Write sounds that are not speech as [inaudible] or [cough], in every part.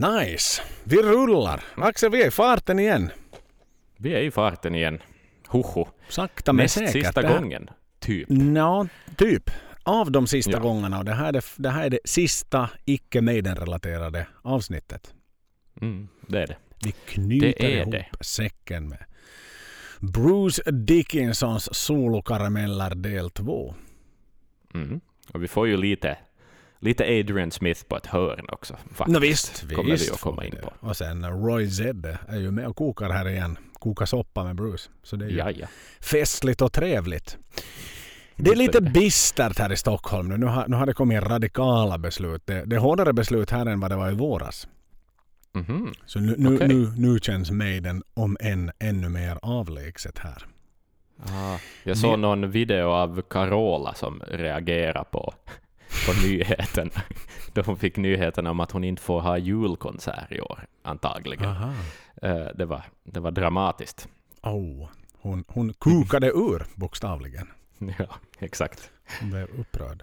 Nice! Vi rullar. Axel, vi är i farten igen. Vi är i farten igen. Hoho. Sakta men Näst säkert. sista här- gången. Typ. Ja, typ. Av de sista Ja. gångerna. Och det här, är det, det här är det sista icke Maiden-relaterade avsnittet. Mm, det är det. Vi knyter Det ihop det. säcken med Bruce Dickinsons solokarameller del 2. Mm. Och vi får ju lite, lite Adrian Smith på ett hörn också. Faktiskt. No, visst, kommer visst vi att komma in på. Och sen Roy Zedde är ju med och kokar här igen. Kokar soppa med Bruce. Så det är ju Ja, ja. festligt och trevligt. Det är lite bistert här i Stockholm nu. Nu har, nu har det kommit radikala beslut. Det, det är hårdare beslut här än vad det var i våras. Mhm. Så nu, nu, Okej. nu, nu känns Maiden om än ännu mer avlägset här. Ah, jag såg någon video av Carola som reagerade på, på nyheten. [laughs] Då hon fick nyheten om att hon inte får ha julkonsert i år, antagligen. Aha. Eh, det, var, det var dramatiskt. Oh, hon, hon kukade ur bokstavligen. [laughs] Ja, exakt. Hon blev upprörd.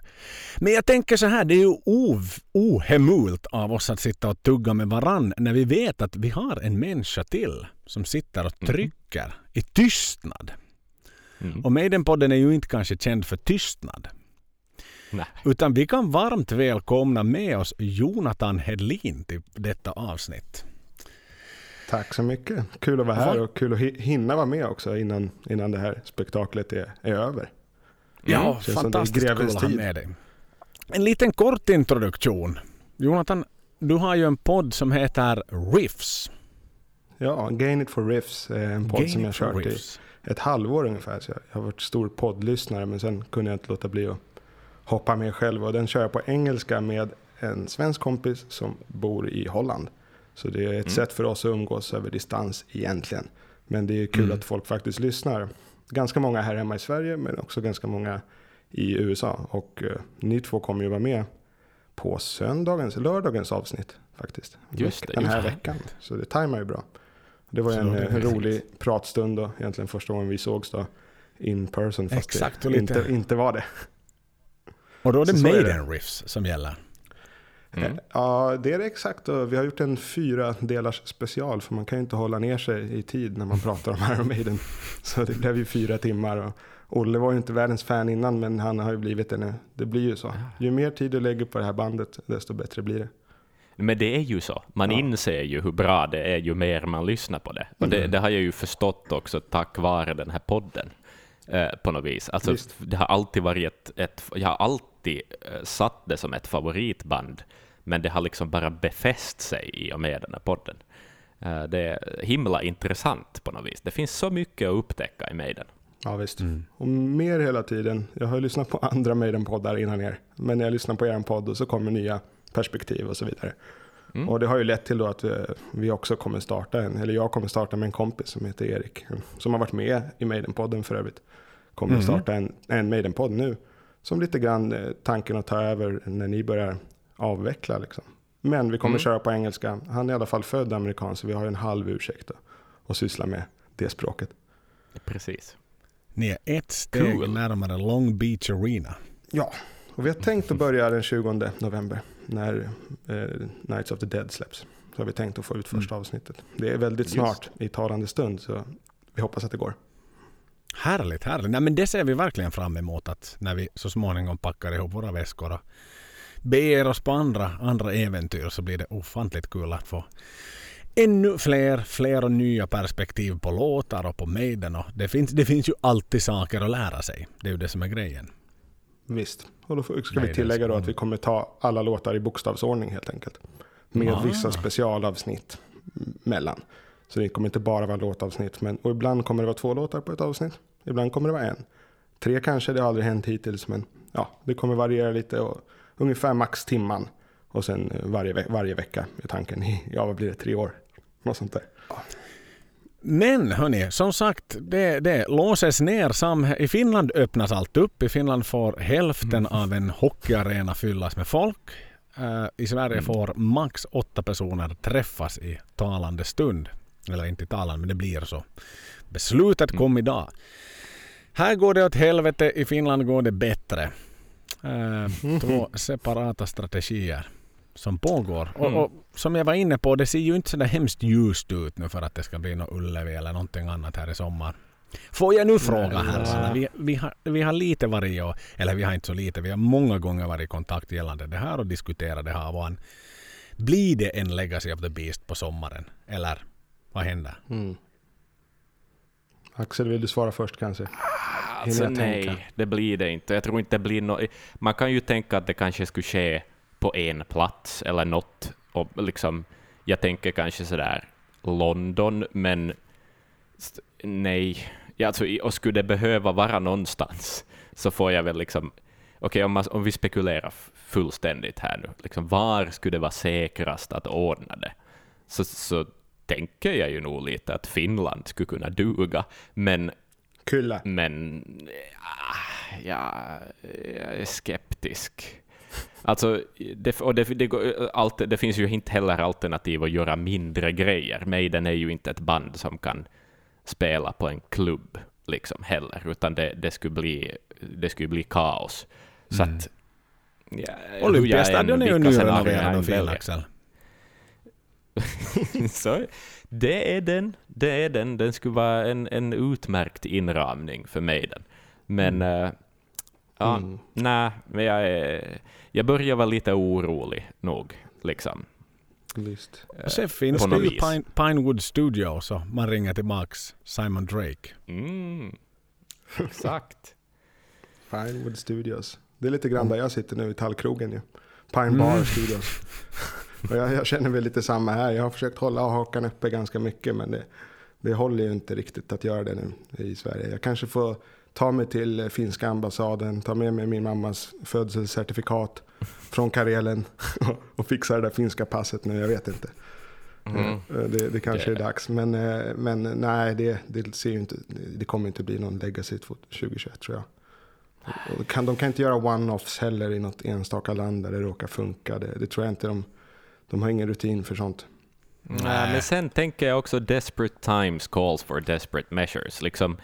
Men jag tänker så här, det är ju ohemult av oss att sitta och tugga med varann när vi vet att vi har en människa till som sitter och Mhm. trycker i tystnad. Mm. Och Maidenpodden är ju inte kanske känd för tystnad. [laughs] Nej. Utan vi kan varmt välkomna med oss Jonathan Hedlin till detta avsnitt. Tack så mycket. Kul att vara här och kul att hi- hinna vara med också innan, innan det här spektaklet är, är över. Ja, känns det är fantastiskt kul att ha med dig. En liten kort introduktion. Jonathan, du har ju en podd som heter Riffs. Ja, Gain It For Riffs är en podd Game som jag for kört i ett halvår ungefär. Så jag, jag har varit stor poddlyssnare men sen kunde jag inte låta bli att hoppa med själv. Och den kör jag på engelska med en svensk kompis som bor i Holland. Så det är ett Mm. sätt för oss att umgås över distans egentligen. Men det är kul Mm. att folk faktiskt lyssnar. Ganska många här hemma i Sverige men också ganska många i USA. Och eh, ni två kommer ju vara med på söndagens, lördagens avsnitt faktiskt. Just det, Den här just veckan. Så det tajmar ju bra. Det var Så en det rolig pratstund då, egentligen första gången vi sågs då. In person, fast Exakt, det inte, inte var det. Och då är det Så så är det. Maiden Riffs som gäller. Mm. Ja, det är det exakt. Vi har gjort en fyra delars special, för man kan ju inte hålla ner sig i tid när man pratar om [laughs] Iron Maiden. Så det blev ju fyra timmar. Och Olle var ju inte världens fan innan, men han har ju blivit det nu. Det blir ju så. Ju mer tid du lägger på det här bandet, desto bättre blir det. Men det är ju så. Man Ja. inser ju hur bra det är ju mer man lyssnar på det. Och det, Mm. det har jag ju förstått också tack vare den här podden. Eh, på något vis. Alltså, Visst. det har alltid varit ett, ett... Jag har alltid eh, satt det som ett favoritband, men det har liksom bara befäst sig i och med den här podden. Eh, det är himla intressant på något vis. Det finns så mycket att upptäcka i Maiden. Ja, visst. Mm. Och mer hela tiden. Jag har ju lyssnat på andra Maiden-poddar innan er. Men jag lyssnar på er podd och så kommer nya perspektiv och så vidare. Mm. Och det har ju lett till då att vi, vi också kommer starta en, eller jag kommer starta med en kompis som heter Erik. Som har varit med i Maiden-podden för övrigt. Kommer att starta en, en Maiden-podd nu. Som lite grann eh, tanken att ta över när ni börjar avveckla liksom. Men vi kommer Mm. köra på engelska. Han är i alla fall född amerikan så vi har en halv ursäkt då. Och syssla med det språket. Precis. Ni är ett steg Cool. närmare Long Beach Arena. Ja, och vi har tänkt att börja den 20 november när eh, Nights of the Dead släpps. Så har vi tänkt att få ut första avsnittet. Det är väldigt Just. snart i talande stund så vi hoppas att det går. Härligt, härligt. Nej, men det ser vi verkligen fram emot att när vi så småningom packar ihop våra väskor och beger oss på andra, andra äventyr så blir det ofantligt kul att få ännu fler, fler och nya perspektiv på låtar och på Maiden. Och det, finns, det finns ju alltid saker att lära sig. Det är ju det som är grejen. Visst. Och då ska Nej, vi tillägga då att vi kommer ta alla låtar i bokstavsordning helt enkelt. Med Ah. vissa specialavsnitt mellan. Så det kommer inte bara vara låtavsnitt. Men, och ibland kommer det vara två låtar på ett avsnitt. Ibland kommer det vara en. Tre kanske, det har aldrig hänt hittills. Men ja, det kommer variera lite. Och ungefär max timman. Och sen eh, varje, varje vecka är tanken [laughs] ja vad blir det, tre år? Något sånt där. Men hörni, som sagt, det, det låses ner. Sam, I Finland öppnas allt upp. I Finland får hälften av en hockeyarena fyllas med folk. Eh, I Sverige Mm. får max åtta personer träffas i talande stund. Eller inte i talande, men det blir så. Beslutet kom idag. Här går det åt helvete, i Finland går det bättre. Eh, [laughs] två separata strategier. Som pågår. Och, Mm. och som jag var inne på, det ser ju inte så där hemskt ljust ut nu för att det ska bli något Ullevi eller någonting annat här i sommar. Får jag nu fråga herrarna, vi, vi, har, vi har lite varit, och, eller vi har inte så lite, vi har många gånger varit i kontakt gällande det här och diskuterat det här. Van. Blir det en Legacy of the Beast på sommaren? Eller vad händer? Mm. Axel, vill du svara först kanske? Alltså nej, tänka? det blir det inte. Jag tror inte det blir något. Man kan ju tänka att det kanske skulle ske på en plats eller något. Och liksom, jag tänker kanske sådär London, men nej. Ja, alltså, och skulle det behöva vara någonstans [laughs] så får jag väl liksom... Okej, om, man- om vi spekulerar fullständigt här nu, liksom, var skulle det vara säkrast att ordna det? Så, så tänker jag ju nog lite att Finland skulle kunna duga, men Kylla. men ah, ja, jag är skeptisk. Alltså, det, och det, det, går- allt, det finns ju inte heller alternativ att göra mindre grejer. Maiden är ju inte ett band som kan spela på en klubb liksom heller, utan det, det, skulle, bli, det skulle bli kaos. Så Mm. att... Ja, Olympiastadion är ju nyrenoverad och fin. Axel. [laughs] Så det är den. Det är den. Den skulle vara en, en utmärkt inramning för mig. Den. Men eh, ja, Mm. nej, men jag, är, jag börjar vara lite orolig nog. Liksom. Visst. Och sen finns det ju. Pine, Pinewood Studio så man ringer tillbaks Simon Drake. Mm, [laughs] exakt. Pinewood Studios. Det är lite grann där jag sitter nu i tallkrogen ju. Pine Bar Studios. [laughs] Och jag, jag känner väl lite samma här. Jag har försökt hålla hakan uppe ganska mycket men det, det håller ju inte riktigt att göra det nu i Sverige. Jag kanske får ta mig till finska ambassaden, ta med mig min mammas födelsecertifikat från Karelen [laughs] och fixa det där finska passet nu, jag vet inte. Mm. Eh, Det, det kanske Det- är dags, men, eh, men nej, det, det, ser ju inte, det kommer inte bli någon legacy 2021 tror jag. Kan, de kan inte göra one-offs heller i något enstaka land där det råkar funka. Det, det tror jag inte de, de har ingen rutin för sånt. Nej, men sen tänker jag också desperate times calls for desperate measures. Liksom,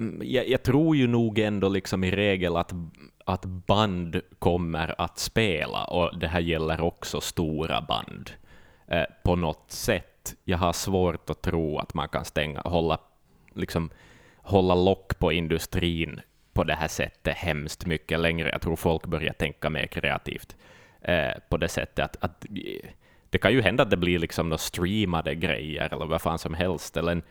Mm, jag, jag tror ju nog ändå liksom i regel att, att band kommer att spela, och det här gäller också stora band, eh, på något sätt. Jag har svårt att tro att man kan stänga, hålla, liksom, hålla lock på industrin på det här sättet hemskt mycket längre. Jag tror folk börjar tänka mer kreativt eh, på det sättet att, att eh, det kan ju hända att det blir liksom några streamade grejer eller vad fan som helst, eller en,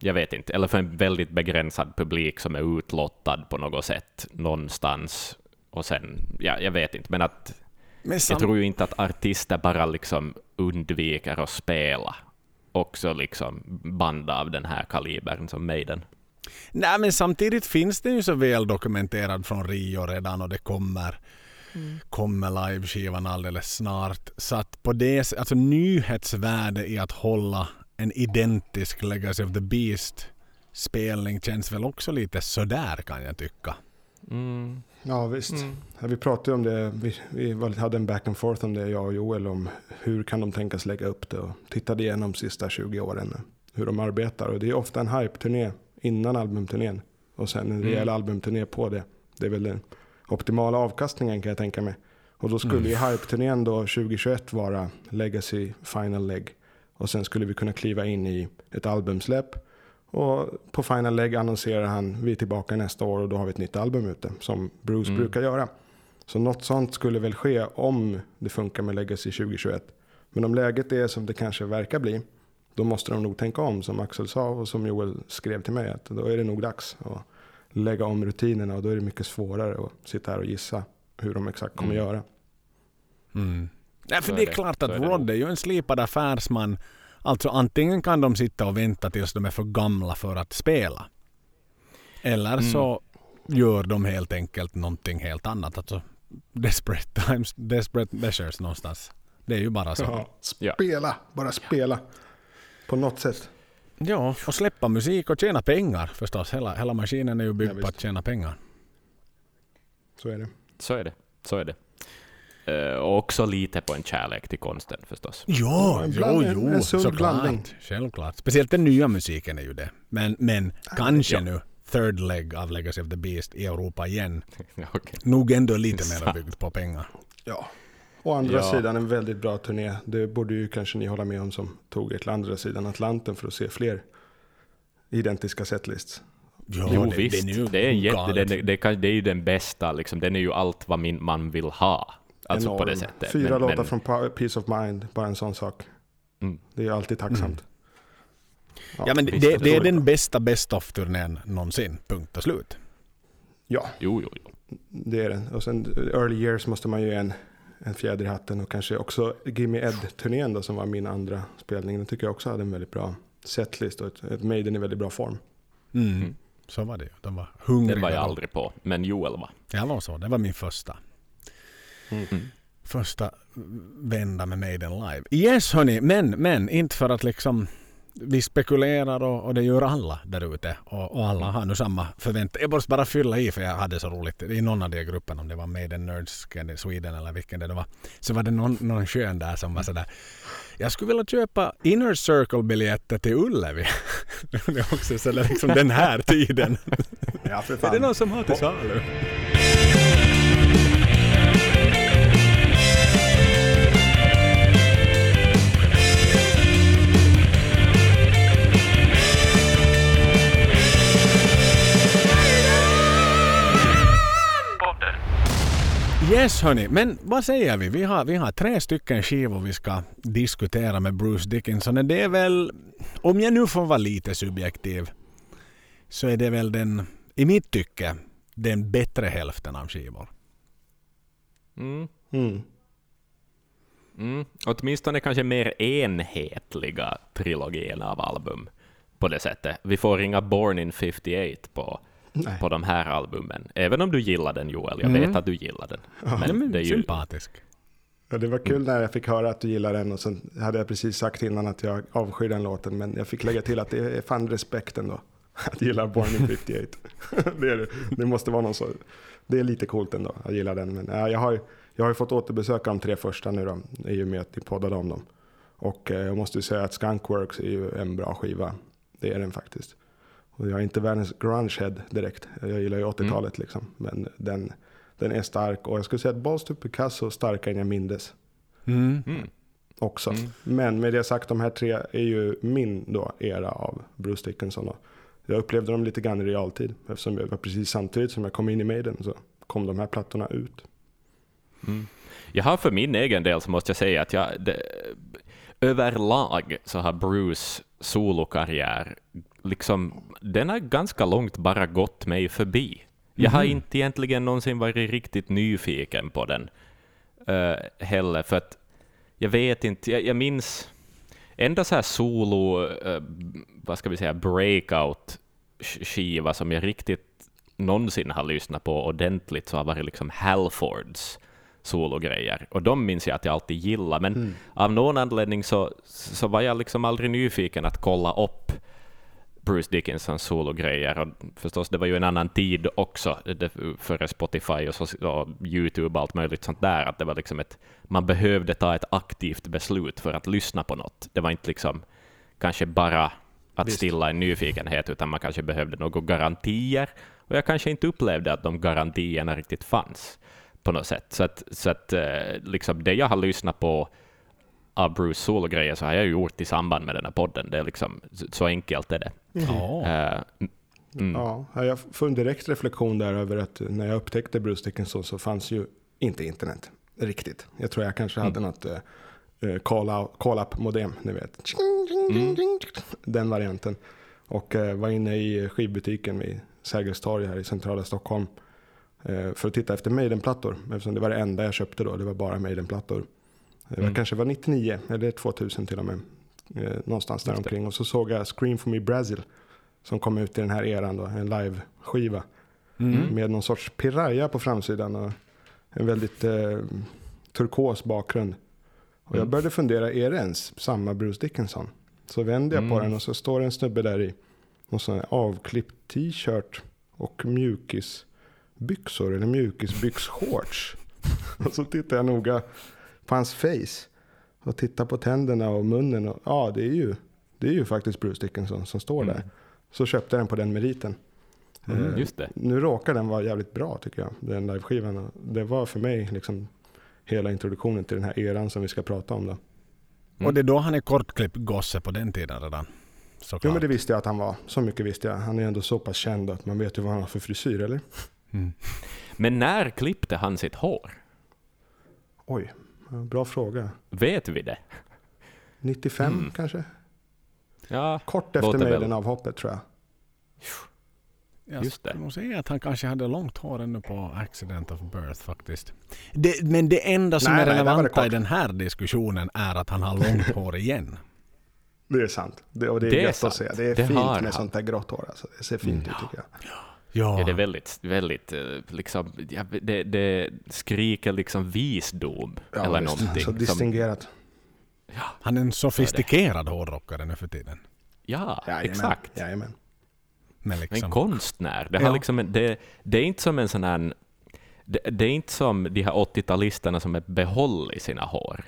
jag vet inte, eller för en väldigt begränsad publik som är utlottad på något sätt någonstans, och sen, ja, jag vet inte, men att Men jag tror ju inte att artister bara liksom undviker att spela också liksom band av den här kalibern som Maiden. Nej, men samtidigt finns det ju så väl dokumenterad från Rio redan och det kommer, kommer live-skivan alldeles snart. Så att på det alltså nyhetsvärde i att hålla en identisk Legacy of the Beast spelning känns väl också lite sådär kan jag tycka. Mm. Ja visst. Mm. Ja, vi pratade om det, vi, vi hade en back and forth om det, jag och Joel, om hur kan de tänkas lägga upp det och tittade igenom de sista 20 åren hur de arbetar. Och det är ofta en hype-turné innan albumturnén och sen en rejäl Mm. albumturné på det. Det är väl den optimala avkastningen kan jag tänka mig. Och då skulle ju hype-turnén då 2021 vara Legacy Final Leg. Och sen skulle vi kunna kliva in i ett albumsläpp. Och på Final Leg annonserar han vi är tillbaka nästa år och då har vi ett nytt album ute. Som Bruce Mm. brukar göra. Så något sånt skulle väl ske om det funkar med Legacy 2021. Men om läget är som det kanske verkar bli. Då måste de nog tänka om som Axel sa och som Joel skrev till mig. Att då är det nog dags att lägga om rutinerna och då är det mycket svårare att sitta här och gissa hur de exakt kommer Mm. göra. Mm. Nej, för det är klart att är Rod är ju en slipad affärsman. Alltså antingen kan de sitta och vänta tills de är för gamla för att spela. Eller Mm. så gör de helt enkelt någonting helt annat. Alltså desperate times, desperate measures någonstans. Det är ju bara så. Ja, spela, bara spela. På något sätt. Ja, och släppa musik och tjäna pengar förstås. Hela, hela maskinen är ju byggd Ja, på att tjäna pengar. Så är det. Så är det. Så är det. Eh, och också lite på en kärlek till konsten förstås. Ja, en jo, bland- jo, en såklart. blandning. Självklart. Speciellt den nya musiken är ju det. Men, men kanske ja. nu third leg av Legacy of the Beast i Europa igen. [laughs] Okej. Nog ändå lite [laughs] mer byggt på pengar. Ja, Å andra Ja. sidan en väldigt bra turné. Det borde ju kanske ni hålla med om som tog er till andra sidan Atlanten för att se fler identiska setlists. Ja, jo, det, visst. Det är, ju Det är, en jätte, det, det, det är ju den bästa, liksom. den är ju allt vad min, man vill ha. Alltså på det Enorm. sättet. Fyra Men- låtar men- från Peace of Mind, bara en sån sak. Mm. Det är alltid tacksamt. Ja, men visst, det, det det är den bästa best of-turnén någonsin. Punkt och slut. Ja, Jo, jo, jo. det är den. Och sen Early Years måste man ju ge en, en fjäder i hatten. Och kanske också Gimme Ed-turnén då, som var min andra spelning. Den tycker jag också hade en väldigt bra setlist och ett, ett Maiden i väldigt bra form. Mm. Mm. Så var det ju. De var hungriga. Den var jag aldrig på, men Joel var. Jag var så. Det var min första. Mm. Första vända med Maiden live. Yes hörni, men, men inte för att liksom vi spekulerar och, och det gör alla där ute och, och alla har nu samma förväntan. Jag måste bara fylla i för jag hade så roligt i någon av de grupperna om det var Maiden Nerds Sweden eller vilken det var. Så var det någon, någon skön där som var sådär jag skulle vilja köpa Inner Circle-biljetter till Ullevi. [laughs] det är också sådär liksom den här tiden. Ja, för är det någon som har till salu? Yes hörni, men vad säger vi? Vi har, vi har tre stycken skivor vi ska diskutera med Bruce Dickinson. Det är väl, om jag nu får vara lite subjektiv, så är det väl den, i mitt tycke, den bättre hälften av skivor. Mm. Mm. Mm. Åtminstone kanske mer enhetliga trilogin av album på det sättet. Vi får inga Born in 58 på, Nej. på de här albumen. Även om du gillar den Joel, jag Mm. vet att du gillar den. Ja, Men men det är ju, sympatisk. Ja, det var kul när jag fick höra att du gillar den och sen hade jag precis sagt innan att jag avskyr den låten men jag fick lägga till att det är fan respekt ändå. [laughs] Att gilla Born in 58. [laughs] det, är, det. det måste vara någon så. Det är lite coolt ändå att gilla den. Men ja, jag, har, jag har ju fått återbesöka de tre första nu då. I och med att ni poddade om dem. Och eh, jag måste ju säga att Skunkworks är ju en bra skiva. Det är den faktiskt. Och jag är inte världens grungehead direkt. Jag gillar ju 80-talet liksom. Men den, den är stark. Och jag skulle säga att Balls to Picasso är starkare än jag mindes Mm. mm. också. Mm. Men med det sagt, de här tre är ju min då era av Bruce Dickinson. Då. Jag upplevde dem lite grann i realtid. Eftersom det var precis samtidigt som jag kom in i Maiden så kom de här plattorna ut. Mm. Jag har för min egen del så måste jag säga att jag, det, överlag så har Bruce solokarriär, liksom, den har ganska långt bara gått mig förbi. Jag har inte egentligen någonsin varit riktigt nyfiken på den uh, heller, för att jag vet inte, jag, jag minns enda så här solo, eh, vad ska vi säga, breakout sk- skiva som jag riktigt någonsin har lyssnat på ordentligt så har varit liksom Halfords sologrejer. Och de minns jag att jag alltid gillade, men av någon anledning så, så var jag liksom aldrig nyfiken att kolla upp Bruce Dickinsons sologrejer. Och förstås, det var ju en annan tid också, det, före Spotify och, så, och YouTube och allt möjligt sånt där, att det var liksom ett, man behövde ta ett aktivt beslut för att lyssna på något. Det var inte liksom kanske bara att Visst. stilla en nyfikenhet, utan man kanske behövde några garantier, och jag kanske inte upplevde att de garantierna riktigt fanns på något sätt. Så att, så att eh, liksom det jag har lyssnat på av Bruce sologrejer så har jag ju gjort i samband med den här podden. Det är liksom, så- enkelt är det. Ja. Eh, mm. Ja, jag får en direkt reflektion där över att när jag upptäckte Bruce Dickinson så fanns ju inte internet riktigt. Jag tror jag kanske hade något eh, eh, call-up-modem, ni vet. Den varianten. Och var inne i skivbutiken vid Sergels torg här i centrala Stockholm. För att titta efter Maiden-plattor. Eftersom det var det enda jag köpte då. Det var bara Maiden-plattor. Det var Mm. kanske var 99 eller 2000 till och med. Eh, någonstans där omkring. Och så såg jag Scream for me Brazil. Som kom ut i den här eran då. En live-skiva. Mm. Med någon sorts piraya på framsidan. Och en väldigt eh, turkos bakgrund. Och jag Mm. började fundera, är det ens samma Bruce Dickinson? Så vände jag på Mm. den och så står det en snubbe där i någon sån här avklippt t-shirt och mjukisbyxor eller mjukisbyxshorts. [laughs] och så tittar jag noga på hans face och tittar på tänderna och munnen. Och, ja, det är, ju, det är ju faktiskt Bruce Dickinson som står där. Mm. Så köpte jag den på den meriten. Mm, Eh, Just det. Nu råkar den vara jävligt bra tycker jag, den liveskivan. Det var för mig liksom hela introduktionen till den här eran som vi ska prata om. Då. Och det är då han är kortklippt gosse på den tiden redan. Såklart. Jo men det visste jag att han var. Så mycket visste jag. Han är ändå så pass känd att man vet ju vad han har för frisyr eller? Mm. Men när klippte han sitt hår? Oj, bra fråga. Vet vi det? 95 Mm. kanske? Ja, Kort efter Låter väl. Maiden-avhoppet tror jag. Jag Just det. skulle nog säga att han kanske hade långt hår ännu på accident of birth faktiskt. Det, men det enda som Nej, är nej, relevanta i den här diskussionen är att han har långt hår igen. Det är sant. Det, och det är, Det är gött sant. att se. Det är Det fint med han. sånt där grått hår. Alltså. Det ser fint ut Ja. tycker jag. Ja, ja det är väldigt, väldigt eh, liksom, ja, det, det skriker liksom visdom eller visst. någonting. Så som, distingerat. han är en sofistikerad hårdrockare nu för tiden. ja, Jajamän. exakt. Jajamän. Men En liksom, konstnär. Det, har Ja. liksom en, det, det är inte som en sån här... Det, det är inte som de här 80-talisterna som är behåll i sina hår.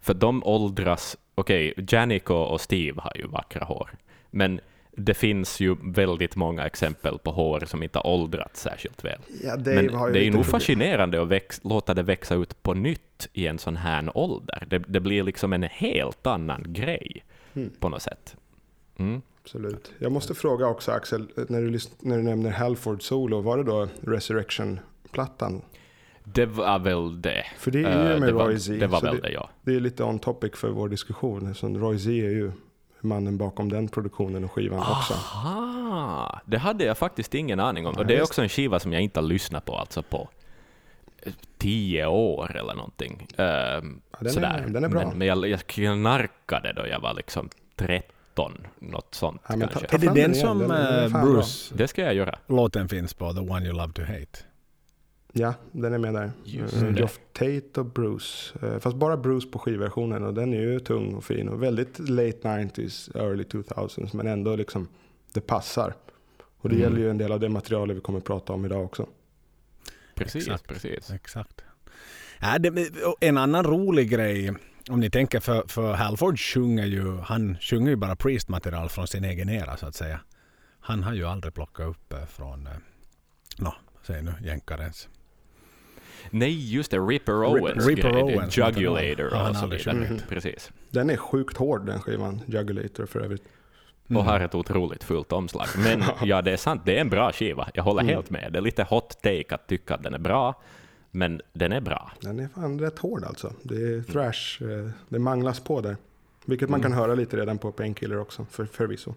För de åldras... Okej, Janico och Steve har ju vackra hår. Men det finns ju väldigt många exempel på hår som inte har åldrats särskilt väl. Ja, Dave Men det är ju nog fascinerande att väx, låta det växa ut på nytt i en sån här ålder. Det, det blir liksom en helt annan grej Mm. på något sätt. Mm. Absolut. Jag måste fråga också Axel, när du, när du nämner Halford Solo, var det då Resurrection-plattan? Det var väl det. För det är ju Eh, med det var, Roy Z. Det var väl det, det, ja. det är lite on topic för vår diskussion. Så Roy Z är ju mannen bakom den produktionen och skivan Ah. också. Aha, det hade jag faktiskt ingen aning om. Ja, Och det är också en skiva som jag inte har lyssnat på alltså på eh, tio år eller någonting. Ehm, den är- sådär. den är bra. Men, men jag, jag knarkade då jag var liksom 13, något sånt Ja, men ta- kanske. ta är det den igen, som den är eh, Bruce Det ska jag göra. låten finns på? The One You Love To Hate? Ja, den är med där. Det. Geoff Tate och Bruce. Eh, Fast bara Bruce på skivversionen och den är ju tung och fin och väldigt late 90s, early 2000s men ändå liksom det passar. Och det Mm. gäller ju en del av det materialet vi kommer att prata om idag också. Precis, Exakt. precis. Exakt. Ja, det, en annan rolig grej, om ni tänker för, för Halford sjunger ju, han sjunger ju bara priest-material från sin egen era så att säga. Han har ju aldrig plockat upp eh, från, eh, nå, säg nu, jänkarens. Nej, just det. Ripper Owens Ripper grej. Owens, Jugulator och så vidare. sjungit. Precis. Den är sjukt hård den skivan, Jugulator för övrigt. Mm. Och har ett otroligt fullt omslag. Men [laughs] ja, det är sant. Det är en bra skiva. Jag håller Mm. helt med. Det är lite hot take att tycka att den är bra. Men den är bra. Den är fan rätt hård alltså. Det är thrash, eh, det manglas på där. Vilket man Mm. kan höra lite redan på Painkiller också, för, förvisso.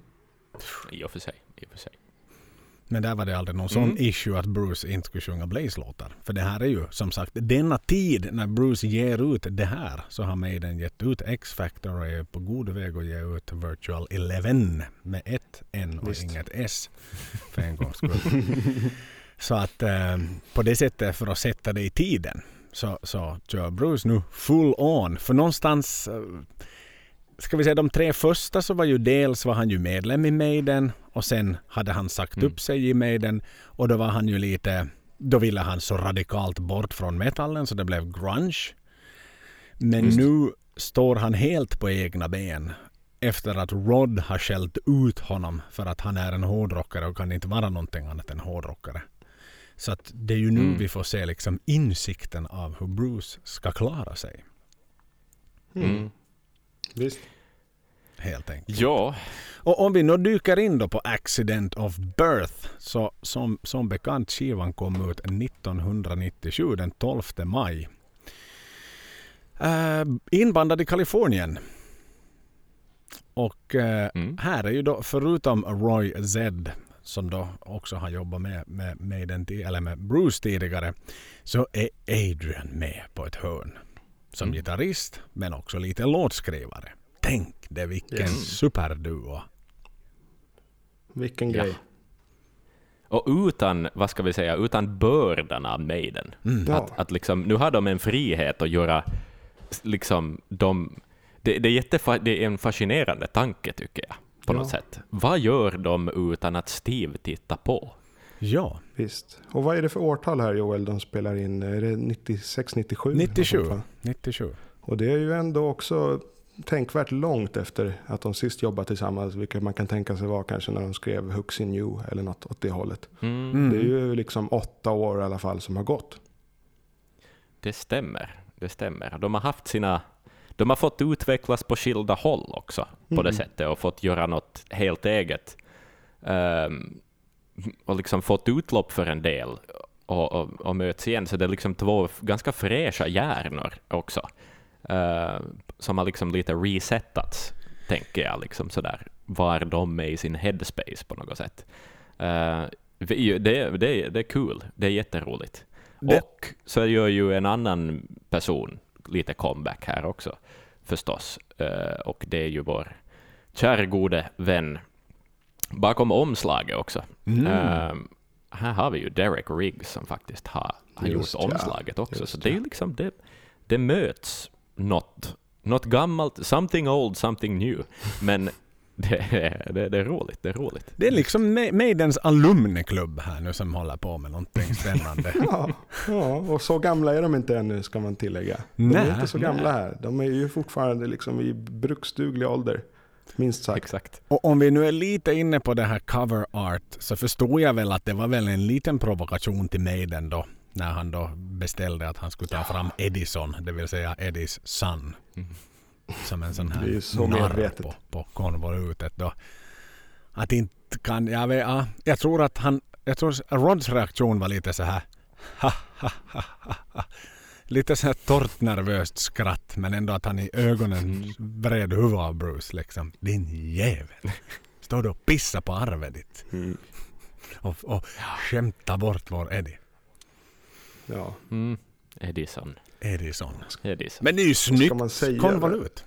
I och för sig. I och för sig. Men där var det aldrig någon sån Mm. issue att Bruce inte skulle sjunga Blaze-låtar. För det här är ju som sagt denna tid när Bruce ger ut det här så har Maiden gett ut X-Factor och är på god väg att ge ut Virtual Eleven med ett N och Visst. inget S [laughs] för en gångs skull. så att eh, på det sättet för att sätta det i tiden så, så kör Bruce nu full on. För någonstans eh, ska vi säga de tre första så var ju dels var han ju medlem i Maiden och sen hade han sagt Mm. upp sig i Maiden och då var han ju lite då ville han så radikalt bort från metallen så det blev grunge. Men Just. nu står han helt på egna ben efter att Rod har skällt ut honom för att han är en hårdrockare och kan inte vara någonting annat än hårdrockare. Så att det är ju nu Mm. vi får se liksom insikten av hur Bruce ska klara sig. Mm. Visst. Helt enkelt. Ja, Och om vi nu dyker in då på Accident of Birth så som, som bekant skivan kom ut 1997 den 12 maj. Uh, inbandad i Kalifornien. Och eh, Mm. här är ju då förutom Roy Z som då också har jobbat med, med, med, den, eller med Bruce tidigare så är Adrian med på ett hörn. Som Mm. gitarrist men också lite låtskrivare. Tänk det vilken Yes. superduo. Vilken Ja. grej. och utan, vad ska vi säga, utan bördan av Maiden. Mm. Ja. Att, att liksom, nu har de en frihet att göra liksom de... Det, det, är jättefa, det är en fascinerande tanke tycker jag, på Ja. något sätt. Vad gör de utan att Steve tittar på? Ja, Visst. Och vad är det för årtal här Joel de spelar in? Är det 96, 97? 97. Något sånt, va? 97. Och det är ju ändå också tänkvärt långt efter att de sist jobbat tillsammans. Vilket man kan tänka sig var kanske när de skrev Hooks in You eller något åt det hållet. Mm. Det är ju liksom åtta år i alla fall som har gått. Det stämmer. det stämmer. De har haft sina... De har fått utvecklas på skilda håll också, på det Mm. sättet, och fått göra något helt eget. Ehm, och liksom fått utlopp för en del och, och, och möts igen. Så det är liksom två ganska fräscha hjärnor också, eh, som har liksom lite resetats, tänker jag, liksom sådär, var de är i sin headspace på något sätt. Vi- det, det, det är kul, det är jätteroligt. Det- Och så gör ju en annan person lite comeback här också, förstås. Eh, och det är ju vår kära gode vän bakom omslaget också. Mm. Eh, här har vi ju Derek Riggs som faktiskt har, har Just gjort ja, omslaget också. just så det är ja. ju liksom, det, det möts något, något gammalt, something old, something new. Men [laughs] det, är- det, det är roligt, det är roligt. Det är liksom Ma- Maidens alumniklubb här nu som håller på med någonting spännande. [laughs] Ja, ja, och så gamla är de inte ännu ska man tillägga. De Nej, är inte så gamla nej. här. De är ju fortfarande liksom i bruksduglig ålder. Minst sagt. Exakt. Och om vi nu är lite inne på det här cover art så förstod jag väl att det var väl en liten provokation till Maiden då när han då beställde att han skulle ta fram Edison, det vill säga Eddies son. Mm. Som en sån här så narr på, på konvolutet då. Att inte kan, jag vet, ja, jag tror att han, jag tror Rods reaktion var lite så här ha, ha, ha, ha, ha. Lite så här torrt nervöst skratt men ändå att han i ögonen Mm. vred huvudet av Bruce liksom. Din jävel. Står du och pissar på arvet ditt Mm. och, och skämtar bort vår Eddie. Ja. Mm. Edison. Edison. Edison. Men det är ju snyggt konvolut.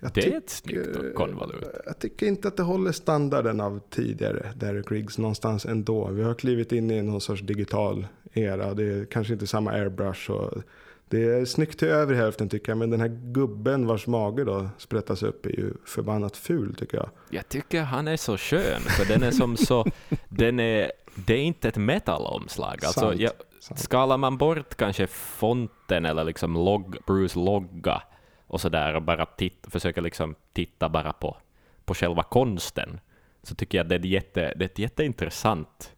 Jag det är tycker- ett snyggt konvolut. Jag tycker inte att det håller standarden av tidigare Derek Riggs någonstans ändå. Vi har klivit in i någon sorts digital era. Det är kanske inte samma airbrush. Och det är snyggt till över hälften tycker jag. Men den här gubben vars mage då sprättas upp är ju förbannat ful tycker jag. Jag tycker han är så skön, för den är som så... Den är, det är inte ett metalomslag. Alltså, Sant. jag, Sant. skalar man bort kanske fonten eller liksom logg, Bruce logga och sådär och bara titt, försöker liksom titta bara på, på själva konsten, så tycker jag det är, jätte, det är ett jätteintressant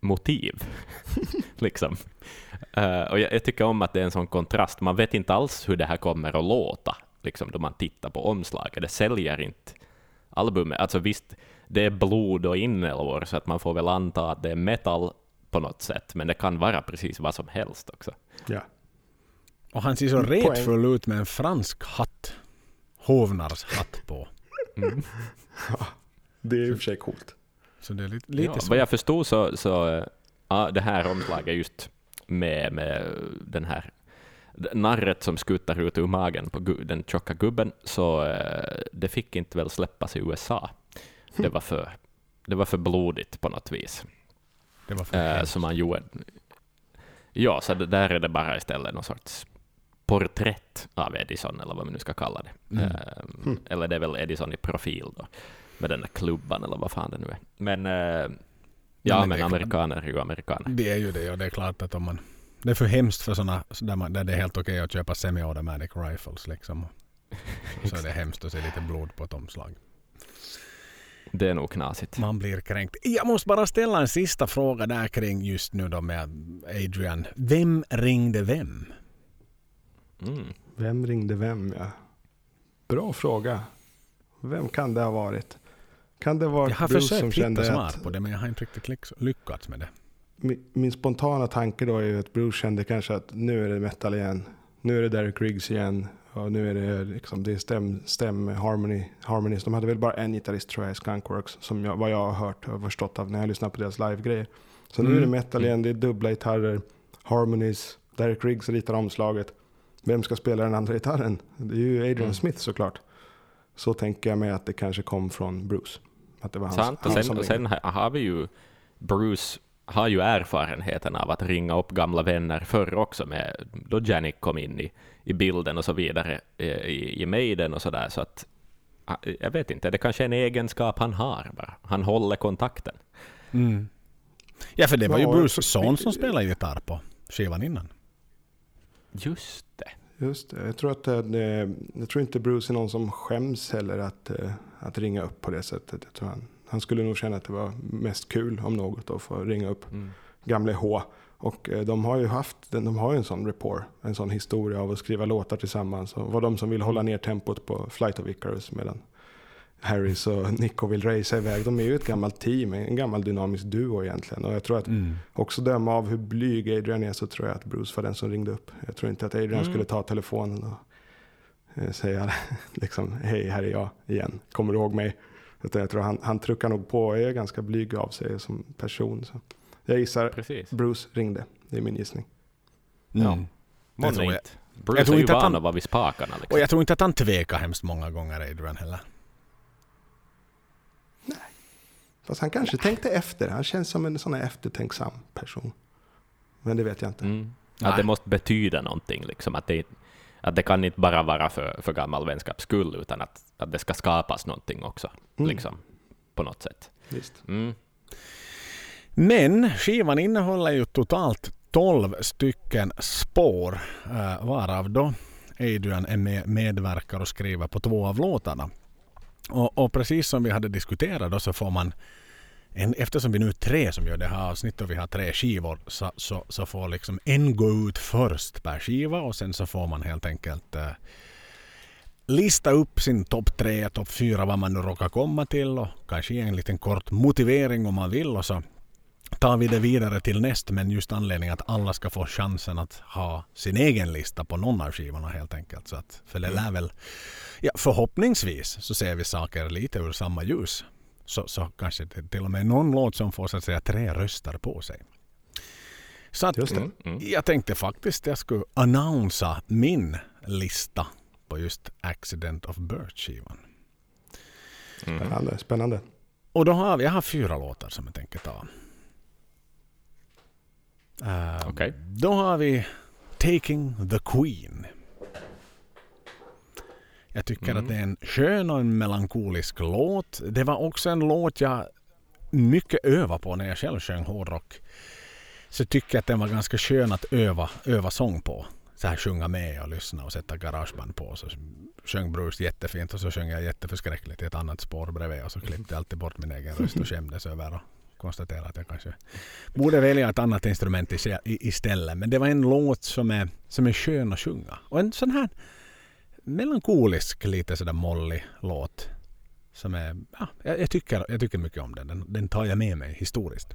motiv. [laughs] liksom. Eh, och jag, jag tycker om att det är en sån kontrast. Man vet inte alls hur det här kommer att låta liksom, då man tittar på omslaget. Det säljer inte albumet. Alltså visst, det är blod och inälvor, så att man får väl anta att det är metal på något sätt, men det kan vara precis vad som helst också. Ja. Och han ser så Poäng. retfull ut med en fransk hatt. Hovnars hatt på. Mm. [laughs] Det är i och för sig coolt. Så det är lite, lite ja, vad jag förstod så, så ja, det här omslaget just med, med den här narret som skuttar ut ur magen på gu- den tjocka gubben, så eh, det fick inte väl släppas i USA. Det var för, det var för blodigt på något vis. det var för Eh, så man gjorde... Ja, så det, där är det bara istället någon sorts porträtt av Edison, eller vad man nu ska kalla det. Mm. Eh, Eller det är väl Edison i profil då, med den där klubban eller vad fan det nu är. Men, eh, ja, men men, amerikaner är ju amerikaner. Det är ju det och det är klart att om man... Det är för hemskt för sådana där, man, där det är helt okej att köpa semi-automatic rifles liksom. [laughs] Så är det hemskt att se lite blod på ett omslag. Det är nog knasigt. Man blir kränkt. Jag måste bara ställa en sista fråga där kring just nu då med Adrian. Vem ringde vem? Mm. Vem ringde vem ja? Bra fråga. Vem kan det ha varit? Kan det vara Jag har som försökt hitta kände svar att på det men jag har inte riktigt lyck- lyckats med det. min, min spontana tanke då är ju att Bruce kände kanske att nu är det metal igen. Nu är det Derek Riggs igen. Och nu är det liksom det är stäm, stäm harmony, harmonies. De hade väl bara en gitarrist tror jag i Skunkworks. Som jag, vad jag har hört och förstått av när jag lyssnat på deras live-grejer. Så nu är det Mm. metal igen. Det är dubbla gitarrer. Harmonies. Derek Riggs ritar omslaget. Vem ska spela den andra gitarren? Det är ju Adrian Mm. Smith såklart. Så tänker jag mig att det kanske kom från Bruce. Att det var hans, Sant. Och sen, och sen ha- har vi ju Bruce har ju erfarenheten av att ringa upp gamla vänner förr också, med, då Janik kom in i, i bilden och så vidare eh, i, i Maiden och sådär. Så att, jag vet inte, det kanske är en egenskap han har bara. Han håller kontakten. Mm. Ja för det var ju Bruce son som spelade gitarr på skivan innan. Just det. Just det. Jag tror, att det, det, jag tror inte Bruce är någon som skäms heller att, eh, att ringa upp på det sättet. Jag tror han, han skulle nog känna att det var mest kul om något att få ringa upp Mm. gamle H Och eh, de har ju haft, de har ju en sån rapport, en sån historia av att skriva låtar tillsammans. Och var de som vill hålla ner tempot på Flight of Icarus medan Harris och Nico vill racea iväg. De är ju ett gammalt team, en gammal dynamisk duo egentligen. Och jag tror att Mm. också döma av hur blyg Adrian är så tror jag att Bruce var den som ringde upp. Jag tror inte att Adrian Mm. skulle ta telefonen och eh, säga [laughs] liksom hej här är jag igen, kommer du ihåg mig? Utan jag tror han, han truckar nog på och är ganska blyg av sig som person. Så. Jag gissar Precis. Bruce ringde, det är min gissning. Ja. Mm. Månne tror jag. inte. Bruce Jag tror är ju van att vara vid spakarna. Liksom. Och jag tror inte att han tvekar hemskt många gånger, Adrian, heller. Fast han kanske tänkte efter, han känns som en sån här eftertänksam person. Men det vet jag inte. Mm. Att det måste betyda någonting, liksom. att, det, att det kan inte bara vara för, för gammal vänskaps skull, utan att, att det ska skapas någonting också, Mm. liksom, på något sätt. Visst. Mm. Men skivan innehåller ju totalt 12 stycken spår, eh, varav då Adrian är med, medverkar och skriver på två av låtarna. Och, och precis som vi hade diskuterat då så får man, en, eftersom vi nu är tre som gör det här avsnittet och vi har tre skivor så, så, så får liksom en gå ut först per skiva och sen så får man helt enkelt eh, lista upp sin topp tre, topp fyra, vad man nu råkar komma till och kanske ge en liten kort motivering om man vill och så tar vi det vidare till näst men just anledningen att alla ska få chansen att ha sin egen lista på någon av skivorna helt enkelt. Så att, för det lär väl, ja, förhoppningsvis så ser vi saker lite ur samma ljus. Så, så kanske det till och med någon låt som får så att säga tre röster på sig. Så att Just det. Mm. Mm. jag tänkte faktiskt att jag skulle annonsa min lista på just Accident of Birth-skivan. Mm. Spännande, spännande. Och då har vi, jag har fyra låtar som jag tänker ta. Eh, Okej. Då har vi Taking the Queen. Jag tycker Mm. att det är en skön och en melankolisk låt. Det var också en låt jag mycket övade på när jag själv sjöng hårdrock. Så tycker jag att den var ganska skön att öva, öva sång på. Så här sjunga med och lyssna och sätta garageband på. Så sjöng Bruce jättefint och så sjöng jag jätteförskräckligt i ett annat spår bredvid. Och så klippte jag alltid bort min egen röst och skämdes över och konstaterade att jag kanske borde välja ett annat instrument istället. Men det var en låt som är, som är skön att sjunga. Och en sån här melankolisk, lite sådär mollig låt. Som är, ja, jag, jag, tycker, jag tycker mycket om den. den. Den tar jag med mig historiskt.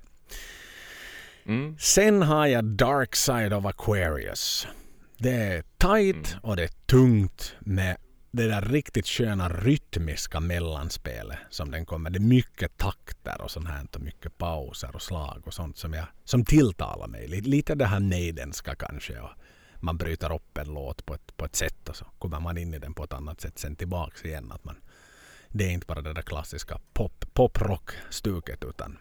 Mm. Sen har jag Dark Side of Aquarius. Det är tight och det är tungt med det där riktigt sköna rytmiska mellanspelet som den kommer. Det är mycket takter och sånt här och mycket pauser och slag och sånt som, jag, som tilltalar mig. Lite, det här nejdenska kanske. Och man bryter upp en låt på ett, på ett sätt och så kommer man in i den på ett annat sätt sen tillbaks igen. Att man, det är inte bara det där klassiska pop, poprock-stuket utan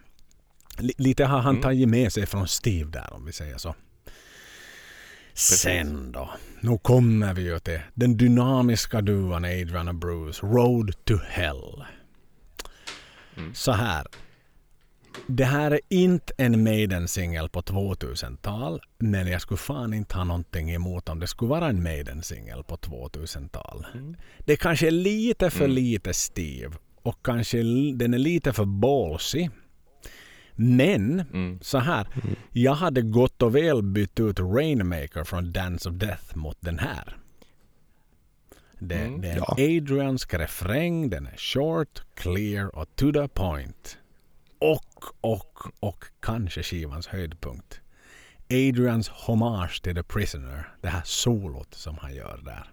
li, lite har han Mm. tagit med sig från Steve där om vi säger så. Sen då. Nu kommer vi ju till den dynamiska duon Adrian och Bruce. Road to Hell. Mm. Så här. Det här är inte en Maiden-singel på 2000-tal. Men jag skulle fan inte ha någonting emot om det skulle vara en Maiden-singel på 2000-tal. Mm. Det kanske är lite för Mm. lite Steve. Och kanske den är lite för ballsy. Men Mm. så här. Jag hade gott och väl bytt ut Rainmaker från Dance of Death mot den här. Det, Mm, det är ja. Adriansk refräng. Den är short, clear och to the point. Och, och, och kanske skivans höjdpunkt. Adrians hommage till The Prisoner. Det här solot som han gör där.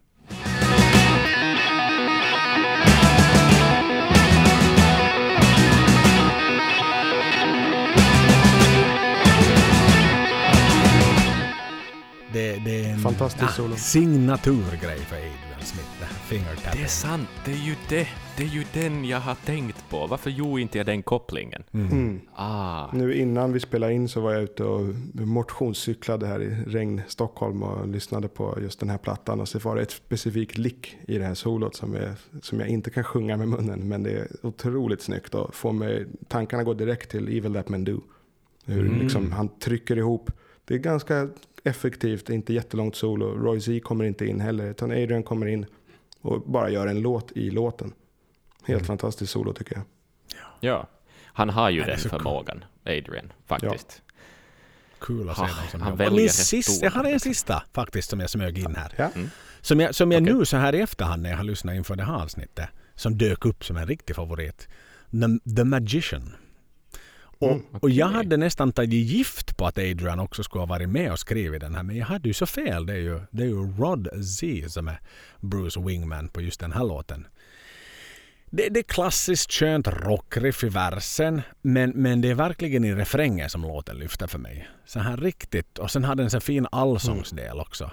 Det, det är en Fantastisk solo. signaturgrej för Adrian Smith. Det här fingertapping. Det är sant, det är ju det. Det är ju den jag har tänkt på. Varför gjorde inte jag den kopplingen? Mm. Ah, Nu innan vi spelade in så var jag ute och motionscyklade här i regn Stockholm och lyssnade på just den här plattan. Och så var det ett specifikt lick i det här solot som, är, som jag inte kan sjunga med munnen. Men det är otroligt snyggt och får mig, tankarna går direkt till Evil That Men Do. Hur Mm. liksom, han trycker ihop. Det är ganska effektivt, inte jättelångt solo. Roy Z kommer inte in heller, utan Adrian kommer in och bara gör en låt i låten. Helt fantastiskt solo tycker jag. ja. Han har ju Ja, den förmågan, Adrian, faktiskt. kul att se Ha, dem som han väljer Min sista, jag har en sista faktiskt som jag smög in här. Ja. Som jag, som jag Okej. nu så här i efterhand när jag har lyssnat inför det här avsnittet som dök upp som en riktig favorit. The, The Magician. Och, Mm, och jag hade nästan tagit gift på att Adrian också skulle ha varit med och skrivit den här. Men jag hade ju så fel. Det är ju, det är ju Rod Z som är Bruce Wingman på just den här låten. Det, det är klassiskt skönt rockriff i versen men, men det är verkligen i refrängen som låten lyfter för mig. Så här riktigt. Och sen har den så fin allsångsdel också.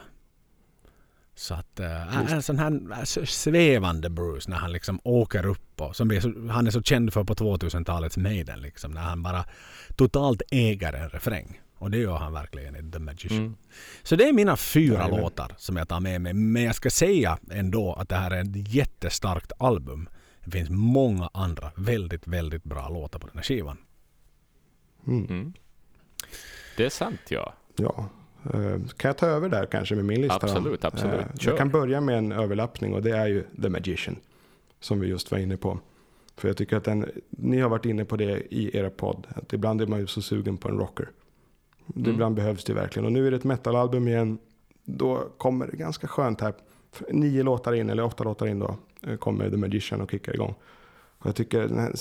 Så att äh, en sån här så svävande Bruce när han liksom åker upp och som är så, han är så känd för på 2000-talets Maiden liksom. När han bara totalt äger en refräng. Och det gör han verkligen i The Magician. Mm. Så det är mina fyra Jajamän. låtar som jag tar med mig. Men jag ska säga ändå att det här är ett jättestarkt album. Det finns många andra väldigt, väldigt bra låtar på den här skivan. Mm. Mm. Det är sant, ja. Ja. Eh, Kan jag ta över där kanske med min lista? då? Absolut, absolut. Eh, Kör. Jag kan börja med en överlappning och det är ju The Magician. Som vi just var inne på. För jag tycker att den, ni har varit inne på det i era podd. Att ibland är man ju så sugen på en rocker. Mm. Ibland behövs det verkligen. Och nu är det ett metalalbum igen. Då kommer det ganska skönt här. Nio låtar in, eller åtta låtar in då, eh, kommer The Magician och kickar igång. Och jag tycker den här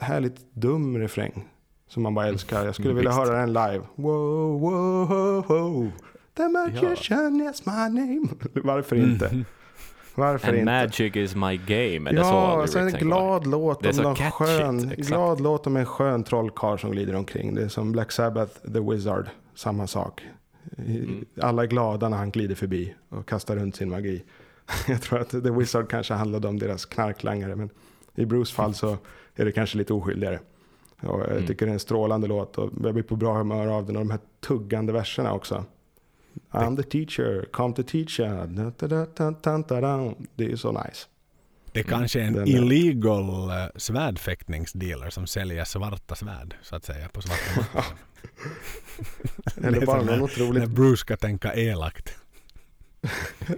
härligt dum refräng. Som man bara älskar. Jag skulle vilja Visst. höra den live. Wow, wow, wow, wow. The Magician is my name. [laughs] Varför inte? Varför And inte? magic is my game. Ja, så en glad låt om någon skön, glad låt om en skön trollkarl som glider omkring. Det är som Black Sabbath, The Wizard, samma sak. Mm. Alla är glada när han glider förbi och kastar runt sin magi. [laughs] Jag tror att The Wizard kanske handlade om deras knarklangare, men i Bruce fall så är det kanske lite oskyldigare. Och jag Mm. tycker det är en strålande låt och jag blir på bra humör av den och de här tuggande verserna också. I'm the teacher, come to teach ya. Da, da, da, da, da, da, da. Det är ju så nice. Det kanske är en Den är- illegal uh, svärdfäktningsdealer som säljer svarta svärd så att säga på svarta [laughs] marknaden. Det Eller är bara någon otroligt När Bruce ska tänka elakt.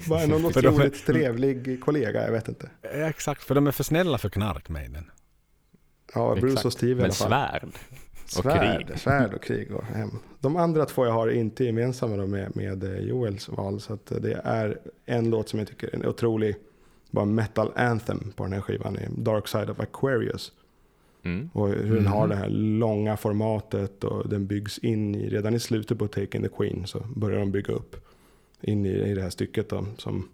Bara någon För är- otroligt trevlig kollega, jag vet inte. Exakt, för de är för snälla för knark Maiden. Ja, Bruce Exakt. och Steve i Men alla fall. svärd. och svärd, krig. svärd och krig och hem. De andra två jag har inte gemensamma då med, med eh, Joels val. Så att eh, det är en låt som jag tycker är en otrolig bara metal anthem på den här skivan. är Dark Side of Aquarius. Mm. Och hur den har Mhm. det här långa formatet och den byggs in i, redan i slutet på Taking the Queen så börjar de bygga upp in i, i det här stycket då, som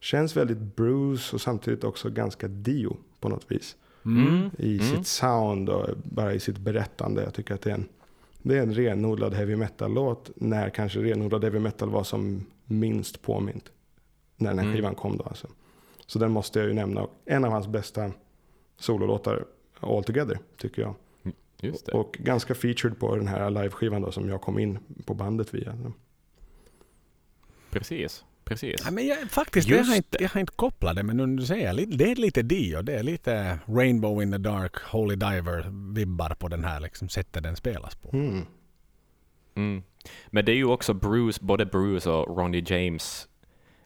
känns väldigt Bruce och samtidigt också ganska Dio på något vis. Mm. I Mm. sitt sound och bara i sitt berättande. Jag tycker att det är en, det är en renodlad heavy metal-låt när kanske renodlad heavy metal var som minst påmint. När den här Mm. skivan kom då alltså. Så den måste jag ju nämna. En av hans bästa sololåtar all together tycker jag. Det. Och ganska featured på den här live-skivan då som jag kom in på bandet via. Precis. Precis. Ja, men jag, faktiskt, jag Just har, inte, jag har inte kopplat det, men nu säger lite- det är lite Dio. Det är lite Rainbow in the Dark, Holy Diver-vibbar på den här liksom, sättet den spelas på. Mm. Mm. Men det är ju också Bruce, både Bruce och Ronnie James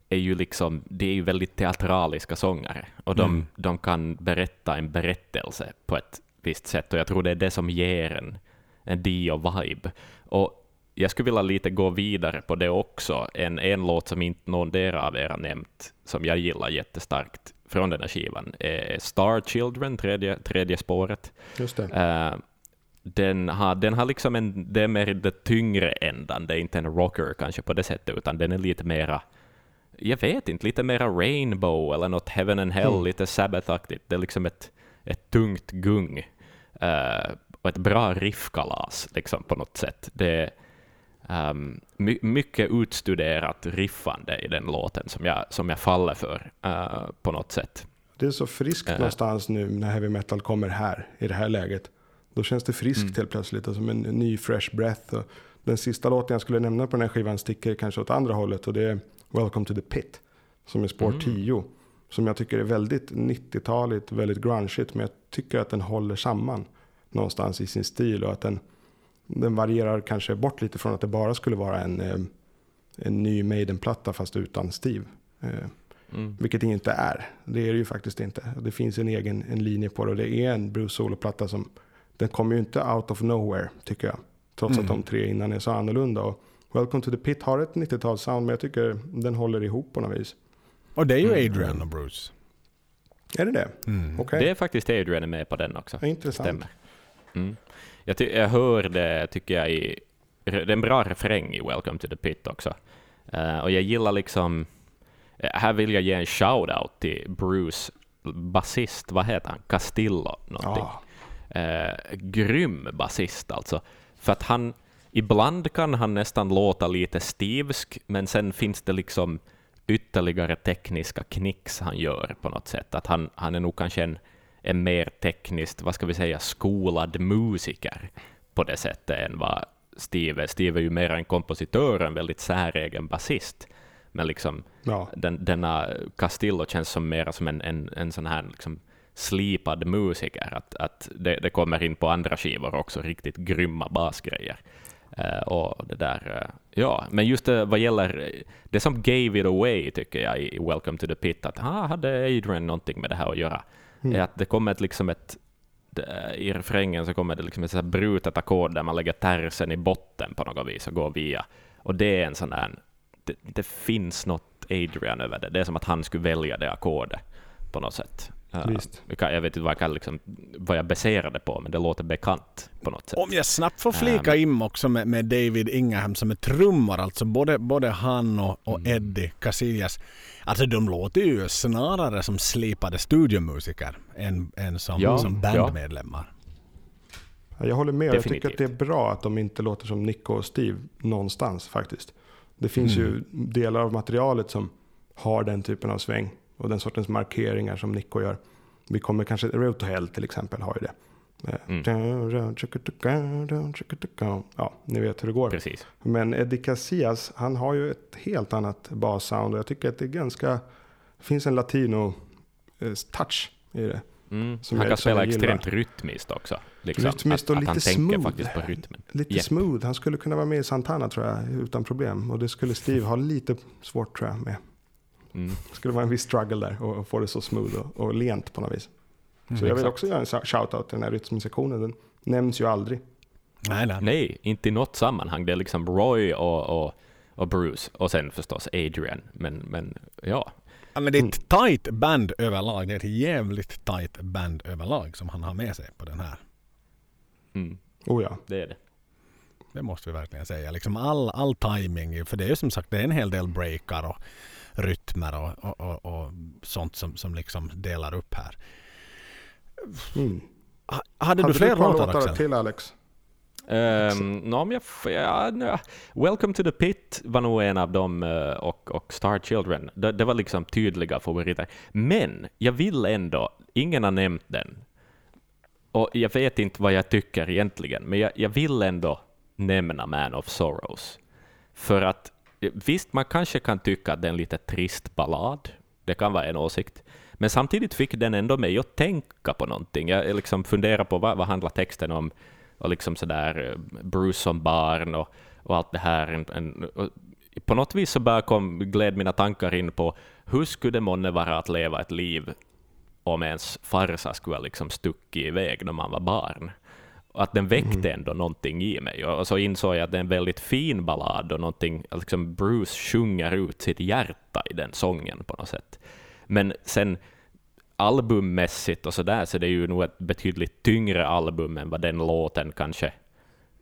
är ju liksom, det är ju väldigt teatraliska sångare och de, Mm. de kan berätta en berättelse på ett visst sätt och jag tror det är det som ger en, en Dio-vibe. Och jag skulle vilja lite gå vidare på det också. En, en låt som inte någon av er har nämnt, som jag gillar jättestarkt från den här skivan, är Star Children, tredje, tredje spåret. Just det. Eh, den, har, den har liksom en, det är mer det tyngre ändan, det är inte en rocker kanske på det sättet, utan den är lite mera, jag vet inte, lite mera rainbow eller något heaven and hell, Mm. lite Sabbath-aktigt. Det är liksom ett, ett tungt gung eh, och ett bra riffkalas liksom på något sätt. Det ehm, my, mycket utstuderat riffande i den låten som jag, som jag faller för eh, på något sätt. Det är så friskt Eh. någonstans nu när heavy metal kommer här i det här läget. Då känns det friskt Mm. helt plötsligt som en ny fresh breath. Och den sista låten jag skulle nämna på den här skivan sticker kanske åt andra hållet och det är Welcome to the Pit. Som är spår Mm. 10. Som jag tycker är väldigt 90-taligt, väldigt grungeigt. Men jag tycker att den håller samman någonstans i sin stil och att den, den varierar kanske bort lite från att det bara skulle vara en, eh, en ny Maiden-platta fast utan Steve. Eh, Mm. vilket det inte är. Det är det ju faktiskt inte. Det finns en egen en linje på det och det är en Bruce Solo-platta som den kommer ju inte out of nowhere tycker jag. Trots Mm. att de tre innan är så annorlunda. Och Welcome to the Pit har ett 90-talssound men jag tycker den håller ihop på något vis. Och det är ju Mm. Adrian och Bruce. Är det det? Mm. Okej, Det är faktiskt Adrian är med på den också. Intressant. Stämmer. Mm. Jag, ty- jag hör det, tycker jag, i... Det är en bra refräng i Welcome to the Pit också. Eh, och jag gillar liksom... eh, här vill jag ge en shout-out till Bruce basist, vad heter han? Castillo någonting. Ja, Eh, grym basist alltså. För att han... Ibland kan han nästan låta lite stivsk, men sen finns det liksom ytterligare tekniska knicks han gör på något sätt. Att han, han är nog kanske en, en mer tekniskt, vad ska vi säga, skolad musiker på det sättet än vad Steve är. Steve är ju mer en kompositör, en väldigt säregen basist. Men liksom ja. den, denna Castillo känns som mer som en, en, en sån här liksom slipad musiker. Att, att det, det kommer in på andra skivor också riktigt grymma basgrejer. Eh, och det där, eh, ja, men just det, vad gäller det som gave it away tycker jag i Welcome to the Pit, att ah, hade Adrian någonting med det här att göra, Mm. är att det kommer ett, liksom ett eh, i refrängen så kommer det liksom ett så här brutet ackord där man lägger tersen i botten på något vis och går via. Och det är en sån där, det, det finns något Adrian över det. Det är som att han skulle välja det ackordet på något sätt. Visst. jag vet inte vad jag, kan liksom, vad jag baserar det på, men det låter bekant på något sätt. Om jag snabbt får flika in också med, med David Ingham som är trummar, alltså både, både han och, och Mm. Eddie Casillas. Alltså de låter ju snarare som slipade studiomusiker än, än som, Ja, som bandmedlemmar. Ja, Jag håller med. Jag tycker Definitivt. att det är bra att de inte låter som Nico och Steve någonstans faktiskt. Det finns ju Mm. delar av materialet som har den typen av sväng och den sortens markeringar som Nico gör. Vi kommer kanske, Road to Hell till exempel har ju det. Mm. Ja, ni vet hur det går. Precis. Men Eddie Casillas, han har ju ett helt annat bassound och jag tycker att det är ganska, det finns en latino eh, touch i det. Mm. Han kan spela extremt rytmiskt också. Liksom. Rytmiskt att, och att han lite tänker smooth. faktiskt på rytmen. Lite Japp. smooth. Han skulle kunna vara med i Santana tror jag utan problem. Och det skulle Steve ha lite svårt tror jag med. Mm. Det skulle vara en viss struggle där och, och få det så smooth och, och lent på något vis. Så Mm, jag vill exakt. också göra en shout-out till den här rytmsektionen. Den nämns ju aldrig. Nej, nej. Nej, inte i något sammanhang. Det är liksom Roy och, och, och Bruce och sen förstås Adrian. Men, men ja, Ja, men det är ett tight band överlag. Det är ett jävligt tight band överlag som han har med sig på den här. mm, Oh ja. det är det. Det måste vi verkligen säga. Liksom all, all timing. För det är ju som sagt det är en hel del breakar och rytmer och, och, och, och sånt som, som liksom delar upp här. Mm. Ha, hade, Hade du fler låtar Axel? till Alex? Um, no, jag, f- ja, nja. Welcome to the Pit var nog en av dem eh, och, och Star Children. Det, det var liksom tydliga favoriter. Men jag vill ändå, ingen har nämnt den, och jag vet inte vad jag tycker egentligen, men jag, jag vill ändå nämna Man of Sorrows. För att visst, man kanske kan tycka att det är en lite trist ballad. Det kan vara en åsikt. Men samtidigt fick den ändå mig att tänka på någonting. Jag liksom funderar på vad, vad handlar texten om och liksom sådär eh, Bruce som barn och, och allt det här. En, en, och på något vis så bara kom, gled mina tankar in på hur skulle det månne vara att leva ett liv om ens farsa skulle ha liksom stuckit iväg när man var barn. Och att den väckte ändå någonting i mig. Och så insåg jag att det är en väldigt fin ballad och någonting, liksom Bruce sjunger ut sitt hjärta i den sången på något sätt. Men sen albummässigt och sådär så det är ju nog ett betydligt tyngre album än vad den låten kanske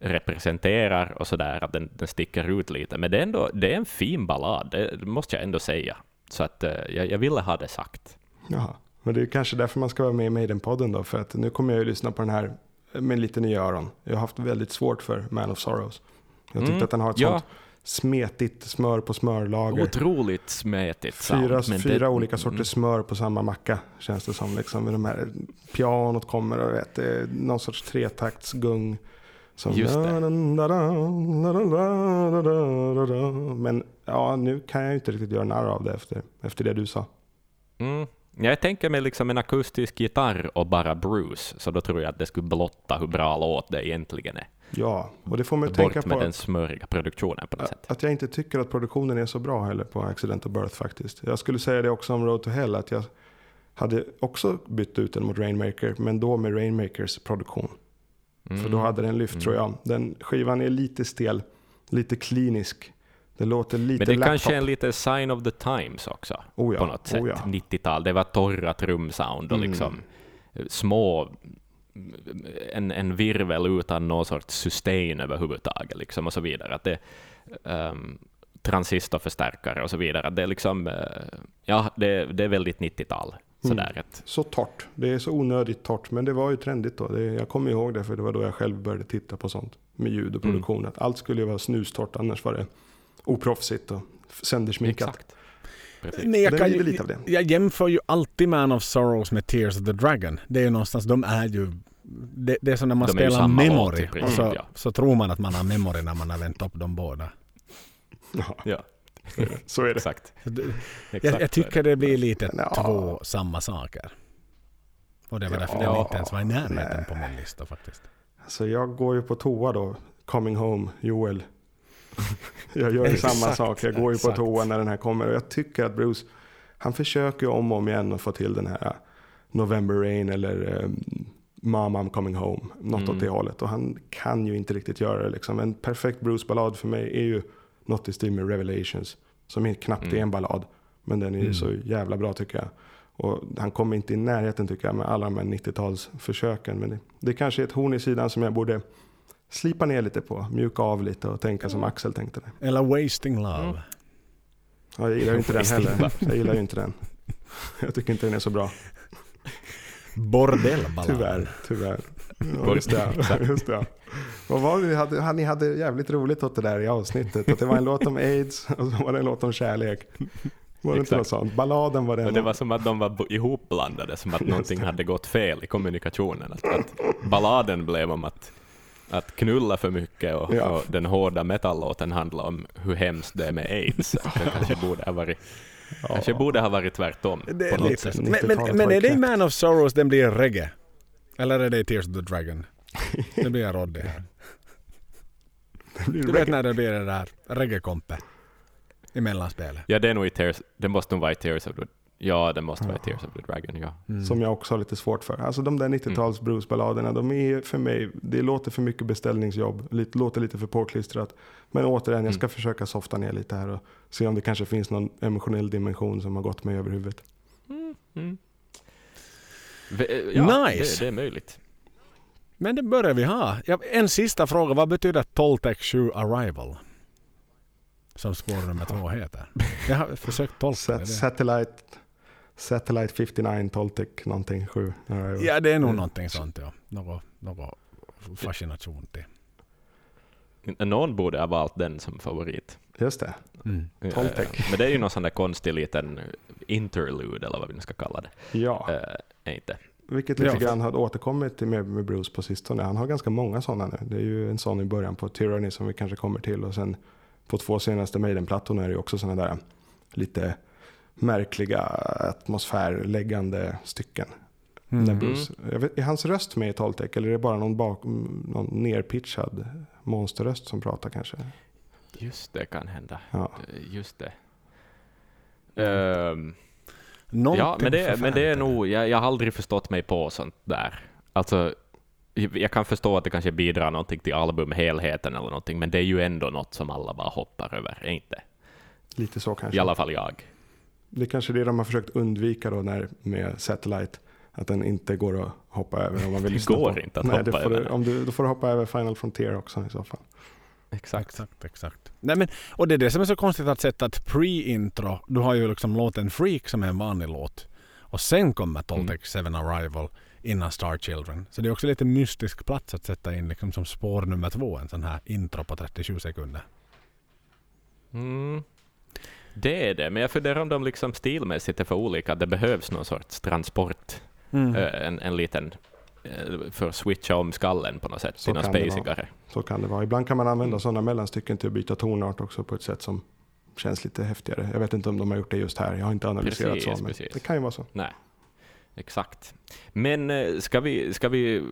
representerar och sådär, att den, den sticker ut lite. Men det är, ändå, det är en fin ballad, det måste jag ändå säga. Så att eh, jag, jag ville ha det sagt. Jaha. Men det är kanske därför man ska vara med i Maiden-podden då. För att nu kommer jag ju lyssna på den här med lite nya öron. Jag har haft väldigt svårt för Man of Sorrows. Jag tyckte Mm, att den har ett ja. sånt smetigt smör på smörlager. Otroligt smetigt. Fyra, men fyra det- olika sorters smör på samma macka känns det som. Liksom, de här pianot kommer och vet, någon sorts tretaktsgung. Som Just det. Men ja, nu kan jag inte riktigt göra narr av det efter, efter det du sa. Mm. Jag tänker mig liksom en akustisk gitarr och bara Bruce, så då tror jag att det skulle blotta hur bra låt det egentligen är. Ja, och det får mig att Bort tänka med på den smöriga produktionen på något sätt. att jag inte tycker att produktionen är så bra heller på Accidental Birth faktiskt. Jag skulle säga det också om Road to Hell, att jag hade också bytt ut den mot Rainmaker, men då med Rainmakers produktion. För då hade den lyft Mm. tror jag. Den skivan är lite stel, lite klinisk. Det låter lite Men det laptop. kanske är en lite sign of the times också. Oh ja, på något sätt. oh ja. 90-tal, det var torra trumsound och Mm. liksom eh, små, en, en virvel utan någon sorts sustain överhuvudtaget liksom och så vidare. Att det, um, transistorförstärkare och så vidare. Det är liksom, eh, ja, det, det är väldigt 90-tal. Sådär Mm. Så torrt. Det är så onödigt torrt. Men det var ju trendigt då. Det, jag kommer ihåg det för det var då jag själv började titta på sånt. Med ljud och Mm. produktion. Att allt skulle ju vara snustort. Annars var det oproffsigt och söndersminkat. exakt. Precis. Men jag, kan lite av det. jag jämför ju alltid Man of Sorrows med Tears of the Dragon. Det är ju någonstans, de är ju... Det, det är som när man De spelar Memory i och princip, så, ja. så tror man att man har Memory när man har vänt upp de båda. Ja, Ja, så är det. exakt. Jag, jag tycker det blir lite Ja. två samma saker. Och det var därför Ja. den inte ens var i närheten Nej. på min lista faktiskt. Så jag går ju på toa då. Coming home, Joel. [laughs] Jag gör ju samma sak. Jag går ju på toa när den här kommer. Och jag tycker att Bruce, han försöker om och om igen att få till den här November Rain eller um, Mom I'm coming home. Något Mm. åt det hållet. Och han kan ju inte riktigt göra det. Liksom. En perfekt Bruce-ballad för mig är ju något i stil med Revelations. Som är knappt Mm. är en ballad. Men den är ju Mm. så jävla bra tycker jag. Och han kommer inte i närheten tycker jag med alla de här 90-talsförsöken. Men det, det kanske är ett horn i sidan som jag borde slipa ner lite på. Mjuka av lite och tänka som Axel tänkte. Det. Eller Wasting Love. Mm. Ja, jag gillar ju inte den heller. Jag gillar ju inte den. Jag tycker inte den är så bra. Bordellballad. Tyvärr, tyvärr. Ja, just det. Just det. Vad var det? Ni hade, ni hade jävligt roligt åt det där i avsnittet. Att det var en låt om aids och så var det en låt om kärlek. Var det inte något sånt? Balladen var den. Och det var som att de var ihopblandade, som att någonting hade gått fel i kommunikationen. Att, att balladen blev om att, att knulla för mycket och, Ja. och den hårda metallåten handlade om hur hemskt det är med aids. Det [laughs] kanske borde ha varit, kanske borde ha varit tvärtom Det är på något sätt. men, men, 90-talet men är det i. Man of Sorrows den blir reggae? Eller är det i Tears of the Dragon? Det blir en Roddy här. [laughs] Du vet när det blir det där reggae-kompe i mellanspelet. Ja, det är nog i Tears, det måste nog vara i Tears of the, ja, det måste vara Tears of the Dragon, ja. Mm. Som jag också har lite svårt för. Alltså de där 90-tals bluesballaderna, de är för mig, det låter för mycket beställningsjobb, lite, låter lite för påklistrat. Men återigen, jag ska försöka softa ner lite här och se om det kanske finns någon emotionell dimension som har gått mig över huvudet. Mm. V- Ja, Nice. det, det är möjligt. Men det börjar vi ha. Ja, en sista fråga. Vad betyder Toltec 7 Arrival? Som spår nummer två heter. Jag har försökt tolka det. Satellite, Satellite 59 Toltec någonting 7. Ja, det är nog Mm. någonting sånt. Ja. Något, något fascination till. Någon borde ha valt den som favorit. Just det. Mm. Toltec. Eh, Men det är ju någon sån där konstig liten interlude, eller vad vi nu ska kalla det. Ja, är inte. vilket lite Ja. grann har återkommit till med, med Bruce på sistone. Han har ganska många sådana nu. Det är ju en sån i början på Tyranny som vi kanske kommer till och sen på två senaste Maiden-plattorna är det ju också sådana där lite märkliga atmosfärläggande stycken. Mm. När Bruce, jag vet, är hans röst med i Toltec eller är det bara någon, bak, någon nerpitchad monsterröst som pratar kanske? Just det kan hända. Ja. Just det. Någonting ja, men det, men det är nog, jag, jag har aldrig förstått mig på sånt där. Alltså, jag jag kan förstå att det kanske bidrar någonting till albumhelheten eller någonting, men det är ju ändå något som alla bara hoppar över, är inte? Lite så kanske. I alla fall jag. Det är kanske det de har försökt undvika då när, med Satellite. Att den inte går att hoppa över om man vill Det går på. inte att Nej, hoppa över Du, om du, då får du hoppa över Final Frontier också i så fall. Exakt. Exakt, exakt. Nej, men, och det är det som är så konstigt att sätta ett pre-intro. Du har ju liksom låten Freak som är en vanlig låt. Och sen kommer Toltec Mm. 7 Arrival innan Star Children. Så det är också lite mystisk plats att sätta in liksom som spår nummer två. En sån här intro på 37 sekunder. Mm. Det är det, men jag funderar om de liksom stilmässigt är för olika. Det behövs någon sorts transport, Mm. eh, en, en liten, eh, för att switcha om skallen på något sätt Så vara. spacigare. Så kan det vara. Ibland kan man använda sådana mellanstycken till att byta tonart också på ett sätt som känns lite häftigare. Jag vet inte om de har gjort det just här. Jag har inte analyserat Precis, så. Men precis. det kan ju vara så. Nej, exakt. Men eh, ska vi, ska vi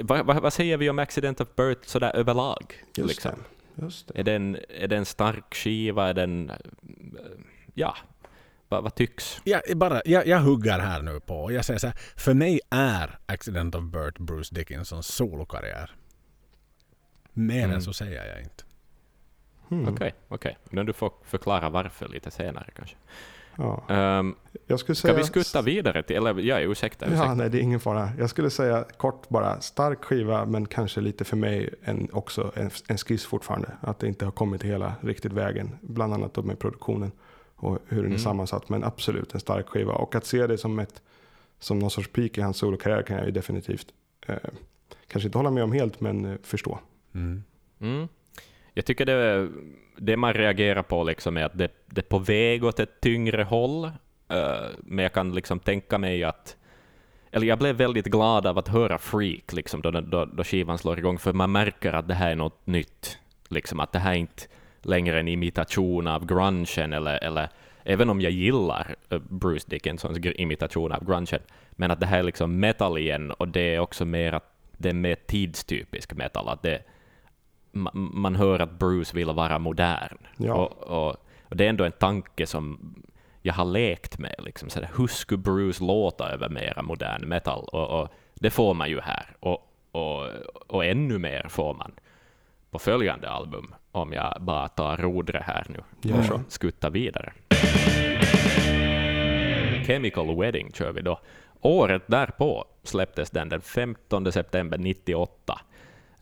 vad, vad, vad säger vi om Accident of Birth sådär överlag? Just liksom? Just det. Är, den, är den stark skiva? Är den, eh, ja, Vad, vad tycks? Jag, bara, jag, jag hugger här nu på och jag säger så här. För mig är Accident of Birth Bruce Dickinsons solokarriär. Mer Mm. än så säger jag inte. Hmm. Okej, okej. Men du får förklara varför lite senare kanske. Ja. Ehm, Jag skulle ska säga... vi skutta vidare till, eller ja, ursäkta, ursäkta. Ja, nej, det är ingen fara. Jag skulle säga kort bara, stark skiva men kanske lite för mig en, också en, en skiss fortfarande. Att det inte har kommit hela riktigt vägen, bland annat då med produktionen och hur den är Mm. sammansatt. Men absolut en stark skiva och att se det som, ett, som någon sorts peak i hans solokarriär kan jag ju definitivt, eh, kanske inte hålla med om helt men eh, förstå. Mm. Mm. Jag tycker det, det man reagerar på liksom är att det, det är på väg åt ett tyngre håll, eh, men jag kan liksom tänka mig att eller jag blev väldigt glad av att höra Freak liksom, då, då, då skivan slår igång, för man märker att det här är något nytt. Liksom, att det här är inte längre en imitation av grungen, eller, eller även om jag gillar eh, Bruce Dickinsons imitation av grungen, men att det här är liksom metal igen, och det är också mer att det är mer tidstypisk metal. Att det, ma- man hör att Bruce vill vara modern. Ja. Och, och, och det är ändå en tanke som jag har lekt med. Liksom, så där, hur skulle Bruce låta över mera modern metal? Och, och det får man ju här. Och, och, ännu mer får man på följande album, om jag bara tar rodret här nu och skuttar vidare. Chemical Wedding kör vi då. Året därpå släpptes den den 15 september 98.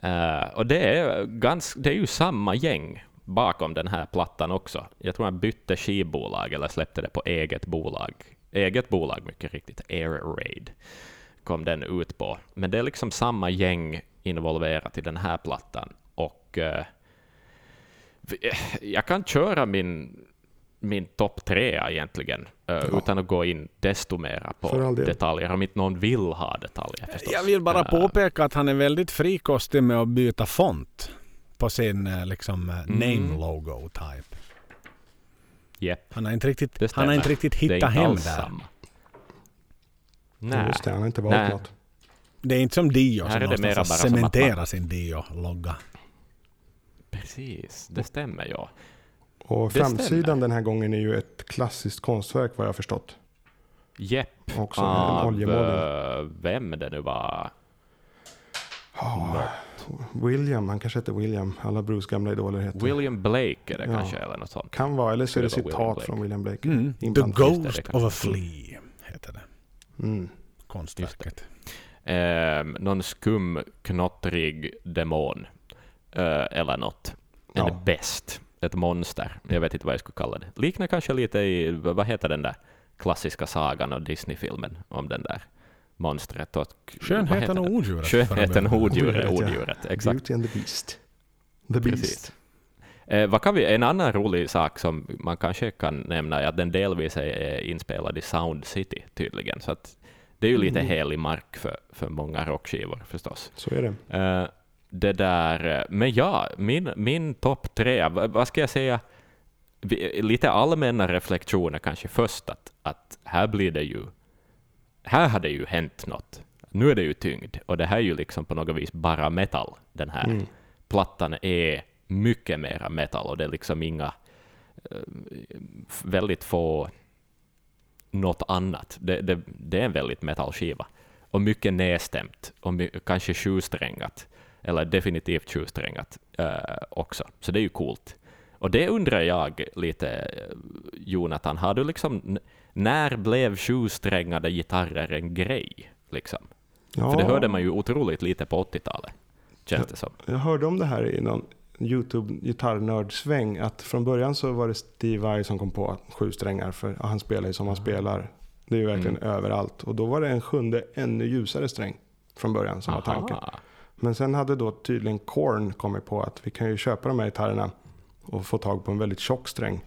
Uh, och det är, ganska, det är ju samma gäng bakom den här plattan också. Jag tror han bytte skivbolag eller släppte det på eget bolag. Eget bolag, mycket riktigt. Air Raid kom den ut på. Men det är liksom samma gäng involverat i den här plattan. Och uh, jag kan köra min, min topp tre egentligen, eh, utan att gå in desto mera på detaljer, om inte någon vill ha detaljer förstås. Jag vill bara påpeka att han är väldigt frikostig med att byta font på sin eh, liksom, eh, Mm. name logo type. Japp, Han har inte riktigt, han har inte riktigt Det är hittat inte hem där. samma. Ja, Nej. Just det, han har inte valt Nej. något. Det är inte som Dio som är det cementerar man- sin Dio-logga. Precis, det stämmer ja. Och Det framsidan stämmer. den här gången är ju ett klassiskt konstverk vad jag har förstått. Jepp. Också en Av oljemodell. eh, vem det nu var. Ja, William, han kanske heter William. Alla Bruce gamla idoler heter. William Blake är det Ja. kanske, eller något sånt. Kan vara, eller så är det William citat Blake. från William Blake. Mm. The det, Ghost det of a Flea heter det. Mm. Konstverket. Eh, någon skum, knottrig demon. Eh, eller något. En Ja. bäst. Ett monster. Jag vet inte vad jag skulle kalla det. Liknar kanske lite i, vad heter den där klassiska sagan och Disney-filmen om den där monstret och... Skönheten och odjuret. Skönheten och odjuret, Odjuret, ja. Exakt. Beauty and the Beast. The Beast. Precis. Eh, vad kan vi, en annan rolig sak som man kanske kan nämna är att den delvis är, är inspelad i Sound City tydligen. Så att det är ju lite Mm. helig mark för, för många rockskivor förstås. Så är det. Eh, det där, eh, men ja, min, min topp tre, vad, ska jag säga, lite allmänna reflektioner kanske först, att, att här blir det ju, här har det ju hänt något. Nu är det ju tyngd, och det här är ju liksom på något vis bara metal, den här Mm. plattan är mycket mera metal, och det är liksom inga, eh, väldigt få något annat. Det, det, det är en väldigt metalskiva. Och mycket nedstämt, och my, kanske sjusträngat, eller definitivt sjusträngat eh, också. Så det är ju coolt. Och det undrar jag lite, eh, Jonathan, har du liksom, när blev sjusträngade gitarrer en grej? Liksom? Ja, För det hörde man ju otroligt lite på 80-talet, känns det som. Jag hörde om det här i någon YouTube gitarrnördsväng. Att från början så var det Steve Vai som kom på sju strängar. För han spelar ju som han spelar. Det är ju verkligen överallt. Och då var det en sjunde ännu ljusare sträng från början som var tanken. Men sen hade då tydligen Korn kommit på att vi kan ju köpa de här gitarrerna och få tag på en väldigt tjock sträng.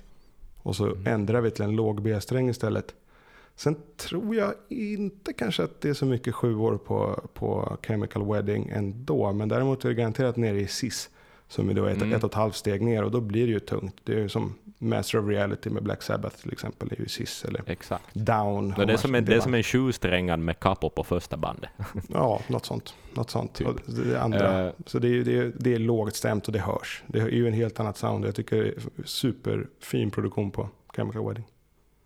Och så ändrar vi till en låg B-sträng istället. Sen tror jag inte kanske att det är så mycket sjuor på, på Chemical Wedding ändå. Men däremot är det garanterat nere i SIS. Som är då ett, Mm. ett och ett halvt steg ner och då blir det ju tungt. Det är ju som Master of Reality med Black Sabbath till exempel. Är ju SIS eller Exakt. Down. Det, är som en, det är som en sjusträngad med capo på första bandet. [laughs] Ja, något sånt. Något sånt. Typ. Det andra. Eh. Så det är, det, är, det är lågt stämt och det hörs. Det är ju en helt annat sound. Jag tycker det är superfin produktion på Chemical Wedding.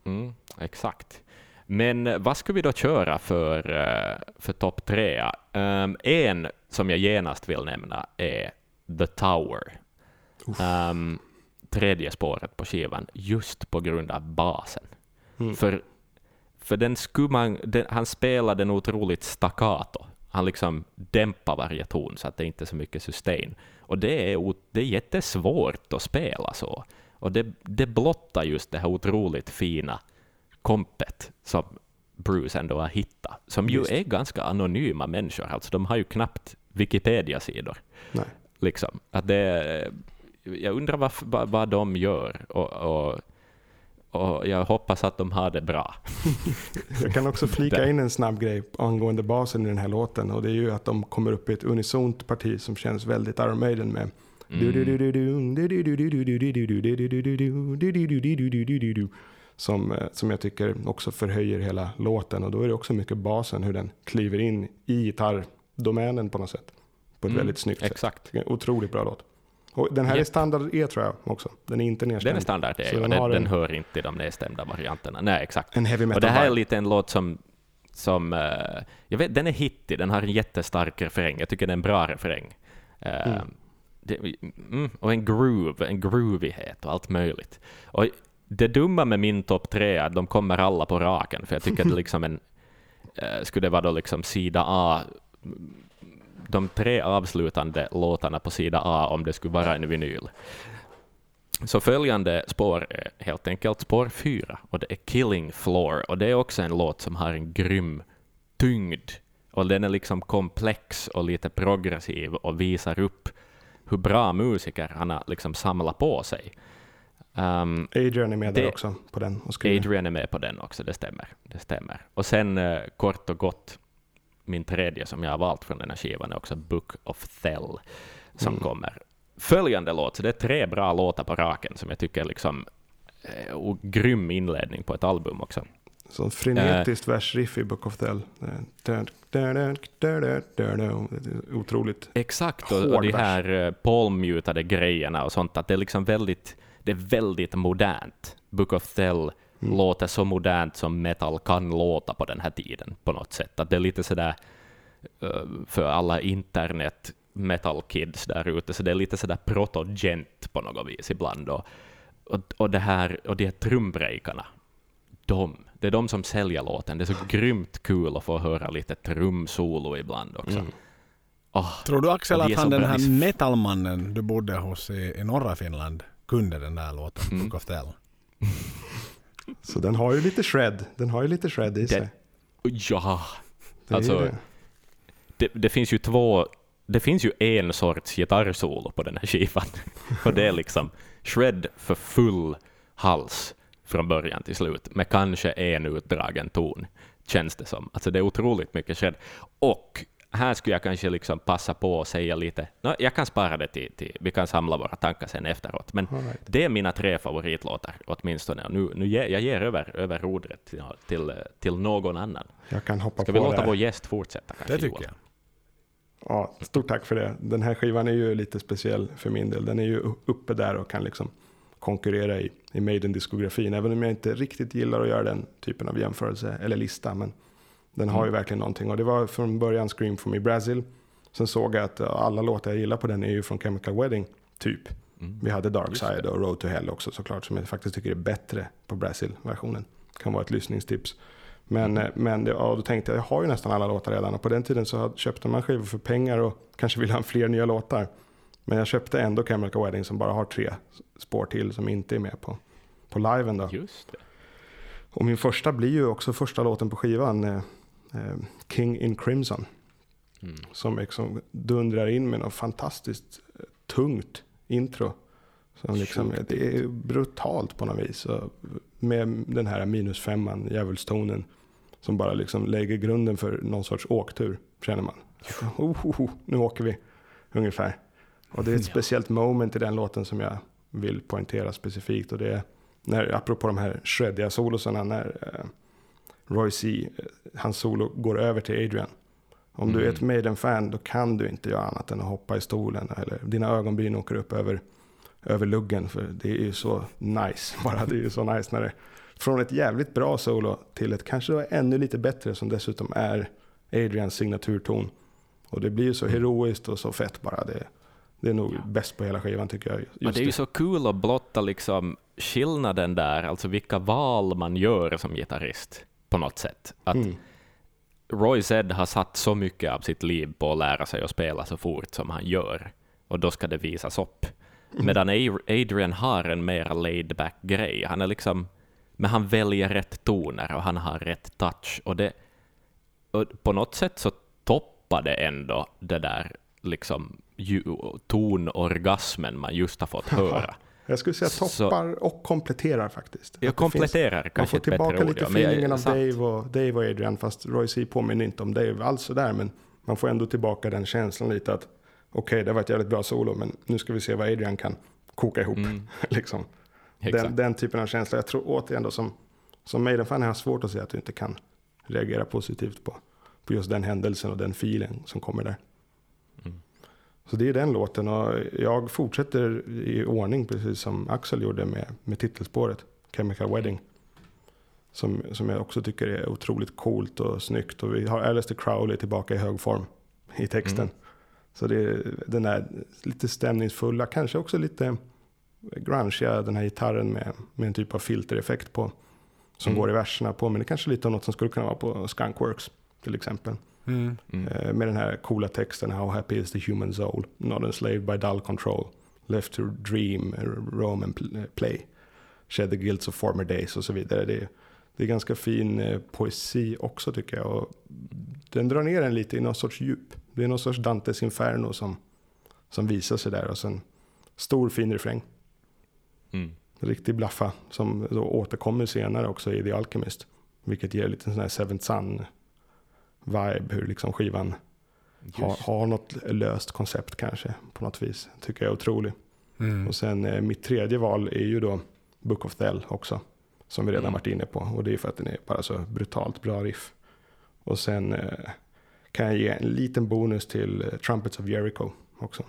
Mm, exakt. Men eh, vad ska vi då köra för, eh, för topp tre? Um, en som jag genast vill nämna är The Tower. Um, tredje spåret på skivan, just på grund av basen. Mm. För, för den man, den, han spelar den otroligt staccato. Han liksom dämpar varje ton så att det inte är så mycket sustain. Och det är, det är jättesvårt att spela så. Och det, det blottar just det här otroligt fina kompet som Bruce ändå har hittat, som ju Just. är ganska anonyma människor. Alltså, de har ju knappt Wikipedia-sidor. Liksom. Att det, jag undrar vad, vad, vad de gör, och, och, och jag hoppas att de har det bra. [laughs] Jag kan också flika in en snabb grej angående basen i den här låten och det är ju att de kommer upp i ett unisont parti som känns väldigt Iron Maiden med som, som jag tycker också förhöjer hela låten och då är det också mycket basen hur den kliver in i gitarrdomänen på något sätt. På ett Mm, väldigt snyggt sätt. Exakt. Jag, Otroligt bra låt. Och den här är Japp. standard E tror jag också. Den är inte nedstämd. Den är standard, och den den, den en- hör inte i de nedstämda varianterna. Nej, exakt. En heavy metal Och det här är lite en låt som, som eh, jag vet, den är hittig, den har en jättestark refräng. Jag tycker det är en bra refräng. Eh, Mm. det, mm, och en groove, en groovighet och allt möjligt. Och det dumma med min topp tre är att de kommer alla på raken, för jag tycker att det [laughs] liksom en, eh, skulle det vara då liksom sida A, de tre avslutande låtarna på sida A om det skulle vara en vinyl. Så följande spår är helt enkelt spår fyra, och det är Killing Floor, och det är också en låt som har en grym tyngd, och den är liksom komplex och lite progressiv och visar upp hur bra musiker han har liksom samlat på sig. Um, Adrian är med där Det- också på den och skriver. Adrian är med på den också, det stämmer. Det stämmer. Och sen eh, kort och gott, min tredje som jag har valt från den här skivan är också Book of Thel, som Mm. kommer. Följande låt, så det är tre bra låtar på raken som jag tycker är liksom eh, och grym inledning på ett album också. Så frenetiskt versriff i Book of Thel. Otroligt. Exakt, och, och de här uh, palmmutade grejerna och sånt, att det är liksom väldigt, det är väldigt modernt. Book of Thel Mm. låter så modernt som metal kan låta på den här tiden på något sätt. Att det är lite sådär eh, för alla internet metal kids där ute, så det är lite sådär protogent på något vis ibland. Och, och, och, det här, och de här trumbreakarna, de, det är de som säljer låten. Det är så [laughs] grymt kul att få höra lite trumsolo ibland också. Mm. Åh, Tror du Axel att han den bra. här metalmannen du bodde hos i, i norra Finland kunde den där låten, Mm. Book of Thel? Så den har ju lite shred. Den har ju lite shred i Det- sig. ja, Det alltså, det, det finns ju två, det finns ju en sorts gitarrsolo på den här skivan. [laughs] Och det är liksom shred för full hals från början till slut, med kanske en utdragen ton, känns det som. Alltså det är otroligt mycket shred. Och här skulle jag kanske liksom passa på att säga lite, no, jag kan spara det till, till, vi kan samla våra tankar sen efteråt, men right. det är mina tre favoritlåtar åtminstone. Och nu, nu ger, jag ger över, över rodret till, till, till någon annan. Jag kan hoppa Ska på vi låta det. vår gäst fortsätta? Kanske, Det tycker Joel? jag. Ja, stort tack för det. Den här skivan är ju lite speciell för min del. Den är ju uppe där och kan liksom konkurrera i, i Maiden-diskografin. Även om jag inte riktigt gillar att göra den typen av jämförelse eller lista. Men den har ju Mm. verkligen någonting. Och det var från början Scream for me Brazil. Sen såg jag att ja, alla låtar jag gillar på den är ju från Chemical Wedding, typ. Mm. Vi hade Dark Side och Road to Hell också såklart. Som jag faktiskt tycker är bättre på Brazil-versionen. Kan vara ett lyssningstips. Men, Mm. eh, men det- ja, då tänkte jag, jag har ju nästan alla låtar redan. Och på den tiden så köpte man skivor för pengar och [laughs] kanske ville ha fler nya låtar. Men jag köpte ändå Chemical Wedding som bara har tre spår till som inte är med på, på liven då. Just det. Och min första blir ju också första låten på skivan, eh, eh, King in Crimson. Mm. Som liksom dundrar in med något fantastiskt eh, tungt intro. Som liksom, det är brutalt på något vis. Med den här minusfemman, djävulstonen. Som bara liksom lägger grunden för någon sorts åktur, känner man. Oh, oh, oh, nu åker vi, ungefär. Och det är ett speciellt moment i den låten som jag vill poängtera specifikt. Och det är, när, apropå de här shreddiga solosarna, när eh, Roy C, hans solo går över till Adrian. Om du är Mm. ett Maiden-fan då kan du inte göra annat än att hoppa i stolen. Eller dina ögonbryn åker upp över, över luggen. För det är ju så nice. [laughs] Bara det är ju så nice när det från ett jävligt bra solo till ett kanske ännu lite bättre som dessutom är Adrians signaturton. Och det blir ju så heroiskt och så fett bara. Det, det är nog bäst på hela skivan tycker jag. Just Och det är ju så kul att blotta liksom skillnaden där, alltså vilka val man gör som gitarrist på något sätt. Att Mm. Roy Zed har satt så mycket av sitt liv på att lära sig att spela så fort som han gör, och då ska det visas upp. Medan A- Adrian har en mer laid back grej. Han är liksom, men han väljer rätt toner och han har rätt touch. Och, det, och på något sätt så toppar det ändå det där liksom tonorgasmen man just har fått [laughs] höra. Jag skulle säga Så- toppar och kompletterar faktiskt. Jag kompletterar finns, man kanske får ett bättre tillbaka ord. lite jag- feelingen av sant. Dave och, Dave och Adrian, fast Roy C påminner inte om Dave alls sådär, men man får ändå tillbaka den känslan lite att okej, det var ett jävligt bra solo, men nu ska vi se vad Adrian kan koka ihop. Mm, [laughs] liksom. Den, den typen av känsla. Jag tror återigen då som, som Maiden-fan har jag svårt att säga att du inte kan reagera positivt på, på just den händelsen och den feeling som kommer där. Så det är den låten och jag fortsätter i ordning precis som Axel gjorde med, med titelspåret Chemical Wedding. Som, som jag också tycker är otroligt coolt och snyggt. Och vi har Alistair Crowley tillbaka i hög form i texten. Mm. Så det är den där lite stämningsfulla, kanske också lite grungeiga, den här gitarren med, med en typ av filtereffekt på. Som Mm. går i verserna på, men det kanske lite om något som skulle kunna vara på Skunkworks till exempel. Mm. Mm. Eh, med den här coola texten How happy is the human soul, not enslaved by dull control, left to dream, eh, roam and eh, play, shed the guilts of former days och så vidare. Det är, det är ganska fin poesi också tycker jag. Och den drar ner en lite i någon sorts djup. Det är någon sorts Dantes Inferno som, som visar sig där och sen stor fin refräng. Mm. Riktig blaffa som då återkommer senare också i The Alchemist. Vilket ger lite sån här Seventh Sun vibe, hur liksom skivan har, har något löst koncept kanske på något vis. Tycker jag är otrolig. Mm. Och sen eh, mitt tredje val är ju då Book of Thel också. Som vi redan Mm. varit inne på. Och det är för att den är bara så brutalt bra riff. Och sen eh, kan jag ge en liten bonus till eh, Trumpets of Jericho också.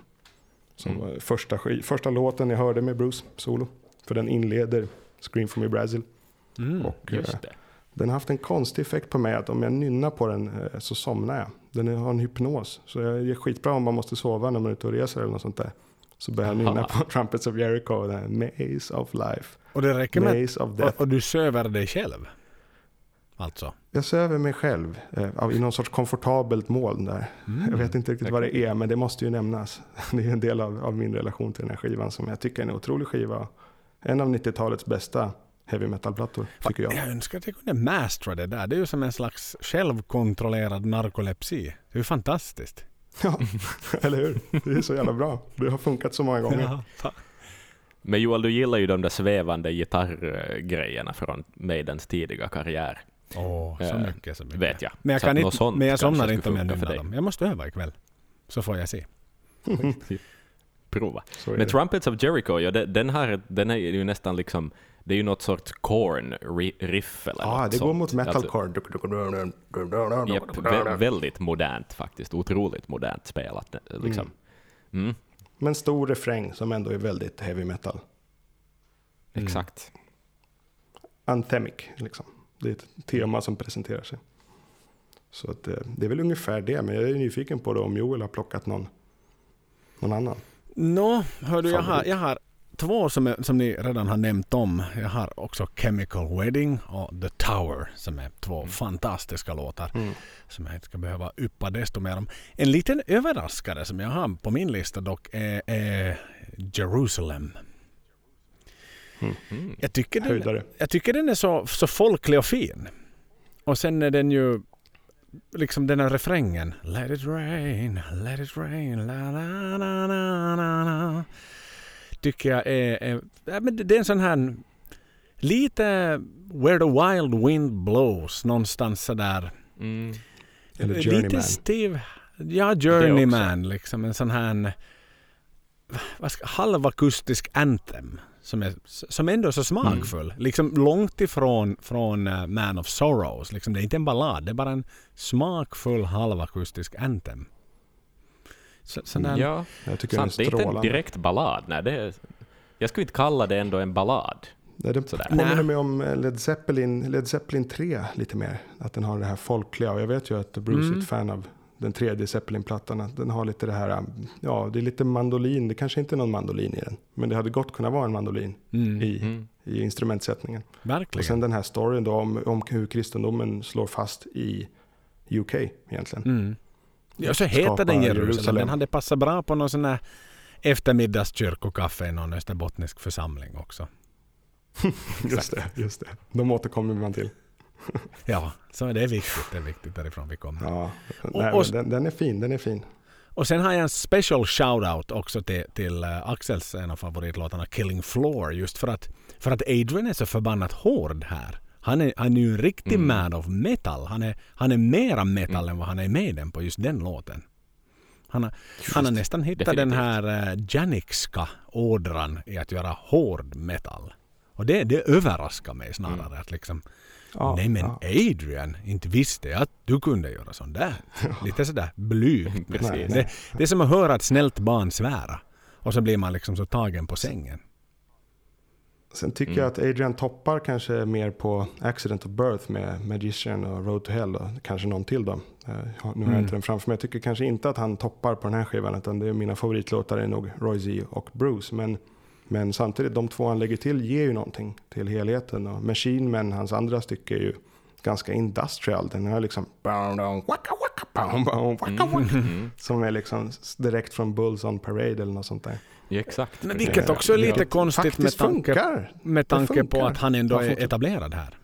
Som Mm. var första, första låten jag hörde med Bruce solo. För den inleder Scream from me Brazil. Mm. Och eh, Just det. Den har haft en konstig effekt på mig att om jag nynnar på den eh, så somnar jag. Den är- har en hypnos. Så jag är skitbra om man måste sova när man är ute och reser eller något sånt där. Så börjar jag nynna på [laughs] Trumpets of Jericho den här Maze of Life. Och det räcker med Maze of Death. och, och du söver dig själv. Alltså. Jag söver mig själv eh, av- i någon sorts komfortabelt moln där. Mm. Jag vet inte riktigt vad det är, men det måste ju nämnas. [laughs] Det är en del av, av min relation till den här skivan som jag tycker är en otrolig skiva. En av 90-talets bästa heavy metal-plattor, tycker jag. Jag önskar att jag kunde mastra det där. Det är ju som en slags självkontrollerad narkolepsi. Det är ju fantastiskt. Ja, [laughs] eller hur? Det är så jävla bra. Det har funkat så många gånger. Ja. Men Joel, du gillar ju de där svävande gitarrgrejerna från Maidens tidiga karriär, Åh, så Eh, mycket, så mycket. vet jag. Men jag, Så kan inte, men jag somnar inte om jag nynnar dem. Jag måste öva ikväll. Så får jag se. [laughs] Prova. Men det. Trumpets of Jericho, ja, den, här, den är ju nästan liksom, det är ju något sorts corn-riff eller Ja, något det går sånt. mot Alltså, metalcore. Japp, vä- väldigt modernt faktiskt. Otroligt modernt spelat. Liksom. Mm. Men stor refräng som ändå är väldigt heavy metal. Mm. Exakt. Anthemic, liksom. Det är ett tema som presenterar sig. Så att, eh, det är väl ungefär det, men jag är nyfiken på det om Joel har plockat någon, någon annan. Nå, hördu, jag har, jag har två som, som ni redan har nämnt om. Jag har också Chemical Wedding och The Tower som är två Mm. fantastiska låtar Mm. som jag inte ska behöva yppa desto mer om. En liten överraskare som jag har på min lista dock är, är Jerusalem. Mm. Jag tycker den, jag tycker den är så, så folklig och fin. Och sen är den ju liksom den här refrängen. Let it rain, let it rain, la la la la la. Tycker jag är, är ja, men det är en sån här lite Where the wild wind blows någonstans sådär. Mm. Eller Lite Journeyman. Steve, ja Journeyman liksom en sån här vad ska, halvakustisk anthem som, är, som ändå är så smakfull. Liksom långt ifrån från eh, Man of Sorrows. Liksom, det är inte en ballad, det är bara en smakfull halvakustisk anthem. Sån där, Ja, Jag tycker den är sant. Det är inte en strålande. direkt ballad. Nej, det är, jag skulle inte kalla det ändå en ballad. Det, det Sådär. påminner Nej. mig om eh, Led Zeppelin, Led Zeppelin 3 lite mer. Att den har det här folkliga. Och jag vet ju att Bruce är Mm. ett fan av den tredje Zeppelin-plattan. att Den har lite det här, um, ja det är lite mandolin. Det kanske inte är någon mandolin i den. Men det hade gott kunnat vara en mandolin Mm. i, Mm. i instrumentsättningen. Och Verkligen. sen den här storyn då om, om hur kristendomen slår fast i UK egentligen. Ja, så heter den Jerusalem. Jerusalem. Den hade passat bra på någon sån här eftermiddagskyrkokaffe i någon österbottnisk församling också. [laughs] Just det, just det. De återkommer man till. [laughs] Ja, så det är viktigt. Det är viktigt därifrån vi kommer. Ja, Och- nej, och- men den, den är fin, den är fin. Och sen har jag en special shout-out också till, till uh, Axels en av favoritlåtarna Killing Floor just för att, för att Adrian är så förbannat hård här. Han är, han är ju en riktig Mm. man of metal. Han är, han är mera metal än vad han är med den på just den låten. Han har, han har nästan hittat den definitivt. här uh, Janikska ådran i att göra hård metal. Och det, det överraskar mig snarare att liksom Ja, Nej men ja. Adrian, inte visste jag att du kunde göra sånt där. [laughs] Lite sådär blygt. Precis. Det, det är som att höra ett snällt barn svära. Och så blir man liksom så tagen på sängen. Sen tycker Mm. jag att Adrian toppar kanske mer på Accident of Birth med Magician och Road to Hell och kanske någon till då. Ja, Nu har jag Mm. inte den framför mig. Jag tycker kanske inte att han toppar på den här skivan utan det är mina favoritlåtar är nog Roy Z och Bruce. Men, men samtidigt, de två han lägger till ger ju någonting till helheten. Och Machine Men, hans andra stycke är ju ganska industrial. Den har liksom som är liksom direkt från Bulls on Parade eller något sånt där. Ja, exakt. Men vilket också är lite konstigt med tanke, funkar. med tanke på att han ändå är etablerad här.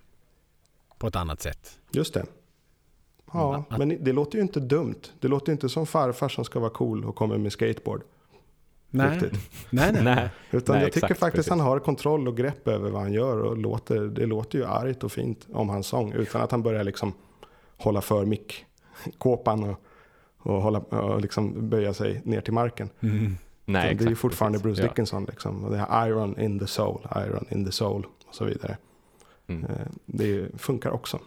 På ett annat sätt. Just det. Ja, Att- men det låter ju inte dumt. Det låter ju inte som farfar som ska vara cool och kommer med skateboard. Nej, Riktigt. nej, nej. [laughs] Nej. Utan Nej, jag tycker exakt, faktiskt precis. han har kontroll och grepp över vad han gör. Och låter, det låter ju argt och fint om hans sång. Utan att han börjar liksom hålla för mick-kåpan och, och, hålla, och liksom böja sig ner till marken. Mm. Nej, det är ju exakt, fortfarande precis. Bruce Ja. Dickinson. Liksom. Och det här iron in the soul, iron in the soul och så vidare. Mm. Eh, Det funkar också.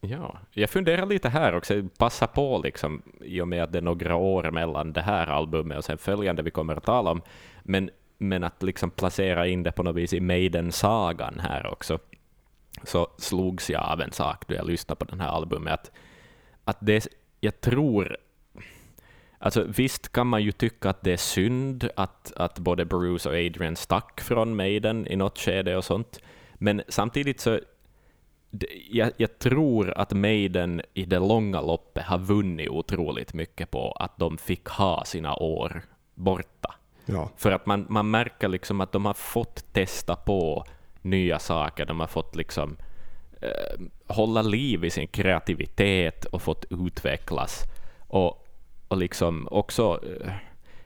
Ja, jag funderar lite här också, passa på liksom, i och med att det är några år mellan det här albumet och sen följande vi kommer att tala om, men, men att liksom placera in det på något vis i Maiden-sagan här också, så slogs jag av en sak då jag lyssnade på den här albumet, att, att det, jag tror Alltså visst kan man ju tycka att det är synd att, att både Bruce och Adrian stack från Maiden i något skede och sånt, men samtidigt så jag, jag tror att Maiden i det långa loppet har vunnit otroligt mycket på att de fick ha sina år borta. Ja, För att man, man märker liksom att de har fått testa på nya saker, de har fått liksom eh, hålla liv i sin kreativitet och fått utvecklas. Och, och liksom också eh,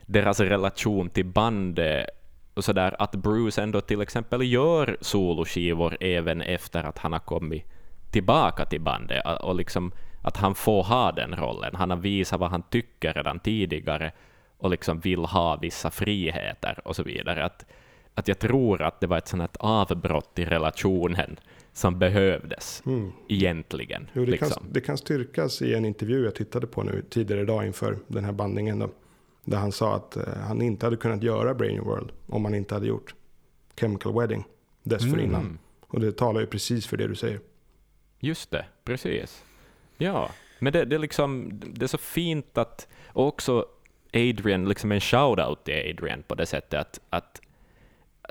deras relation till bandet och sådär, att Bruce ändå till exempel gör soloskivor även efter att han har kommit tillbaka till bandet och- liksom att han får ha den rollen. Han har visat vad han tycker redan tidigare och liksom vill ha vissa friheter och så vidare. Att, att jag tror att det var ett sånt avbrott i relationen som behövdes egentligen. Mm. Jo, det, liksom. kan, det kan styrkas i en intervju jag tittade på nu tidigare idag inför den här bandningen. Då, där han sa att eh, han inte hade kunnat göra Brain World om han inte hade gjort Chemical Wedding dessförinnan. Mm. Och det talar ju precis för det du säger. Just det, precis. Ja, men det, det, är liksom, det är så fint att... Och också Adrian, liksom en shout-out till Adrian på det sättet att, att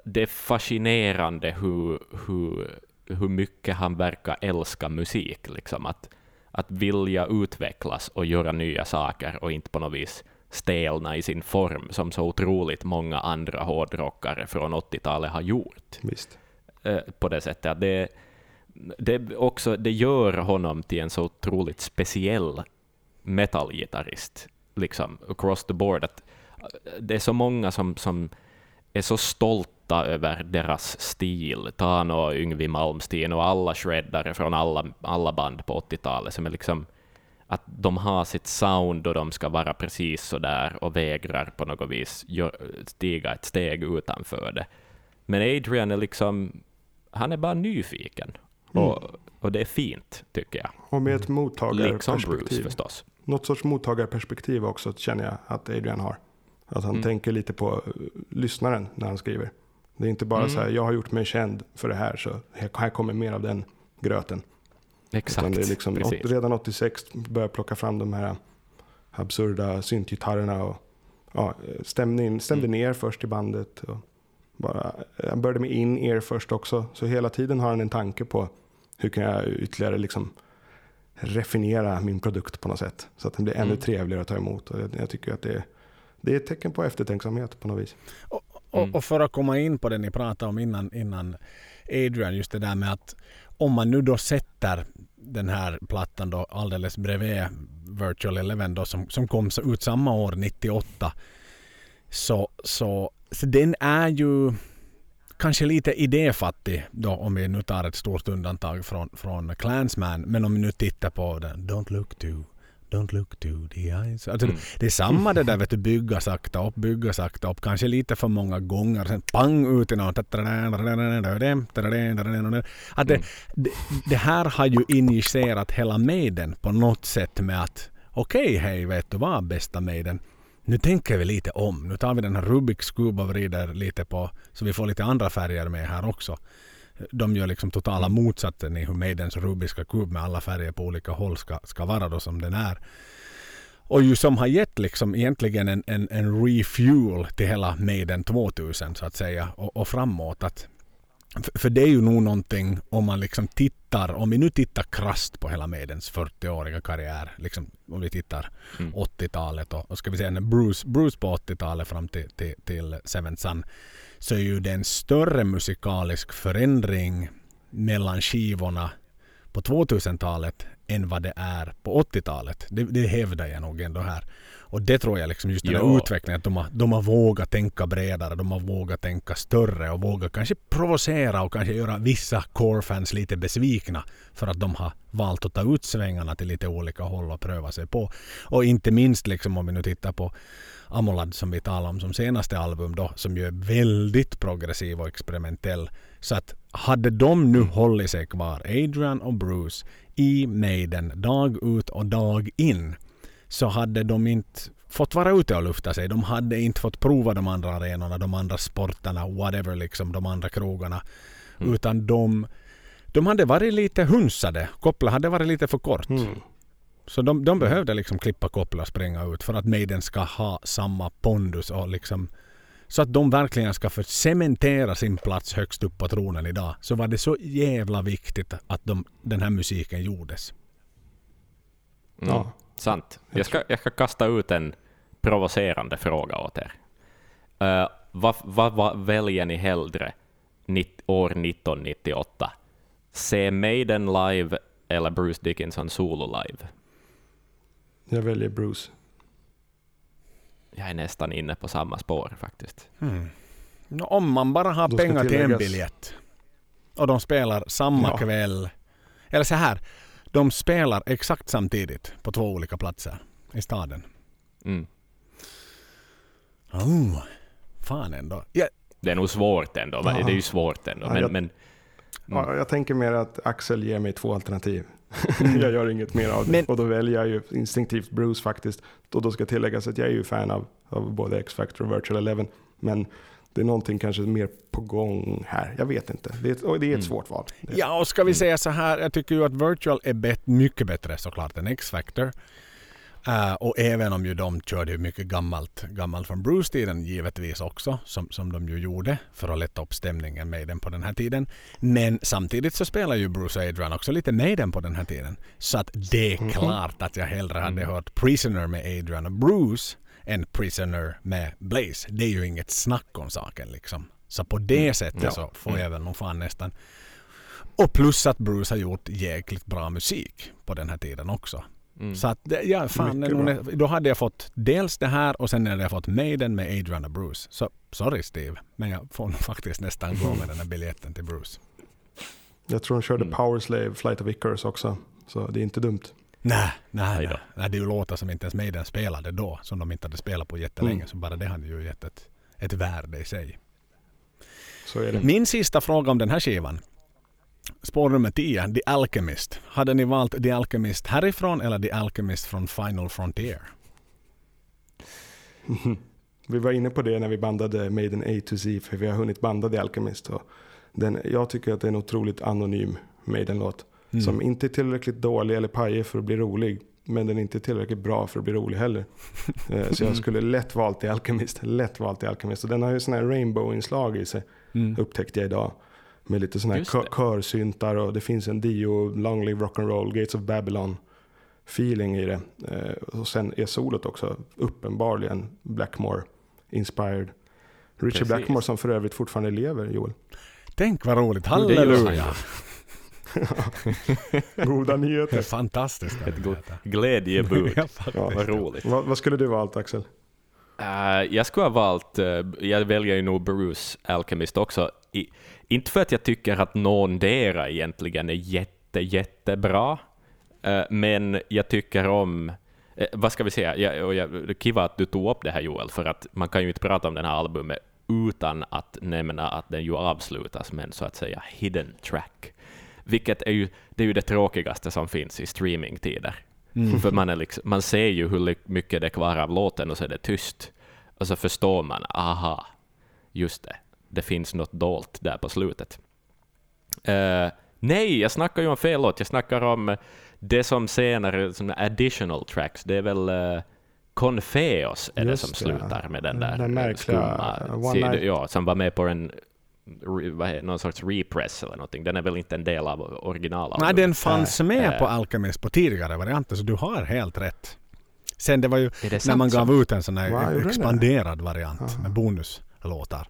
det är fascinerande hur, hur, hur mycket han verkar älska musik. Liksom. Att, att vilja utvecklas och göra nya saker och inte på något vis stelna i sin form som så otroligt många andra hårdrockare från 80-talet har gjort Visst. eh, på det sättet. Att det, det, också, det gör honom till en så otroligt speciell metalgitarrist, liksom across the board. Att eh, det är så många som, som är så stolta över deras stil. Tano och Yngwie Malmsteen och alla shreddare från alla, alla band på 80-talet som är liksom att de har sitt sound och de ska vara precis så där och vägrar på något vis gör, stiga ett steg utanför det. Men Adrian är liksom, han är bara nyfiken. Och, och det är fint, tycker jag. Och med ett Liksom Bruce mottagarperspektiv. förstås. Något sorts mottagarperspektiv också känner jag att Adrian har. Att han Mm. tänker lite på eh, lyssnaren när han skriver. Det är inte bara Mm. så här, jag har gjort mig känd för det här, så här, kommer mer av den gröten. Utan Exakt. det är liksom, Precis. redan 86 började plocka fram de här absurda syntgitarrerna och ja, stämde, in, stämde Mm. ner först i bandet. Och bara, han började med in-ear först också, så hela tiden har han en tanke på hur kan jag ytterligare liksom refinera min produkt på något sätt. Så att den blir ännu Mm. trevligare att ta emot. Och jag, jag tycker att det är, det är ett tecken på eftertänksamhet på något vis. Och, Mm. och för att komma in på det ni pratade om innan, innan Adrian, just det där med att om man nu då sätter den här plattan då alldeles bredvid Virtual Eleven då som, som kom ut samma år, 98. Så, så, så den är ju kanske lite idéfattig då om vi nu tar ett stort undantag från, från Clansman. Men om vi nu tittar på den Don't look to Don't look to the eyes. Alltså Mm. Det är samma det där vet du, bygga sakta upp, bygga sakta upp, kanske lite för många gånger. Sen pang ut i något. Att det, det, det här har ju injicerat hela Maiden på något sätt med att okej, okay, hej, vet du vad, bästa Maiden. Nu tänker vi lite om. Nu tar vi den här Rubiks kub och vrider lite på så vi får lite andra färger med här också. De gör liksom totala motsatsen i hur Maidens rubiska kub med alla färger på olika håll ska, ska vara då som den är. Och ju som har gett liksom egentligen en, en, en refuel till hela Maiden 2000 så att säga och, och framåt. Att, för, det är ju nog någonting om man liksom tittar, om vi nu tittar krasst på hela Maidens 40-åriga karriär. Liksom, om vi tittar Mm. 80-talet och, och ska vi säga Bruce, Bruce på 80-talet fram till, till, till Seventh Sun så är ju det en större musikalisk förändring mellan skivorna på 2000-talet än vad det är på 80-talet. Det, det hävdar jag nog ändå här. Och det tror jag liksom just den här utvecklingen att de har, de har vågat tänka bredare, de har vågat tänka större och vågat kanske provocera och kanske göra vissa core-fans lite besvikna för att de har valt att ta ut svängarna till lite olika håll och pröva sig på. Och inte minst liksom om vi nu tittar på Amolad som vi talade om som senaste album då som ju är väldigt progressiv och experimentell. Så att hade de nu hållit sig kvar, Adrian och Bruce, i Maiden dag ut och dag in så hade de inte fått vara ute och lufta sig. De hade inte fått prova de andra arenorna, de andra sporterna, whatever liksom, de andra krogarna. Mm. Utan de, de hade varit lite hunsade. Koppla hade varit lite för kort. Mm. Så de, de behövde liksom klippa koppla och springa ut för att Maiden ska ha samma pondus och liksom så att de verkligen ska cementera sin plats högst upp på tronen idag. Så var det så jävla viktigt att de, den här musiken gjordes. Mm. Ja. Sant. Jag ska, jag ska kasta ut en provocerande fråga åt er. Eh, vad, vad, vad väljer ni hellre nitt, år 1998? Se Maiden live eller Bruce Dickinson solo live? Jag väljer Bruce. Jag är nästan inne på samma spår faktiskt. Nå, Om man bara har Då pengar till en biljett och de spelar samma Ja. kväll. Eller så här. De spelar exakt samtidigt på två olika platser i staden. Mm. Oh, fan ändå. Ja, Det är nog svårt ändå. Ja. Det är ju svårt ändå. Ja, Men, jag- men Ja, jag tänker mer att Axel ger mig två alternativ. Mm. jag gör inget mer av det. Men- Och då väljer jag ju instinktivt Bruce faktiskt. Och då ska tilläggas att jag är ju fan av, av både X-Factor och Virtual Eleven. Men det är någonting kanske mer på gång här. Jag vet inte. Det är ett, och det är ett Mm. svårt val. Ja, och ska vi säga så här. Jag tycker ju att Virtual är bet- mycket bättre såklart än X-Factor. Eh, och även om ju de körde ju mycket gammalt, gammalt från Bruce-tiden givetvis också. Som, som de ju gjorde för att lätta upp stämningen med den på den här tiden. Men samtidigt så spelar ju Bruce och Adrian också lite Maiden på den här tiden. Så att det är Mhm. klart att jag hellre hade Mm. hört Prisoner med Adrian och Bruce än Prisoner med Blaze. Det är ju inget snack om saken liksom. Så på det Mm. sättet så får jag väl nog fan nästan och plus att Bruce har gjort jäkligt bra musik på den här tiden också. Mm. Så att, ja, fan, nog då hade jag fått dels det här och sen hade jag fått Maiden med Adrian och Bruce. Så sorry Steve, men jag får nog faktiskt nästan gå med den här biljetten till Bruce. Jag tror de körde Mm. Power Slave, Flight of Icarus också. Så det är inte dumt. Nej, nej, nej. nej. Det är ju låtar som inte ens Maiden spelade då, som de inte hade spelat på jättelänge. Mm. Så bara det hade ju gett ett, ett värde i sig. Så är det. Min sista fråga om den här skivan. Spår nummer 10, The Alchemist. Hade ni valt The Alchemist härifrån eller The Alchemist från Final Frontier? [laughs] Vi var inne på det när vi bandade Maiden A to Z, för vi har hunnit banda The Alchemist. Och den, jag tycker att det är en otroligt anonym Maiden-låt. Mm. Som inte är tillräckligt dålig eller pajig för att bli rolig. Men den är inte tillräckligt bra för att bli rolig heller. [laughs] Eh, Så jag skulle lätt valt The Alchemist. Lätt valt The Alchemist. Och den har ju sådana här rainbow-inslag i sig. Mm. Upptäckte jag idag. Med lite sådana här det. körsyntar och det finns en Dio, Long Live Rock'n'Roll, Gates of Babylon feeling i det. Eh, och sen är solot också uppenbarligen Blackmore inspired. Richie Precis. Blackmore som för övrigt fortfarande lever, Joel. Tänk vad roligt. Halleluja. Goda Det är [laughs] nyheter. [laughs] fantastiskt. Ett glädjebud. [laughs] Ja. Vad roligt. vad, vad skulle du valt Axel? Eh, jag skulle ha valt, eh, jag väljer ju nog Bruce Alchemist också. I, inte för att jag tycker att någondera egentligen är jätte, jättebra, eh, men jag tycker om, eh, vad ska vi säga, jag, jag, kiva att du tog upp det här Joel, för att man kan ju inte prata om den här albumet utan att nämna att den ju avslutas med en så att säga hidden track. Vilket är ju det, är ju det tråkigaste som finns i streamingtider. Mm. För man, är liksom, man ser ju hur mycket det är kvar av låten och så är det tyst. Och så förstår man, aha, just det, det finns något dolt där på slutet. Eh, nej, jag snackar ju om fel låt. Jag snackar om det som senare, som additional tracks, det är väl uh, Confeos är det Just som det, slutar med den den där eh, märkliga skumma, One si- Night- ja, som var med på en re, vad är, någon sorts repress eller någonting. Den är väl inte en del av originalet? Nej, den fanns med Äh. på Alchemist på tidigare varianter, så du har helt rätt. Sen det var ju det när man gav ut en sån här Wow, den det? expanderad variant med bonuslåtar.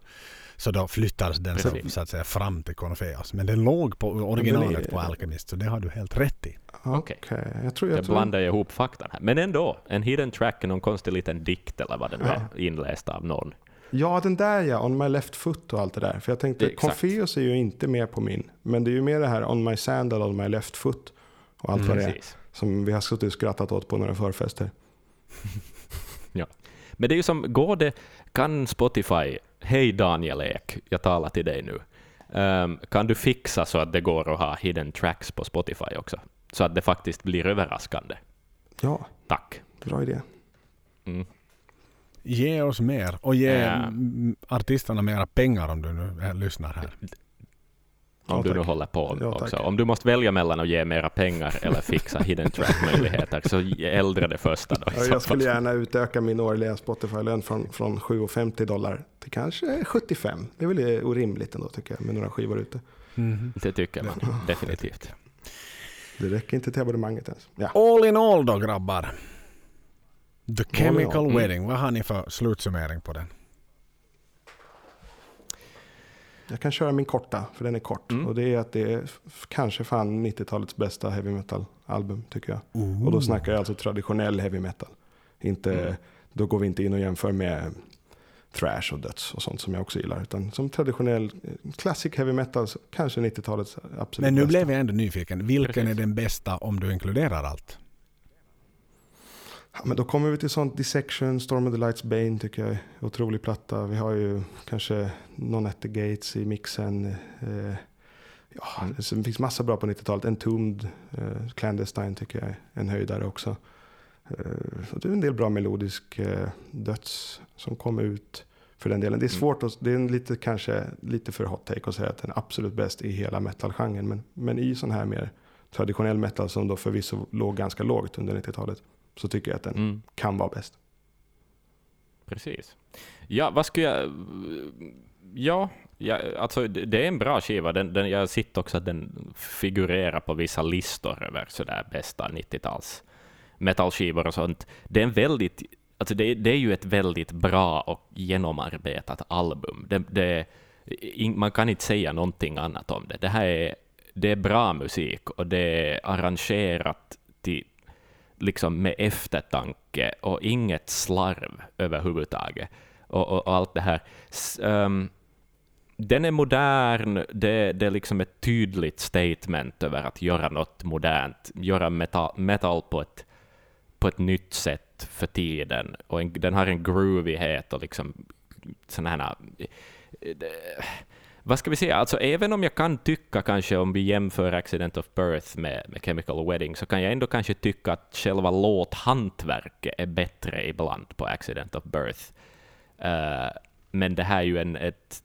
Så då flyttades den så, så att säga fram till Confeos. Men den låg på originalet på Alchemist, så det har du helt rätt i. Okej. Okej, jag tror jag, Jag tror... blandar ihop faktan här. Men ändå, en hidden track någon konstig liten dikt eller vad den Ja. är inläst av någon. Ja, den där ja, On My Left Foot och allt det där. För jag tänkte. Confeos är ju inte med på min. Men det är ju mer det här On My Sandal, On My Left Foot och allt vad det är. Precis. Som vi har suttit och skrattat åt på några förfester. [laughs] Men det är ju som, går det, kan Spotify, hej Daniel Ek, jag talar till dig nu, Ehm, kan du fixa så att det går att ha hidden tracks på Spotify också? Så att det faktiskt blir överraskande. Ja, Tack. bra idé. Mm. Ge oss mer och ge mm, artisterna mera pengar om du nu eh, lyssnar här. Om Ja, du nu tack. håller på Ja, tack. också. Om du måste välja mellan att ge mera pengar eller fixa hidden track-möjligheter, så äldre det första då. Ja, jag skulle gärna utöka min årliga Spotify-lön från, från 7,50 dollar till kanske 75. Det är väl orimligt ändå tycker jag med några skivor ute. Mhm. Det tycker man definitivt. Det räcker inte till abonnemanget ens. Ja. All in all då grabbar. The Chemical Mm. Wedding, vad har ni för slutsummering på den? Jag kan köra min korta, för den är kort. Mm. Och det är att det är kanske fan 90-talets bästa heavy metal-album tycker jag. Och då snackar jag alltså traditionell heavy metal. Inte, Mm. Då går vi inte in och jämför med thrash och döds och sånt som jag också gillar. Utan som traditionell eh, classic heavy metal, kanske 90-talets absolut Men nu bästa. blev jag ändå nyfiken. Vilken Precis. är den bästa om du inkluderar allt? Ja, men då kommer vi till sånt Dissection, Storm of the Lights, Bane tycker jag är otrolig platta. Vi har ju kanske Non at the Gates i mixen. Eh, ja, Mm. det finns massa bra på 90-talet. Entombed, eh, Clandestine tycker jag är en höjdare också. Eh, så det är en del bra melodisk eh, döds som kom ut för den delen. Det är Mm. svårt att, det är en lite, kanske lite för hot take att säga att den är absolut bäst i hela metalgenren. Men, men i sån här mer traditionell metal som då förvisso låg ganska lågt under 90-talet så tycker jag att den Mm. kan vara bäst. Precis. Ja, vad skulle jag... Ja, ja alltså det är en bra skiva. Den, den, jag sitter också att den figurerar på vissa listor över sådär bästa 90-tals metalskivor och sånt. Det är en väldigt... Alltså det, det är ju ett väldigt bra och genomarbetat album. Det, det, man kan inte säga någonting annat om det. Det här är, det är bra musik och det är arrangerat till liksom med eftertanke och inget slarv överhuvudtaget. Och, och, och allt det här. S, ehm, den är modern, det, det är liksom ett tydligt statement över att göra något modernt, göra metal, metal på, ett, på ett nytt sätt för tiden. Och en, den har en groovighet och liksom sådana här... det- vad ska vi säga, alltså även om jag kan tycka kanske om vi jämför Accident of Birth med, med Chemical Wedding, så kan jag ändå kanske tycka att själva låthantverket är bättre ibland på Accident of Birth. Uh, men det här är ju en... Ett,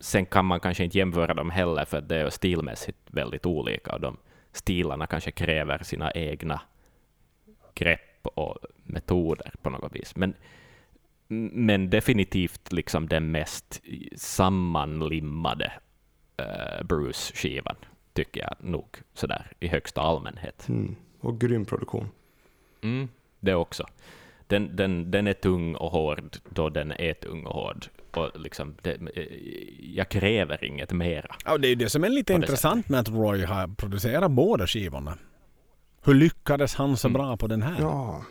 sen kan man kanske inte jämföra dem heller, för det är stilmässigt väldigt olika, och de stilarna kanske kräver sina egna grepp och metoder på något vis. Men, men definitivt liksom den mest sammanlimmade uh, Bruce-skivan, tycker jag nog, sådär i högsta allmänhet. Mm. Och grym produktion. Mm, det också. Den, den, den är tung och hård då den är tung och hård. Och liksom, det, jag kräver inget mera. Ja, det är ju det som är lite intressant med att Roy har producerat båda skivorna. Hur lyckades han så mm. bra på den här? Ja,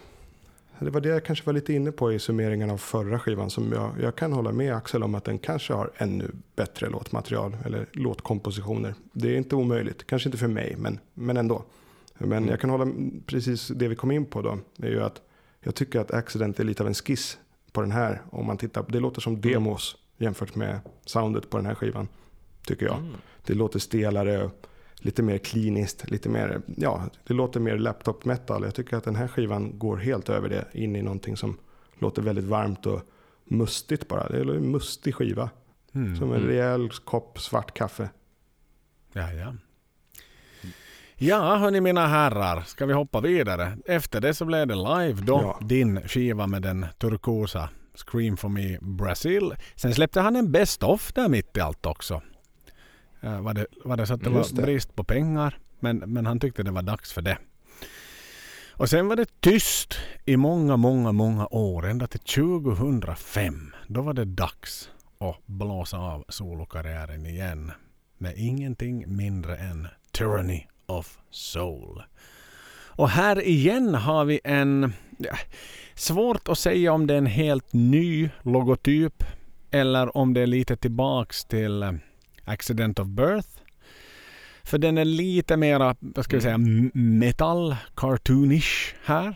det var det jag kanske var lite inne på i summeringen av förra skivan. Som jag, jag kan hålla med Axel om att den kanske har ännu bättre låtmaterial eller låtkompositioner. Det är inte omöjligt, kanske inte för mig, men, men ändå. Men mm. jag kan hålla precis det vi kom in på då. är ju att jag tycker att Accident är lite av en skiss på den här. Om man tittar, det låter som mm. demos jämfört med soundet på den här skivan. Tycker jag. Mm. Det låter stelare, lite mer kliniskt, lite mer, ja, det låter mer laptop metal. Jag tycker att den här skivan går helt över det, in i någonting som låter väldigt varmt och mustigt bara. Det är en mustig skiva. Mm. Som en mm. rejäl kopp svart kaffe. Ja, ja. Ja, hörni mina herrar, ska vi hoppa vidare? Efter det så blev det live då, ja. din skiva med den turkosa Scream for me Brazil. Sen släppte han en Best of där mitt i allt också. Uh, var, det, var det så att det Just var det. brist på pengar? Men, men han tyckte det var dags för det. Och sen var det tyst i många, många, många år. Ända till 2005. Då var det dags att blåsa av solokarriären igen. Med ingenting mindre än Tyranny of Soul. Och här igen har vi en... Ja, svårt att säga om det är en helt ny logotyp eller om det är lite tillbaks till eh, Accident of Birth. För den är lite mera, vad ska vi säga, metal, cartoonish här.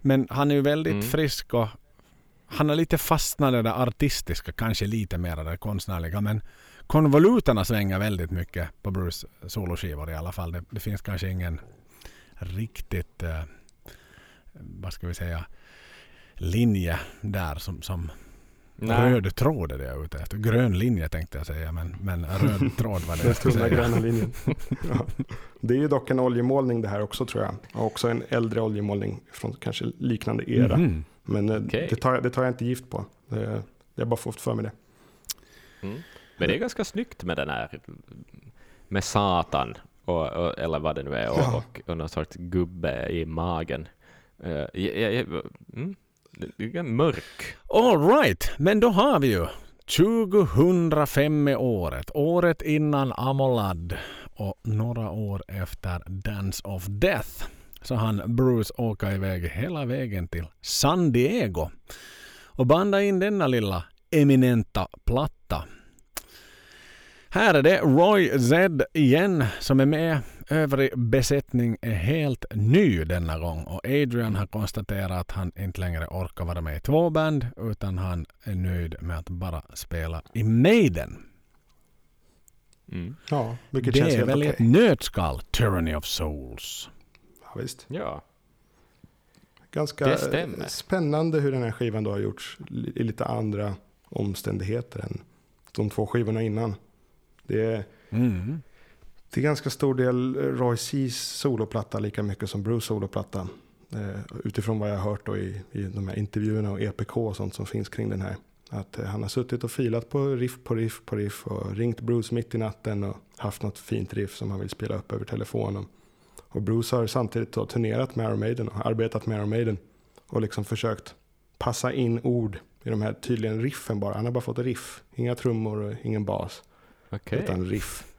Men han är ju väldigt mm. frisk och han är lite fastnat i det artistiska, kanske lite mer det konstnärliga. Men konvoluterna svänger väldigt mycket på Bruce soloskivor i alla fall. Det, det finns kanske ingen riktigt, eh, vad ska vi säga, linje där som, som röd tråd är det jag är ute efter. Grön linje tänkte jag säga, men, men röd [laughs] tråd var det jag skulle säga. gröna linjen. [laughs] ja. Det är ju dock en oljemålning det här också tror jag. Och också en äldre oljemålning från kanske liknande era. Mm -hmm. Men eh, okay. det, tar, det tar jag inte gift på. Det, jag har bara fått för mig det. Mm. Men det är ganska snyggt med den här, med Satan, och, och, eller vad det nu är, och, ja. och, och någon sorts gubbe i magen. Uh, jag, jag, mm, mörk. All right, men då har vi ju 2005 är året, året innan Amolad och några år efter Dance of Death så han Bruce åka iväg hela vägen till San Diego och banda in denna lilla eminenta platta här är det Roy Z igen som är med. Övrig besättning är helt ny denna gång och Adrian har konstaterat att han inte längre orkar vara med i två band utan han är nöjd med att bara spela i Maiden. Mm. Ja, vilket det känns är väl okay. ett nötskal, Tyranny of Souls. Ja, visst. Ja. Ganska spännande hur den här skivan då har gjorts i lite andra omständigheter än de två skivorna innan. Det är, mm. Till ganska stor del Roy C's soloplatta lika mycket som Bruce soloplatta. Eh, utifrån vad jag har hört då i, i de här intervjuerna och EPK och sånt som finns kring den här. Att eh, han har suttit och filat på riff på riff på riff och ringt Bruce mitt i natten och haft något fint riff som han vill spela upp över telefonen. Och Bruce har samtidigt då turnerat med Iron Maiden och arbetat med Iron Maiden och liksom försökt passa in ord i de här tydligen riffen bara. Han har bara fått riff, inga trummor och ingen bas. Okay. Utan riff.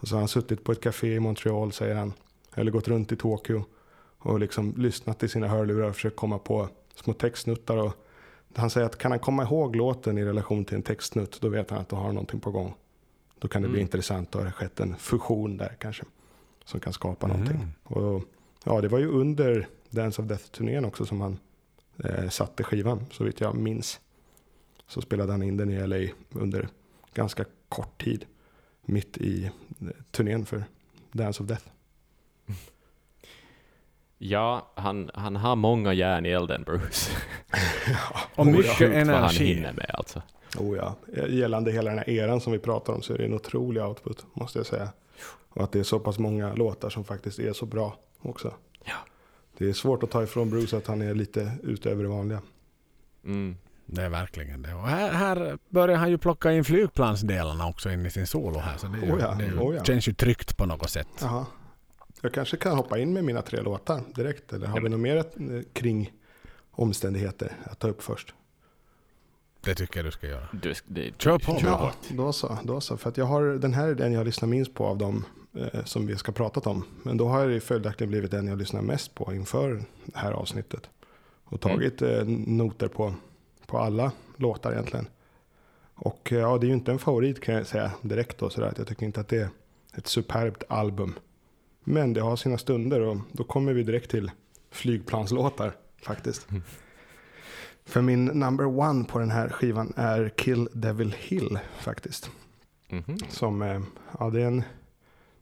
Och så har han suttit på ett café i Montreal säger han. Eller gått runt i Tokyo. Och liksom lyssnat i sina hörlurar och försökt komma på små textsnuttar. Och han säger att kan han komma ihåg låten i relation till en textsnutt. Då vet han att då har någonting på gång. Då kan det mm. bli intressant. Har det skett en fusion där kanske. Som kan skapa mm. någonting. Och, ja, det var ju under Dance of Death-turnén också som han eh, satte skivan. Så vitt jag minns. Så spelade han in den i LA under ganska kort tid mitt i turnén för Dance of Death. Ja, han, han har många järn i elden, Bruce. [laughs] Och mycket Sjukt vad han energi. hinner med alltså. Oh ja, gällande hela den här eran som vi pratar om så är det en otrolig output, måste jag säga. Och att det är så pass många låtar som faktiskt är så bra också. Ja. Det är svårt att ta ifrån Bruce att han är lite utöver det vanliga. Mm. Det är verkligen det. Och här, här börjar han ju plocka in flygplansdelarna också in i sin solo här. Så det, är ju, Oh ja, det ju, oh ja. känns ju tryggt på något sätt. Jaha. Jag kanske kan hoppa in med mina tre låtar direkt. Eller har vi något mer eh, kring omständigheter att ta upp först? Det tycker jag du ska göra. Du, det, Kör på. Kör Ja, då så, då så. För att jag har, den här är den jag lyssnar minst på av dem eh, som vi ska prata om. Men då har det följaktligen blivit den jag lyssnar mest på inför det här avsnittet. Och tagit eh, noter på, på alla låtar egentligen. Och eh, ja, det är ju inte en favorit kan jag säga direkt då. Sådär, jag tycker inte att det är ett superbt album. Men det har sina stunder och då kommer vi direkt till flygplanslåtar faktiskt. För min number one på den här skivan är Kill Devil Hill faktiskt. Mhm. Som, eh, ja det är en,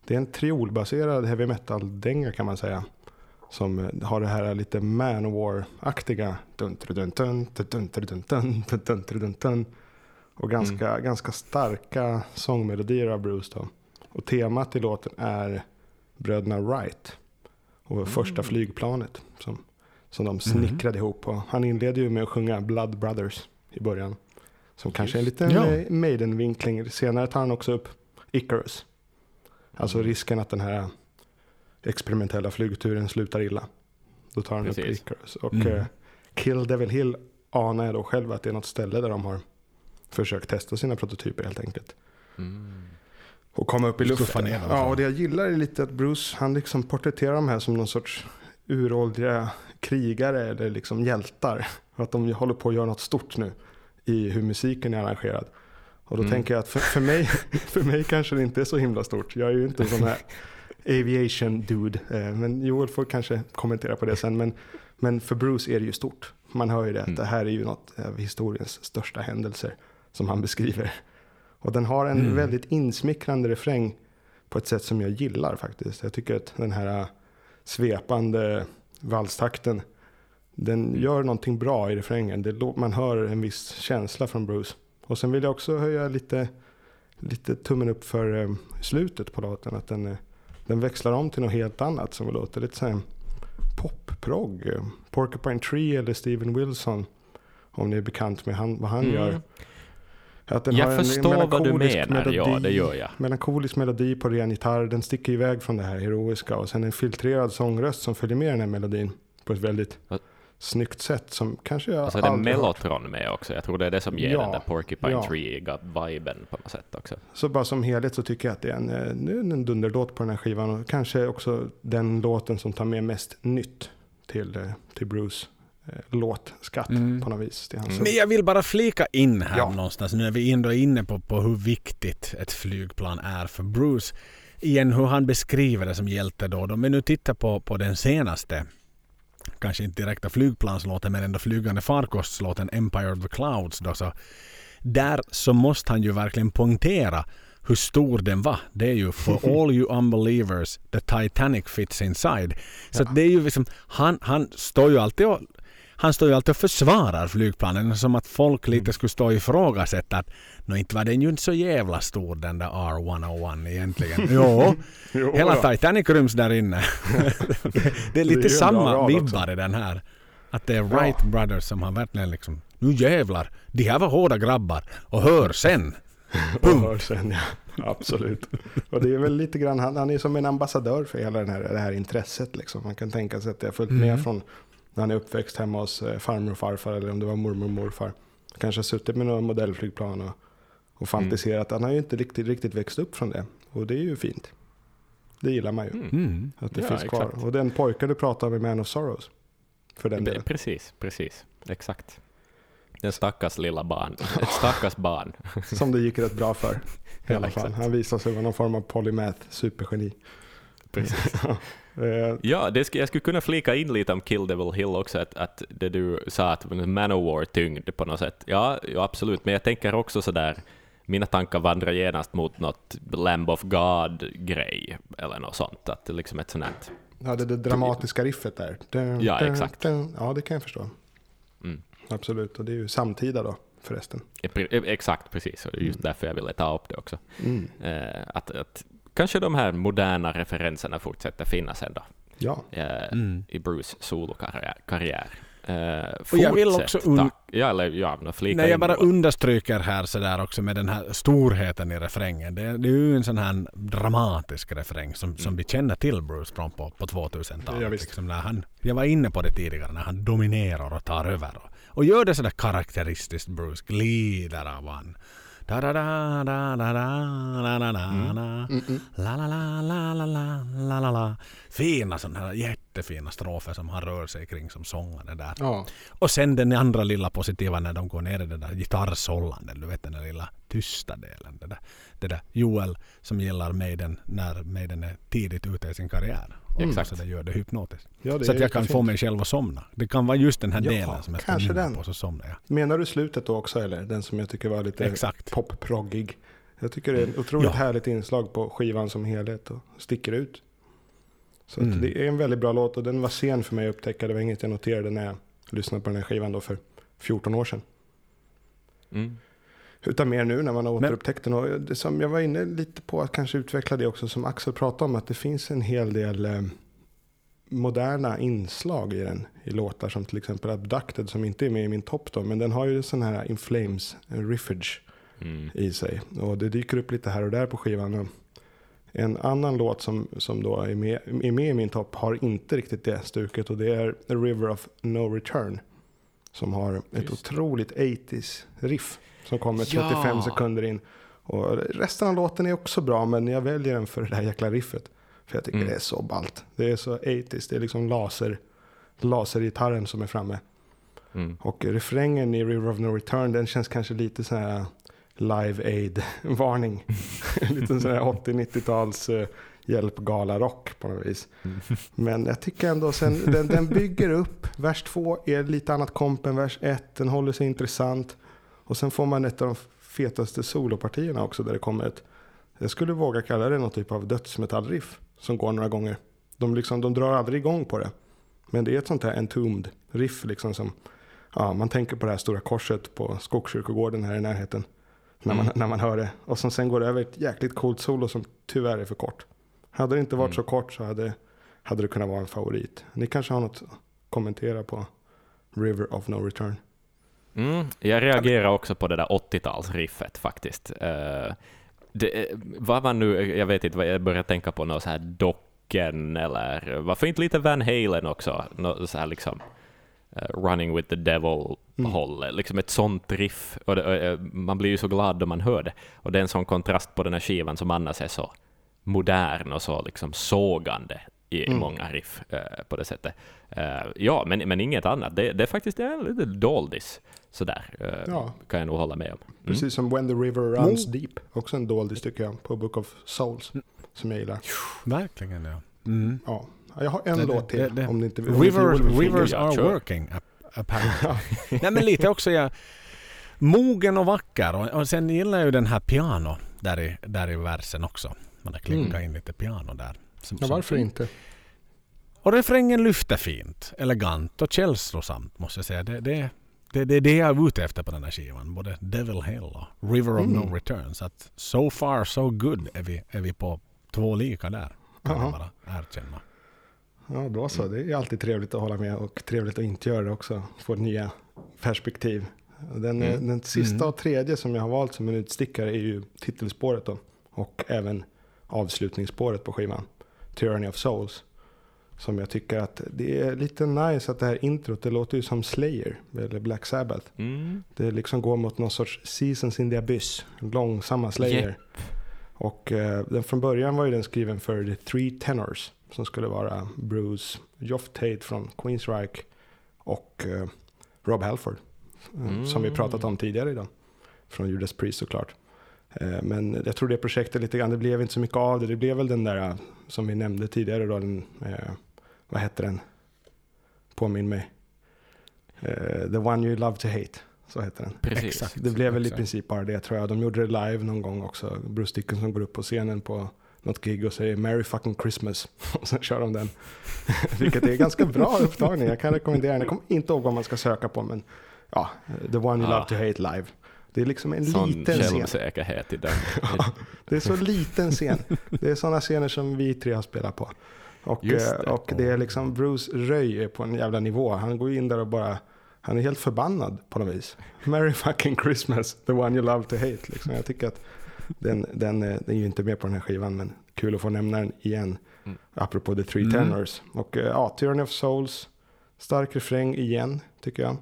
det är en triolbaserad heavy metal-dänga kan man säga som har det här lite Manowar-aktiga. Och ganska, mm. ganska starka sångmelodier av Bruce. Då. Och temat i låten är bröderna Wright och mm. första flygplanet som, som de snickrade mm. ihop. Och han inleder ju med att sjunga Blood Brothers i början. Som kanske är en liten ja. Maiden-vinkling. Senare tar han också upp Icarus. Alltså risken att den här experimentella flygturen slutar illa. Då tar han upp Precis. Icarus. Och Mm. eh, Kill Devil Hill anar jag då själv att det är något ställe där de har försökt testa sina prototyper helt enkelt. Mm. Och komma upp i luften. ner. Ja, och det jag gillar är lite att Bruce, han liksom porträtterar de här som någon sorts uråldriga krigare eller liksom hjältar. Att de håller på att göra något stort nu i hur musiken är arrangerad. Och då Mm. tänker jag att för, för, mig, [laughs] för mig kanske det inte är så himla stort. Jag är ju inte en sån här [laughs] aviation dude. Eh, Men Joel får kanske kommentera på det sen. Men, men för Bruce är det ju stort. Man hör ju det att Mm. det här är ju något av historiens största händelser som han beskriver. Och den har en Mm. väldigt insmickrande refräng på ett sätt som jag gillar faktiskt. Jag tycker att den här äh, svepande valstakten, den gör någonting bra i refrängen. Det, man hör en viss känsla från Bruce. Och sen vill jag också höja lite, lite tummen upp för eh, slutet på låten. Att den, eh, den växlar om till något helt annat som låter lite såhär pop-prog. eh, Porcupine Tree eller Steven Wilson. Om ni är bekant med han, vad han Mm. gör. Att den Jag har en förstår vad du menar, ja melodi- det gör jag. Melankolisk melodi på ren gitarr. Den sticker iväg från det här heroiska. Och sen en filtrerad sångröst som följer med den här melodin. På ett väldigt Ja. Snyggt sätt. Som kanske jag Alltså är det aldrig hört. Mellotron med också? Jag tror det är det som ger Ja, den där Porcupine ja. Tree-viben på något sätt också. Så bara som helhet så tycker jag att det är en, eh, är en dunderlåt på den här skivan. Och kanske också den låten som tar med mest nytt till, eh, till Bruce eh, låtskatt Mm. på något vis. Är Mm. Men jag vill bara flika in här Ja. någonstans. Nu är vi ändå inne på, på hur viktigt ett flygplan är för Bruce. Igen hur han beskriver det som hjälte då. Om vi nu tittar på, på den senaste, kanske inte direkta flygplanslåten men ändå flygande farkostslåten Empire of the Clouds. Då, så där så måste han ju verkligen poängtera hur stor den var. Det är ju for [laughs] all you unbelievers, the Titanic fits inside. Så att det är ju liksom, han, han står ju alltid och han står ju alltid och försvarar flygplanen som att folk lite skulle stå och ifrågasätta att nå inte var den ju inte så jävla stor den där R101 egentligen. Jo, [laughs] Jo, hela då. Titanic ryms där inne. [laughs] det är lite en bra samma vibbar i den här. Att det är Wright Brothers som har verkligen liksom nu jävlar, de här var hårda grabbar och hör sen. [laughs] Och hör sen, ja. Absolut. Och det är väl lite grann, han, han är som en ambassadör för hela den här, det här intresset. Liksom. Man kan tänka sig att det har följt med Mm. från när han är uppväxt hemma hos eh, farmor och farfar eller om det var mormor och morfar. Kanske har suttit med några modellflygplan och, och fantiserat. Han har ju inte riktigt, riktigt växt upp från det. Och det är ju fint. Det gillar man ju. Mm. Mm. Att det Ja, finns kvar. exakt. Och den pojken du pratar om i Man of Sorrows. För den delen. precis, precis. Exakt. Den stackars lilla barn. Ett stackars [laughs] barn. Som det gick rätt bra för. I Ja, alla fall. exakt. Han visade sig vara någon form av polymath supergeni. Precis. [laughs] Eh, Ja, det ska, jag skulle kunna flika in lite om Kill Devil Hill också, att, att det du sa att Manowar-tyngd på något sätt. Ja, ja, absolut, men jag tänker också sådär, mina tankar vandrar genast mot något Lamb of God-grej, eller något sånt. Att det liksom ett sånt Ja, det, det dramatiska riffet där. Dun, Ja, dun, exakt. dun. Ja, det kan jag förstå. Mm. absolut. Och det är ju samtida då förresten. Eh, Exakt, precis. Och just därför jag ville ta upp det också. Mm. Eh, att, att kanske de här moderna referenserna fortsätter finnas ändå Ja, eh, Mm. i Bruce solokarriär. Karriär. Eh, Och jag vill fortsätt, också un-. Ja, eller ja, Nej, jag bara understryker här sådär också med den här storheten i refrängen. Det, det är ju en sån här dramatisk refräng som, som vi känner till Bruce från på, på 2000-talet. Ja, liksom när han, jag var inne på det tidigare, när han dominerar och tar över. Och, och gör det sådär karaktäristiskt Bruce, glider av han. Da da da da da da da da da. La la la la la la la la la Fina sådana här jättefina strofer som han rör sig kring som sångare där. ja. Och sen den andra lilla positiva när de går ner i den där gitarrsållanden. Du vet den där lilla tysta delen. Det där, det där Joel som gillar Maiden när Maiden är tidigt ute i sin karriär. Mm. Exakt. Så det gör det hypnotiskt. ja det så att jag kan jättefint. få mig själv att somna. Det kan vara just den här Ja, delen som jag ska nynna den. på så somnar jag. Menar du slutet då också eller? Den som jag tycker var lite Exakt. pop-proggig. Jag tycker det är ett otroligt Ja. härligt inslag på skivan som helhet och sticker ut. Så Mm. det är en väldigt bra låt och den var sen för mig att upptäcka. Det var inget jag noterade när jag lyssnade på den här skivan då för 14 år sedan. Mm. Utan mer nu när man har återupptäckt den. Och det som jag var inne lite på att kanske utveckla det också som Axel pratade om. Att det finns en hel del eh, moderna inslag i den. I låtar som till exempel Abducted som inte är med i min topp då. Men den har ju sån här In Flames eh, riffage Mm. i sig. Och det dyker upp lite här och där på skivan. En annan låt som, som då är med, är med i min topp har inte riktigt det stuket. Och det är A River of No Return. Som har ett Just. otroligt 80s riff. Som kommer Ja. 35 sekunder in. Och resten av låten är också bra men jag väljer den för det där jäkla riffet. För jag tycker Mm. det är så ballt. Det är så 80s. Det är liksom laser, lasergitarren som är framme. Mm. Och refrängen i River of No Return den känns kanske lite så här Live Aid-varning. [laughs] lite sån här 80-90-tals uh, hjälpgala-rock på något vis. Mm. Men jag tycker ändå sen, den, den bygger upp. Vers 2 är lite annat komp än vers 1. Den håller sig intressant. Och sen får man ett av de fetaste solopartierna också där det kommer ett, jag skulle våga kalla det någon typ av dödsmetallriff som går några gånger. De, liksom, de drar aldrig igång på det. Men det är ett sånt här entombed riff liksom som, ja man tänker på det här stora korset på Skogskyrkogården här i närheten. När man, Mm. när man hör det. Och som sen går över ett jäkligt coolt solo som tyvärr är för kort. Hade det inte varit Mm. så kort så hade, hade det kunnat vara en favorit. Ni kanske har något att kommentera på River of No Return? Mm, jag reagerar också på det där 80-talsriffet faktiskt. Eh, det, eh, vad var nu, jag vet inte, vad jag började tänka på något så här Docken eller varför inte lite Van Halen också? Något så här liksom eh, Running with the Devil-håll, liksom ett sånt riff. Och det, eh, man blir ju så glad då man hör det. Och det är en sån kontrast på den här skivan som annars är så modern och så liksom sågande i Mm. många riff på det sättet. Eh, ja, men, men inget annat. Det, det är faktiskt är lite doldis. Sådär, eh, Ja. kan jag nog hålla med om. Mm. Precis som When the River Runs Deep. Också en doldis tycker jag på Book of Souls. Som jag gillar. Verkligen ja. Mm. Ja, jag har en Det- låt till. det- det- om det inte, inte vill rivers Ja, are kör. working ap- apparently. [laughs] Nej men lite också jag mogen och vacker och, och sen gillar jag ju den här piano där i, där i versen också. Man har klinkat Mm. in lite piano där. Som, Ja, som- varför inte? Och refrängen lyfter fint, elegant och känslosamt måste jag säga. Det, det, det, det är det jag är ute efter på den här skivan. Både Devil Hill och River of Mm. No Return. Så att so far so good är vi, är vi på två lika där. Kan jag bara erkänna. Ja, då så. Det är alltid trevligt att hålla med och trevligt att inte göra det också. Få nya perspektiv. Den, Mm. den sista Mm. och tredje som jag har valt som en utstickare är ju titelspåret då. Och även avslutningsspåret på skivan. Tyranny of Souls. Som jag tycker att det är lite nice att det här introt, det låter ju som Slayer eller Black Sabbath. Mm. Det liksom går mot någon sorts Seasons in the Abyss. Långsamma Slayer. Och eh, den från början var ju den skriven för The Three Tenors. Som skulle vara Bruce, Geoff Tate från Queensryche och eh, Rob Halford. eh, Som vi Mm. pratat om tidigare idag. Från Judas Priest såklart. Eh, men jag tror det projektet lite grann, det blev inte så mycket av det. Det blev väl den där eh, som vi nämnde tidigare då. Den, vad hette den? Påminn mig. Eh, The One You Love To Hate. Så heter den. Precis. Exakt. Det blev väl i princip bara det tror jag. De gjorde det live någon gång också. Bruce Dickinson går upp på scenen på något gig och säger Merry fucking Christmas. [laughs] Och sen kör de den. [laughs] Vilket är ganska bra upptagning. Jag kan rekommendera den. Jag kommer inte ihåg vad man ska söka på men ja, The One You Ah. Love To Hate Live. Det är liksom en Sån liten scen. i den. [laughs] Det är så liten scen. Det är sådana scener som vi tre har spelat på. Och, eh, det. och det är liksom Bruce Röj är på en jävla nivå. Han går in där och bara, han är helt förbannad på något vis. Merry fucking Christmas, the one you love to hate. Liksom. Jag tycker att den, den, eh, den är ju inte med på den här skivan, men kul att få nämna den igen. Mm. Apropå The Three Mm. Tenors. Och eh, ja, Tyranny of Souls, stark refräng igen, tycker jag.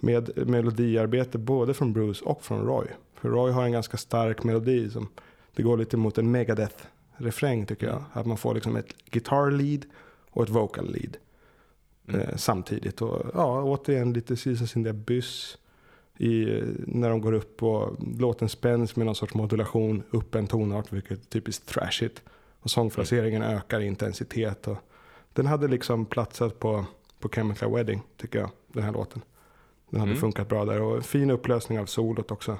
Med melodiarbete både från Bruce och från Roy. För Roy har en ganska stark melodi som det går lite mot en Megadeth-refräng tycker jag. Att man får liksom ett guitar lead och ett vocal lead Mm. eh, samtidigt. Och ja, återigen lite Jesus in the Abyss i, eh, när de går upp och låten spänns med någon sorts modulation upp en tonart, vilket är typiskt thrashigt. Och sångfraseringen ökar i intensitet. Och den hade liksom platsat på, på Chemical Wedding, tycker jag, den här låten. Den hade Mm. funkat bra där. Och fin upplösning av solot också.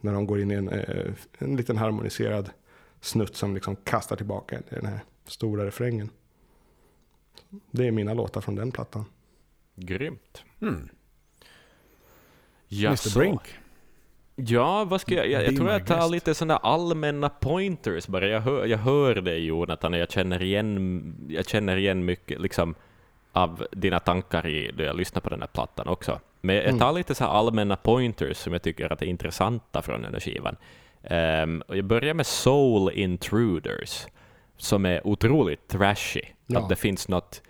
När de går in i en, eh, en liten harmoniserad snutt som liksom kastar tillbaka den här stora refrängen. Det är mina låtar från den plattan. Grymt. Mm. Mr Brink. Ja, vad ska jag, jag, jag tror jag tar guest. lite sådana allmänna pointers bara. Jag hör, jag hör dig Jonathan och jag känner igen, jag känner igen mycket liksom, av dina tankar i, då jag lyssnar på den här plattan också. Men jag Mm. tar lite så här allmänna pointers som jag tycker att är intressanta från den här skivan. Ehm, och jag börjar med Soul Intruders, som är otroligt trashy. Ja. Att det finns något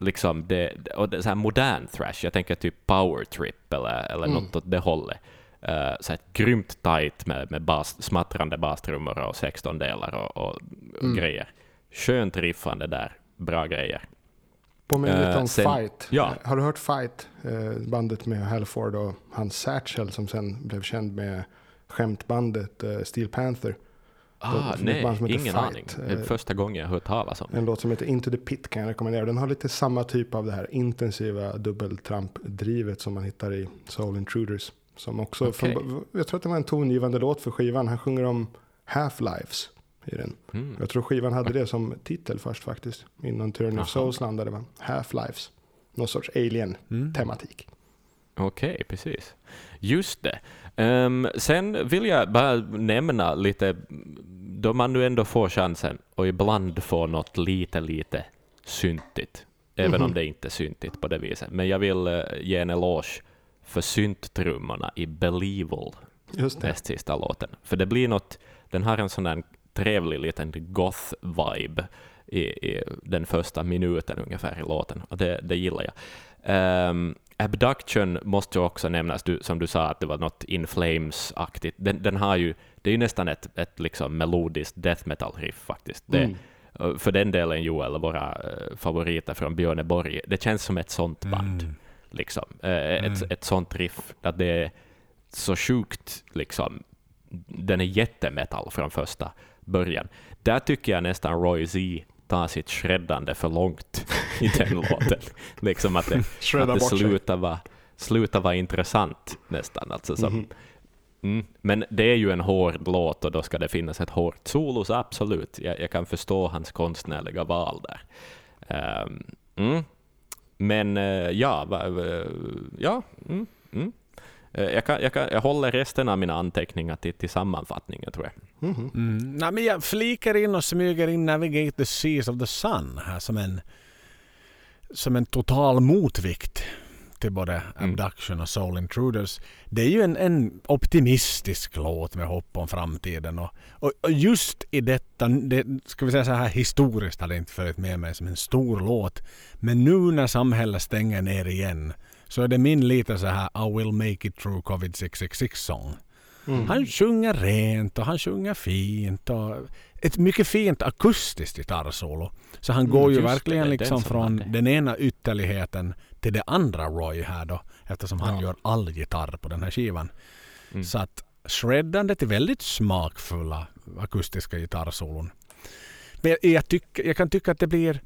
liksom, det, och det är så här modern thrash, jag tänker typ Power Trip eller, eller Mm. något åt det hållet. Uh, så här grymt tight med, med bas, smattrande bastrummor och 16 delar och, och, och Mm. grejer. Skönt riffande där, bra grejer. Påminner lite Eh, om sen- Fight. ja. Har du hört Fight? Eh, bandet med Halford och hans Satchel som sen blev känd med skämtbandet eh, Steel Panther. Ah, nej, ingen Fight. aning. Det är första gången jag hört talas om det. En låt som heter Into the Pit kan jag rekommendera. Den har lite samma typ av det här intensiva dubbeltrampdrivet som man hittar i Soul Intruders. Som också, Okej. från, jag tror att det var en tongivande låt för skivan. Han sjunger om half-lives i den. Mm. Jag tror skivan hade det som titel först faktiskt. Innan Tyranny of Souls landade va? Half-lives. Någon sorts alien-tematik. Mm. Okej, precis. Just det. Ehm, sen vill jag bara nämna lite, då man nu ändå får chansen och ibland får något lite, lite syntigt, även om Mhm. det inte är syntigt på det viset. Men jag vill eh, ge en eloge för synttrummorna i Believal, näst sista låten. För det blir något, den har en sån där trevlig liten goth-vibe i, i den första minuten ungefär i låten, och det, det gillar jag. Ehm, Abduction måste ju också nämnas, du, som du sa att det var något In Flames-aktigt. Den, den har ju, det är ju nästan ett, ett liksom melodiskt death metal-riff faktiskt. Det, Mm. och För den delen Joel, våra eh, favoriter från Björneborg, det känns som ett sånt band. Mm. Liksom. Eh, Ett, Mm. ett sånt riff, att det är så sjukt, liksom. den är jättemetal från första början. Där tycker jag nästan Roy Z tar sitt shreddande för långt [laughs] i den låten. Liksom att det, [laughs] att det slutar vara, slutar vara intressant nästan. Alltså som, Mhm. mm. Men det är ju en hård låt och då ska det finnas ett hårt solo, så absolut. Jag, jag kan förstå hans konstnärliga val där. Ehm, mm. Men eh, ja, va, va, ja mm, mm. Eh, Jag, kan, jag, kan, jag håller resten av mina anteckningar till, till sammanfattningen, tror jag. Mm. Nej, men jag flikar in och smyger in Navigate the Seas of the Sun här som en, som en total motvikt till både Mm. Abduction och Soul Intruders. Det är ju en, en optimistisk låt med hopp om framtiden. Och, och, och just i detta, det, ska vi säga så här historiskt har det inte följt med mig som en stor låt. Men nu när samhället stänger ner igen så är det min lite så här I will make it through covid 666 sång. Mm. Han sjunger rent och han sjunger fint. Och ett mycket fint akustiskt gitarrsolo. Så han Mm, går ju verkligen det liksom som från den ena ytterligheten till det andra Roy här då. Eftersom han Ja. gör all gitarr på den här skivan. Mm. Så att shreddandet är väldigt smakfulla akustiska gitarrsolon. Men jag, jag, tyck, jag kan tycka att det blir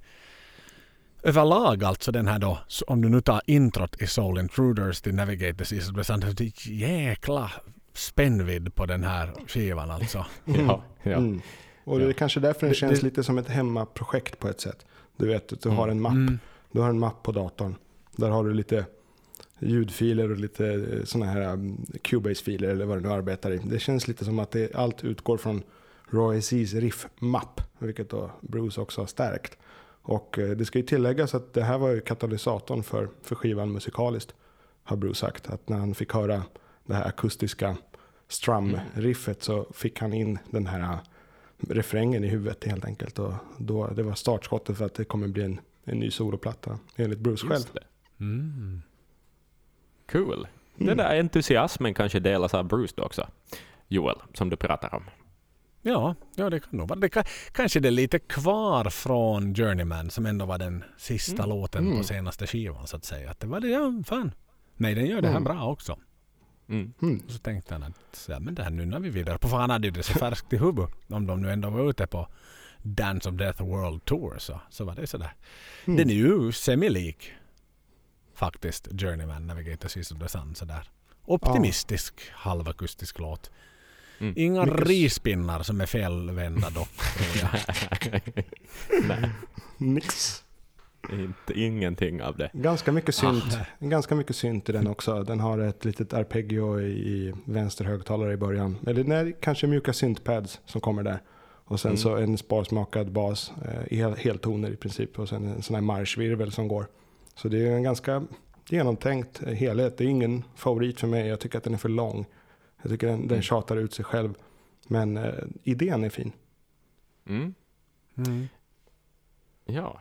överlag alltså den här då, om du nu tar introt i Soul Intruders till Navigate the Seas of the Sun, det är jäkla spännvidd på den här skivan alltså. [laughs] Ja, ja. Mm. Och det är Ja. kanske därför det, Det- känns det- lite som ett hemmaprojekt på ett sätt. Du vet att du Mm. har en mapp. Mm. Du har en mapp på datorn. Där har du lite ljudfiler och lite sådana här um, Cubase-filer eller vad det nu arbetar i. Det känns lite som att det, allt utgår från Roy C's riff-mapp, vilket då Bruce också har stärkt. Och eh, det ska ju tilläggas att det här var ju katalysatorn för, för skivan musikaliskt, har Bruce sagt. Att när han fick höra det här akustiska strum-riffet så fick han in den här refrängen i huvudet helt enkelt. Och då, det var startskottet för att det kommer bli en, en ny soloplatta, enligt Bruce själv. Just det. Mm. Cool. Den Mm. där entusiasmen kanske delas av Bruce då också. Joel, som du pratar om. Ja, ja, det kan nog vara. Det kan, kanske det är lite kvar från Journeyman som ändå var den sista Mm. låten Mm. på senaste skivan så att säga. Att det var det, ja fan. Nej, den gör det här Mm. bra också. Mm. Mm. Och så tänkte han att ja, men det här nunnar vi vidare på. För han hade ju det så färskt i huvudet. Om de nu ändå var ute på Dance of Death World Tour så, så var det sådär. Mm. Den är ju semilik faktiskt Journeyman Navigator of the Sun sådär. Optimistisk halvakustisk låt. Mm. Inga Mycket rispinnar som är felvända dock. [laughs] Nix. Inte, ingenting av det. Ganska mycket synt. Ah. Ganska mycket synt i den också. Den har ett litet arpeggio i, vänster högtalare i början. Eller nej, kanske mjuka syntpads som kommer där. Och sen Mm. så en sparsmakad bas eh, i hel, heltoner i princip. Och sen en sån här marschvirvel som går. Så det är en ganska genomtänkt eh, helhet. Det är ingen favorit för mig. Jag tycker att den är för lång. Jag tycker den, den Mm. tjatar ut sig själv. Men eh, idén är fin. Mm. Mm. Ja.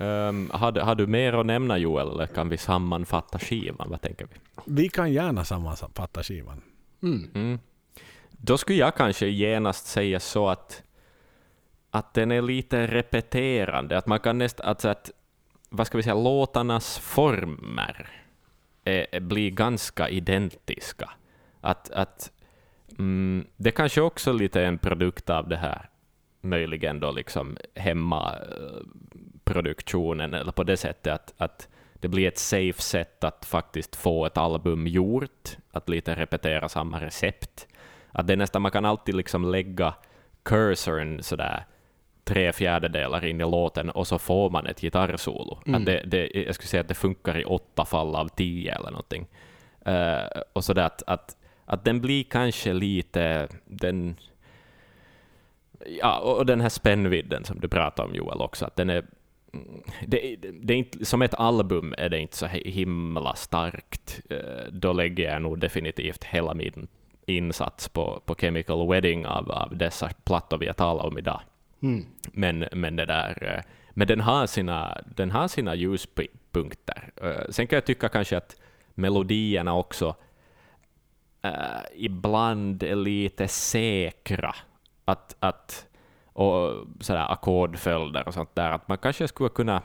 Um, har, du- har du mer att nämna Joel, eller kan vi sammanfatta skivan? Vad tänker vi? Vi kan gärna sammanfatta skivan. Mm. Då skulle jag kanske genast säga så att, att den är lite repeterande. Att man kan nästan, alltså att, vad ska vi säga, låtarnas former är, blir ganska identiska. Att, att mm, det kanske också lite är en produkt av det här, möjligen då liksom hemmaproduktionen, eller på det sättet att, att det blir ett safe sätt att faktiskt få ett album gjort, att lite repetera samma recept. Att det är nästan, man kan alltid liksom lägga cursorn sådär tre fjärdedelar in i låten och så får man ett gitarrsolo. Mm. Att det, det, jag skulle säga att det funkar i åtta fall av tio eller någonting. Eh, och sådär att, att, att den blir kanske lite, den, ja, och den här spännvidden som du pratade om Joel också, att den är det, det är inte, som ett album är det inte så hi- himla starkt. Eh, Då lägger jag nog definitivt hela min insats på, på Chemical Wedding av, av dessa plattor vi har talat om idag. Mm. Men, men, det där, eh, men den har sina, den har sina ljuspunkter. Eh, Sen kan jag tycka kanske att melodierna också ibland är lite säkra. Att, att, och sådär ackordföljder och sånt där. Att man kanske skulle kunna...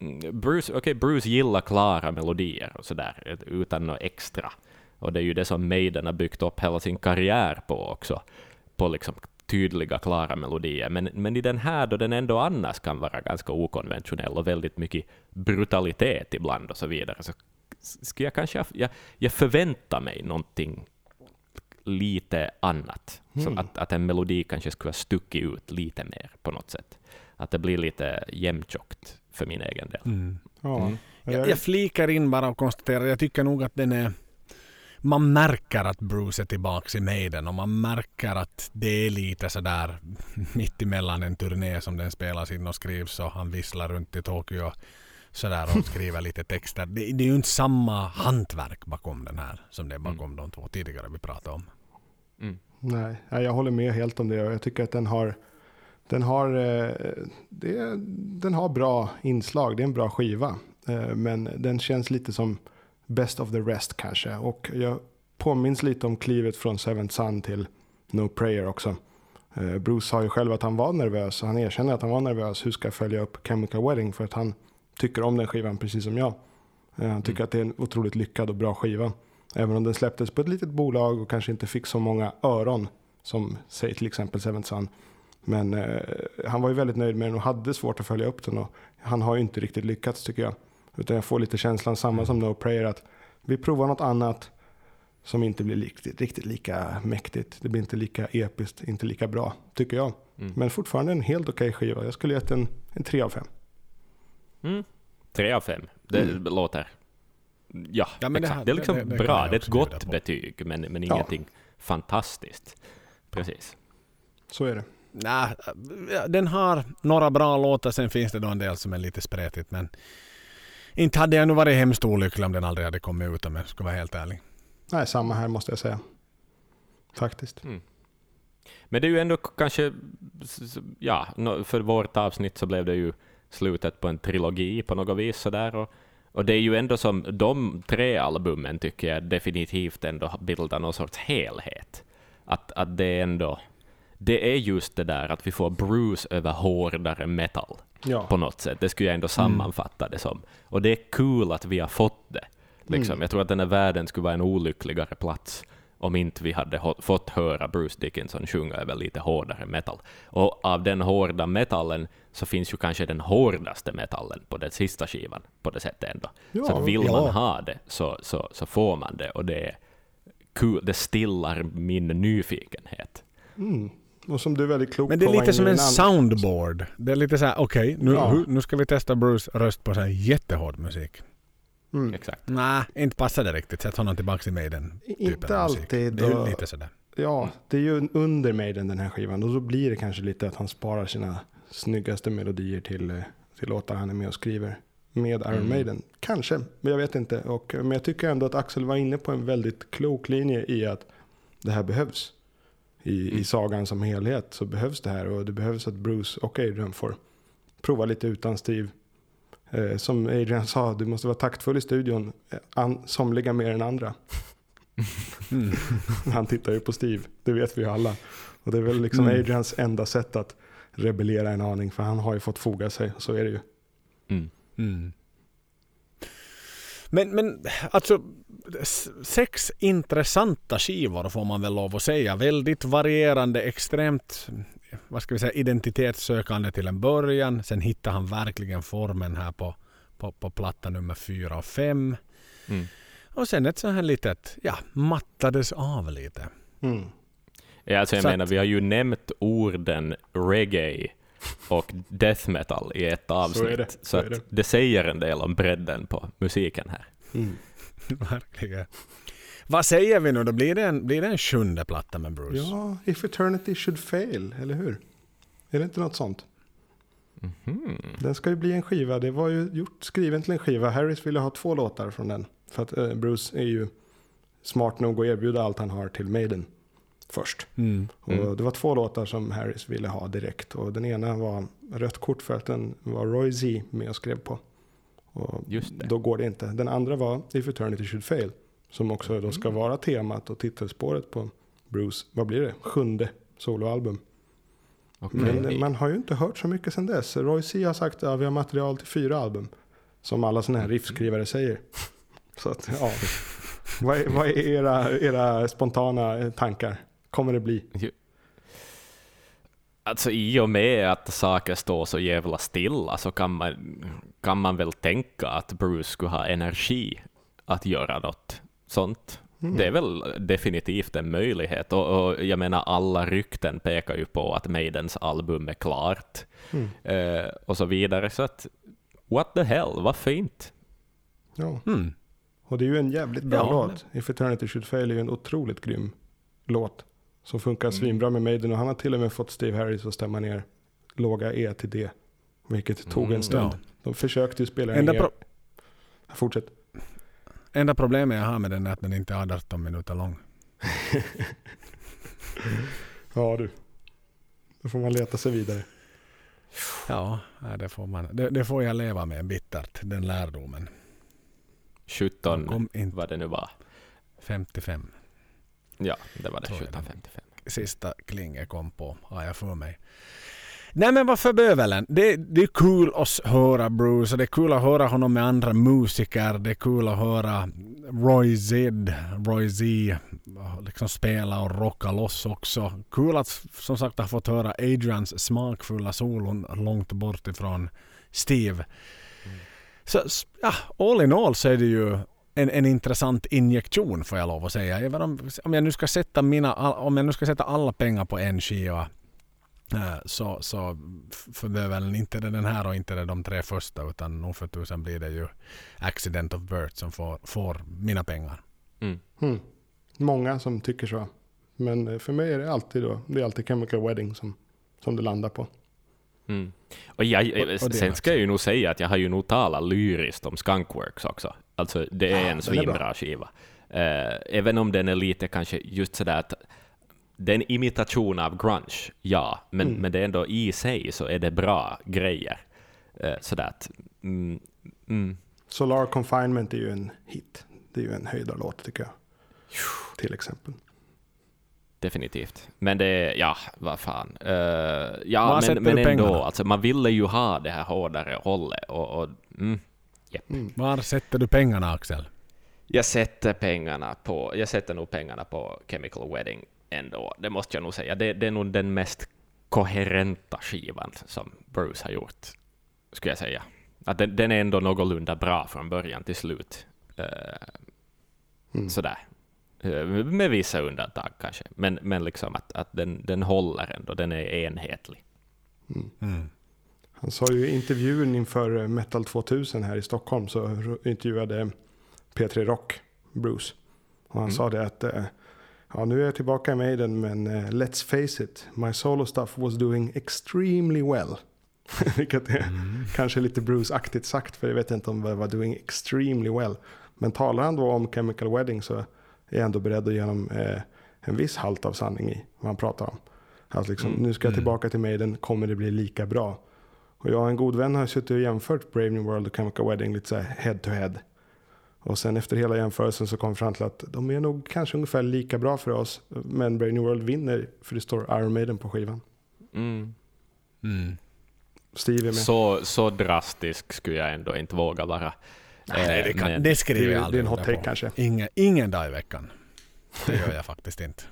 Mm, Bruce, okay, Bruce gillar klara melodier och sådär, utan något extra. Och det är ju det som Maiden har byggt upp hela sin karriär på också. På liksom tydliga, klara melodier. Men, men i den här, då den ändå annars kan vara ganska okonventionell och väldigt mycket brutalitet ibland och så vidare, så skulle jag kanske... Jag, jag förväntar mig någonting lite annat. Så Mm. att, att en melodi kanske skulle ha stuckit ut lite mer på något sätt. Att det blir lite jämntjockt för min egen del. Mm. Ja. Mm. Jag, jag flikar in bara och konstaterar, jag tycker nog att den är... Man märker att Bruce är tillbaka i Maiden och man märker att det är lite sådär mitt emellan en turné som den spelas in och skrivs och han visslar runt i Tokyo sådär och skriver lite texter. Det, det är ju inte samma hantverk bakom den här som det är bakom de två tidigare vi pratade om. Mm. Nej, jag håller med helt om det och jag tycker att den har, den har, eh, det, den har bra inslag, det är en bra skiva. Eh, Men den känns lite som best of the rest kanske. Och jag påminns lite om klivet från Seventh Sun till No Prayer också. Eh, Bruce sa ju själv att han var nervös och han erkänner att han var nervös. Hur ska jag följa upp Chemical Wedding? För att han tycker om den skivan precis som jag. Han tycker Mm. att det är en otroligt lyckad och bra skiva. Även om den släpptes på ett litet bolag och kanske inte fick så många öron som säg till exempel Seventh Sun. Men eh, han var ju väldigt nöjd med den och hade svårt att följa upp den. Och han har ju inte riktigt lyckats tycker jag. Utan jag får lite känslan samma som No Prayer att vi provar något annat som inte blir riktigt, riktigt lika mäktigt. Det blir inte lika episkt, inte lika bra tycker jag. Mm. Men fortfarande en helt okej skiva. Jag skulle gett en, en 3 av 5. Mm. Tre av fem. Det Mm. låter Ja, Ja, men det exakt. här- det, är liksom det- det- bra, det är ett gott betyg, men, men Ja. ingenting fantastiskt. Precis. Så är det. Nej, den har några bra låtar, sen finns det då en del som är lite spretigt men inte hade jag nog varit hemskt olycklig om den aldrig hade kommit ut om jag ska vara helt ärlig. Nej, samma här måste jag säga. Faktiskt. Men det är ju ändå kanske, ja, för vårt avsnitt så blev det ju slutet på en trilogi på något vis sådär. Och, och det är ju ändå som, de tre albumen tycker jag definitivt ändå bildar någon sorts helhet. Att, att det ändå, det är just det där att vi får Bruce över hårdare metal Ja. på något sätt. Det skulle jag ändå sammanfatta det som. Och det är kul att vi har fått det. Liksom. Mm. Jag tror att den här världen skulle vara en olyckligare plats om inte vi hade fått höra Bruce Dickinson sjunga över lite hårdare metal. Och av den hårda metallen så finns ju kanske den hårdaste metallen på den sista skivan på det sättet ändå. Ja, så att vill ja. man ha det så, så, så får man det och det är kul, det stillar min nyfikenhet. Mm. Och som du är väldigt klok Men det är lite som en soundboard. Det är lite så här, okej nu, Ja. nu ska vi testa Bruce röst på så här jättehård musik. Mm. Exakt. Nej, inte passar det riktigt. Sätt honom tillbaka i Maiden. typen Inte alltid. Det är då- ju lite sådär. Ja, det är ju under Maiden den här skivan. Och så blir det kanske lite att han sparar sina snyggaste melodier till, eh, till låtar han är med och skriver. Med Iron Mm. Maiden. Kanske, men jag vet inte. Och, men jag tycker ändå att Axel var inne på en väldigt klok linje i att det här behövs. I, Mm. I sagan som helhet så behövs det här. Och det behövs att Bruce och Adrian får prova lite utan Steve. Eh, som Adrian sa, du måste vara taktfull i studion. Eh, An, somliga mer än andra. Mm. [laughs] Han tittar ju på Steve, det vet vi ju alla. Och det är väl liksom Mm. Adrians enda sätt att rebellera en aning, för han har ju fått foga sig, så är det ju. Mm. Mm. Men, men alltså sex intressanta skivor får man väl lov att säga. Väldigt varierande, extremt vad ska vi säga, identitetssökande till en början. Sen hittar han verkligen formen här på, på, på platta nummer fyra och fem. Mm. Och sen ett sånt här litet, ja, mattades av lite. Mm. Ja, alltså jag Så menar, att- vi har ju nämnt orden reggae och death metal i ett avsnitt. är det, Så, så är att det. det säger en del om bredden på musiken här. Mm. [laughs] Verkligen. Vad säger vi nu då? Blir det en, blir det en sjunde platta med Bruce? Ja, if eternity should fail, eller hur? Är det inte något sånt? Mhm. Den ska ju bli en skiva, det var ju gjort, skriven till en skiva. Harris ville ha två låtar från den. För att eh, Bruce är ju smart nog att erbjuda allt han har till Maiden först. Mm. Och Mm. det var två låtar som Harris ville ha direkt. Och den ena var rött kort för att den var Roy Z med och skrev på. Och Just det. Då går det inte. Den andra var If Eternity Should Fail. Som också då ska vara temat och titelspåret på Bruce, vad blir det? Sjunde soloalbum. Okej. Men man har ju inte hört så mycket sedan dess. Roy C har sagt att vi har material till fyra album. Som alla sådana här riffskrivare säger. [laughs] Så att, ja. vad, är, vad är era, era spontana tankar? Kommer det bli? Alltså i och med att saker står så jävla stilla så kan man, kan man väl tänka att Bruce skulle ha energi att göra något sånt. Mm. Det är väl definitivt en möjlighet. Och, och jag menar, alla rykten pekar ju på att Maidens album är klart. Mm. Eh, och så vidare. Så att, what the hell, vad fint. Ja. Mm. Och det är ju en jävligt bra Ja, låt. If Eternity Should Fail är ju en otroligt grym låt. Som funkar svinbra med Maiden och han har till och med fått Steve Harris att stämma ner låga E till D. Vilket tog Mm, en stund. ja. De försökte ju spela Enda ner. pro- Fortsätt. Enda problemet jag har med den är att den inte är 18 minuter lång. [laughs] Ja du. Då får man leta sig vidare. Ja, det får, man, det, det får jag leva med bittert, den lärdomen. 17, Kom inte vad det nu var. 55. Ja, det var det. 1755. Sista klinget kom på, har jag för mig. Nej men varför bövelen? Det, det är kul att höra Bruce och det är kul att höra honom med andra musiker. Det är kul att höra Roy Z, Roy Z liksom spela och rocka loss också. Kul att som sagt ha fått höra Adrians smakfulla solon långt bort ifrån Steve. Så s- ja, all in all så är det ju en, en intressant injektion får jag lov att säga. Även om, om, jag nu ska sätta mina, om jag nu ska sätta alla pengar på en skiva så, så för det är väl inte det den här och inte det de tre första utan nog för tusen blir det ju Accident of Birth som får, får mina pengar. Mm. Mm. Många som tycker så. Men eh, för mig är det alltid då, det är alltid Chemical Wedding som, som det landar på. Mm. Och jag, Och- och det sen ska jag ju nog säga att jag har ju nog talat lyriskt om Skunkworks också. Alltså det är Ja, en den är svinbra bra. skiva. Eh, även om den är lite kanske just sådär att det är en imitation av grunge, ja, men, Mm. men det är ändå i sig så är det bra grejer. Eh, sådär att, mm, mm, Solar Confinement är ju en hit. Det är ju en höjdarlåt tycker jag. Till exempel. definitivt. Men det är, ja, vad fan. Eh, ja, sätter men, men ändå, alltså man ville ju ha det här hårdare hållet. Och, och, mm, japp. Mm. Var sätter du pengarna Axel? Jag sätter pengarna på, jag sätter nog pengarna på Chemical Wedding ändå, det måste jag nog säga. Det, det är nog den mest koherenta skivan som Bruce har gjort, skulle jag säga. Att den, den är ändå någorlunda bra från början till slut. Eh, Mm. Sådär. Eh, med vissa undantag kanske, men, men liksom att, att den, den håller ändå, den är enhetlig. Mm. Mm. Han sa ju i intervjun inför eh, Metal 2000 här i Stockholm så intervjuade P3 Rock Bruce. Och han Mm. sa det att ja, nu är jag tillbaka i Maiden men eh, let's face it, my solo stuff was doing extremely well. [laughs] Vilket är Mm. kanske lite Bruce-aktigt sagt för jag vet inte om det var doing extremely well. Men talar han då om Chemical Wedding så är jag ändå beredd att ge honom eh, en viss halt av sanning i vad han pratar om. Att liksom, Mm. nu ska jag Mm. tillbaka till Maiden, kommer det bli lika bra? Och jag och en god vän har suttit och jämfört Brave New World och Chemical Wedding lite så head to head. Och sen efter hela jämförelsen så kom vi fram till att de är nog kanske ungefär lika bra för oss. Men Brave New World vinner för det står Iron Maiden på skivan. Mm. Mm. Steve är med. Så, så drastisk skulle jag ändå inte våga vara. Nej, det, Eh, kan, men- det skriver det är- jag det är aldrig en hot take kanske. Ingen, ingen dag i veckan. Det gör jag [laughs] faktiskt inte.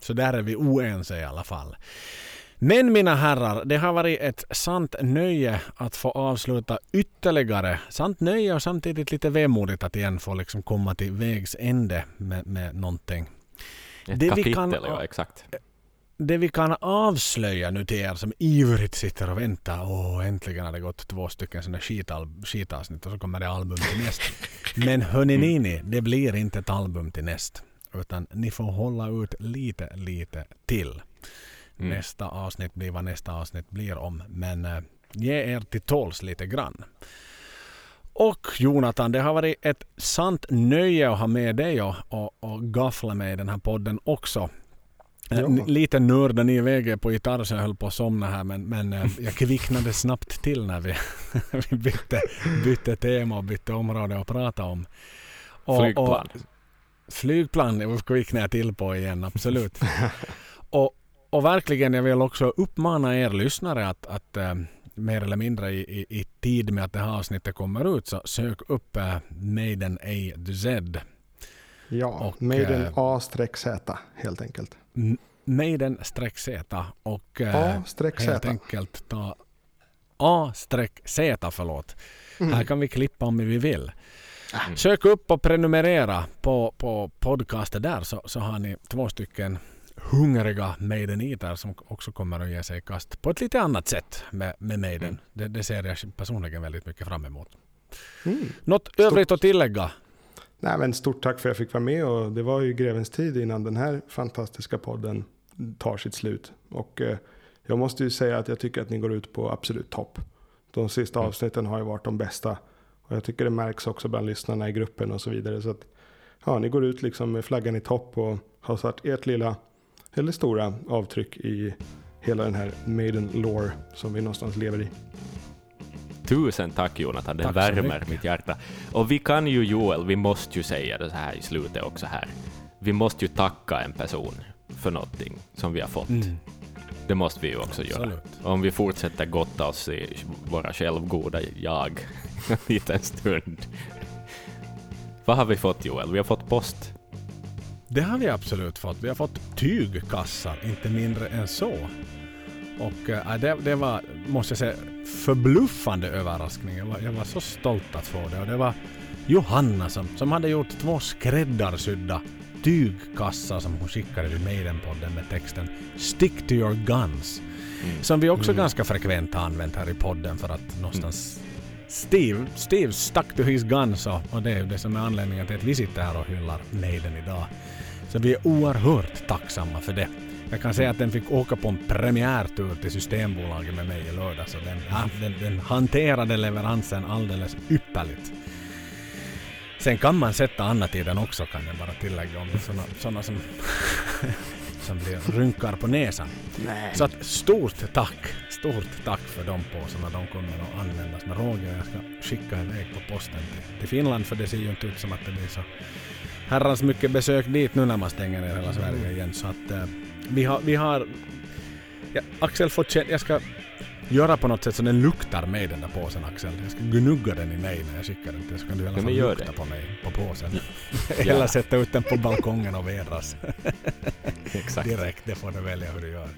Så där är vi oense i alla fall. Men mina herrar, det har varit ett sant nöje att få avsluta ytterligare. Sant nöje och samtidigt lite vemodigt att igen få liksom komma till vägs ände med, med någonting. Ett Det vi kapitel, kan- ja exakt. Det vi kan avslöja nu till er som ivrigt sitter och väntar. Åh, äntligen har det gått två stycken sådana skital- skitavsnitt och så kommer det album till näst. [laughs] Men hörni Mm. nini, det blir inte ett album till näst. Utan ni får hålla ut lite, lite till. Mm. Nästa avsnitt blir vad nästa avsnitt blir om. Men eh, ge er till tåls lite grann. Och Jonathan, det har varit ett sant nöje att ha med dig och, och, och gaffla med i den här podden också. Eh, Ja. Lite nördade ni iväg på gitarr så jag höll på att somna här men, men eh, [laughs] jag kvicknade snabbt till när vi, [laughs] vi bytte, bytte tema och bytte område att prata om. Och- Flygplan. Och, flygplan kvicknade jag till på igen, absolut. [laughs] och, och verkligen, jag vill också uppmana er lyssnare att, att eh, mer eller mindre i, i, i tid med att det här avsnittet kommer ut så sök upp eh, Maiden A to Z. Ja, Och, Maiden eh, A-Z helt enkelt. Maiden-Z och eh, helt A-Z. enkelt ta A-Z förlåt. Mm. Här kan vi klippa om vi vill. Mm. Sök upp och prenumerera på, på podcaster där så, så har ni två stycken hungriga Maiden-eater som också kommer att ge sig i kast på ett lite annat sätt med, med Maiden. Mm. Det, det ser jag personligen väldigt mycket fram emot. Mm. Något övrigt att tillägga? Nej, men stort tack för att jag fick vara med och det var ju grevens tid innan den här fantastiska podden tar sitt slut. Och eh, jag måste ju säga att jag tycker att ni går ut på absolut topp. De sista Mm. avsnitten har ju varit de bästa. Och jag tycker det märks också bland lyssnarna i gruppen och så vidare. Så att ja, ni går ut liksom med flaggan i topp och har satt ert lilla, eller stora avtryck i hela den här Maiden lore som vi någonstans lever i. Tusen tack Jonathan, det Tack värmer mitt hjärta. Och vi kan ju Joel, vi måste ju säga det så här i slutet också här. Vi måste ju tacka en person för någonting som vi har fått. Det måste vi ju också göra. Absolut. Om vi fortsätter gotta oss i våra självgoda jag [laughs] en liten stund. Vad har vi fått Joel? Vi har fått post. Det har vi absolut fått. Vi har fått tygkassar, inte mindre än så. Och äh, det, det var, måste jag säga, förbluffande överraskning. Jag var, jag var så stolt att få det. Och det var Johanna som, som hade gjort två skräddarsydda tygkassa som hon skickade till Maiden-podden med texten “Stick to your guns”. Mm. Som vi också Mm. ganska frekvent har använt här i podden för att någonstans Steve, Steve stuck to his guns och, och det är det som är anledningen till att vi sitter här och hyllar Maiden idag. Så vi är oerhört tacksamma för det. Jag kan säga att den fick åka på en premiärtur till Systembolaget med mig i lördags och den, ja, den, den hanterade leveransen alldeles ypperligt. Sen kan man sätta annat i den också kan jag bara tillägga om det är såna som, [laughs] som blir rynkar på näsan. Nej. Så att stort tack, stort tack för de påsarna. De kommer att användas med råge. Jag ska skicka iväg på posten till, till Finland för det ser ju inte ut som att det blir så herrans mycket besök dit nu när man stänger ner hela Sverige igen. Så att eh, vi har, vi har ja, Axel får känna, jag ska göra på något sätt så den luktar mig den där påsen Axel. Jag ska gnugga den i mig när jag skickar den till så kan du i alla fall lukta det. på mig på påsen. [laughs] Eller sätta ut den på balkongen och vedras. [laughs] Exakt. Direkt, det får du välja hur du gör.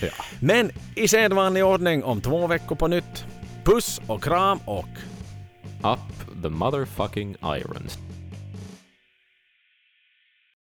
Ja. Men i sedvanlig ordning om två veckor på nytt. Puss och kram och Up the motherfucking irons.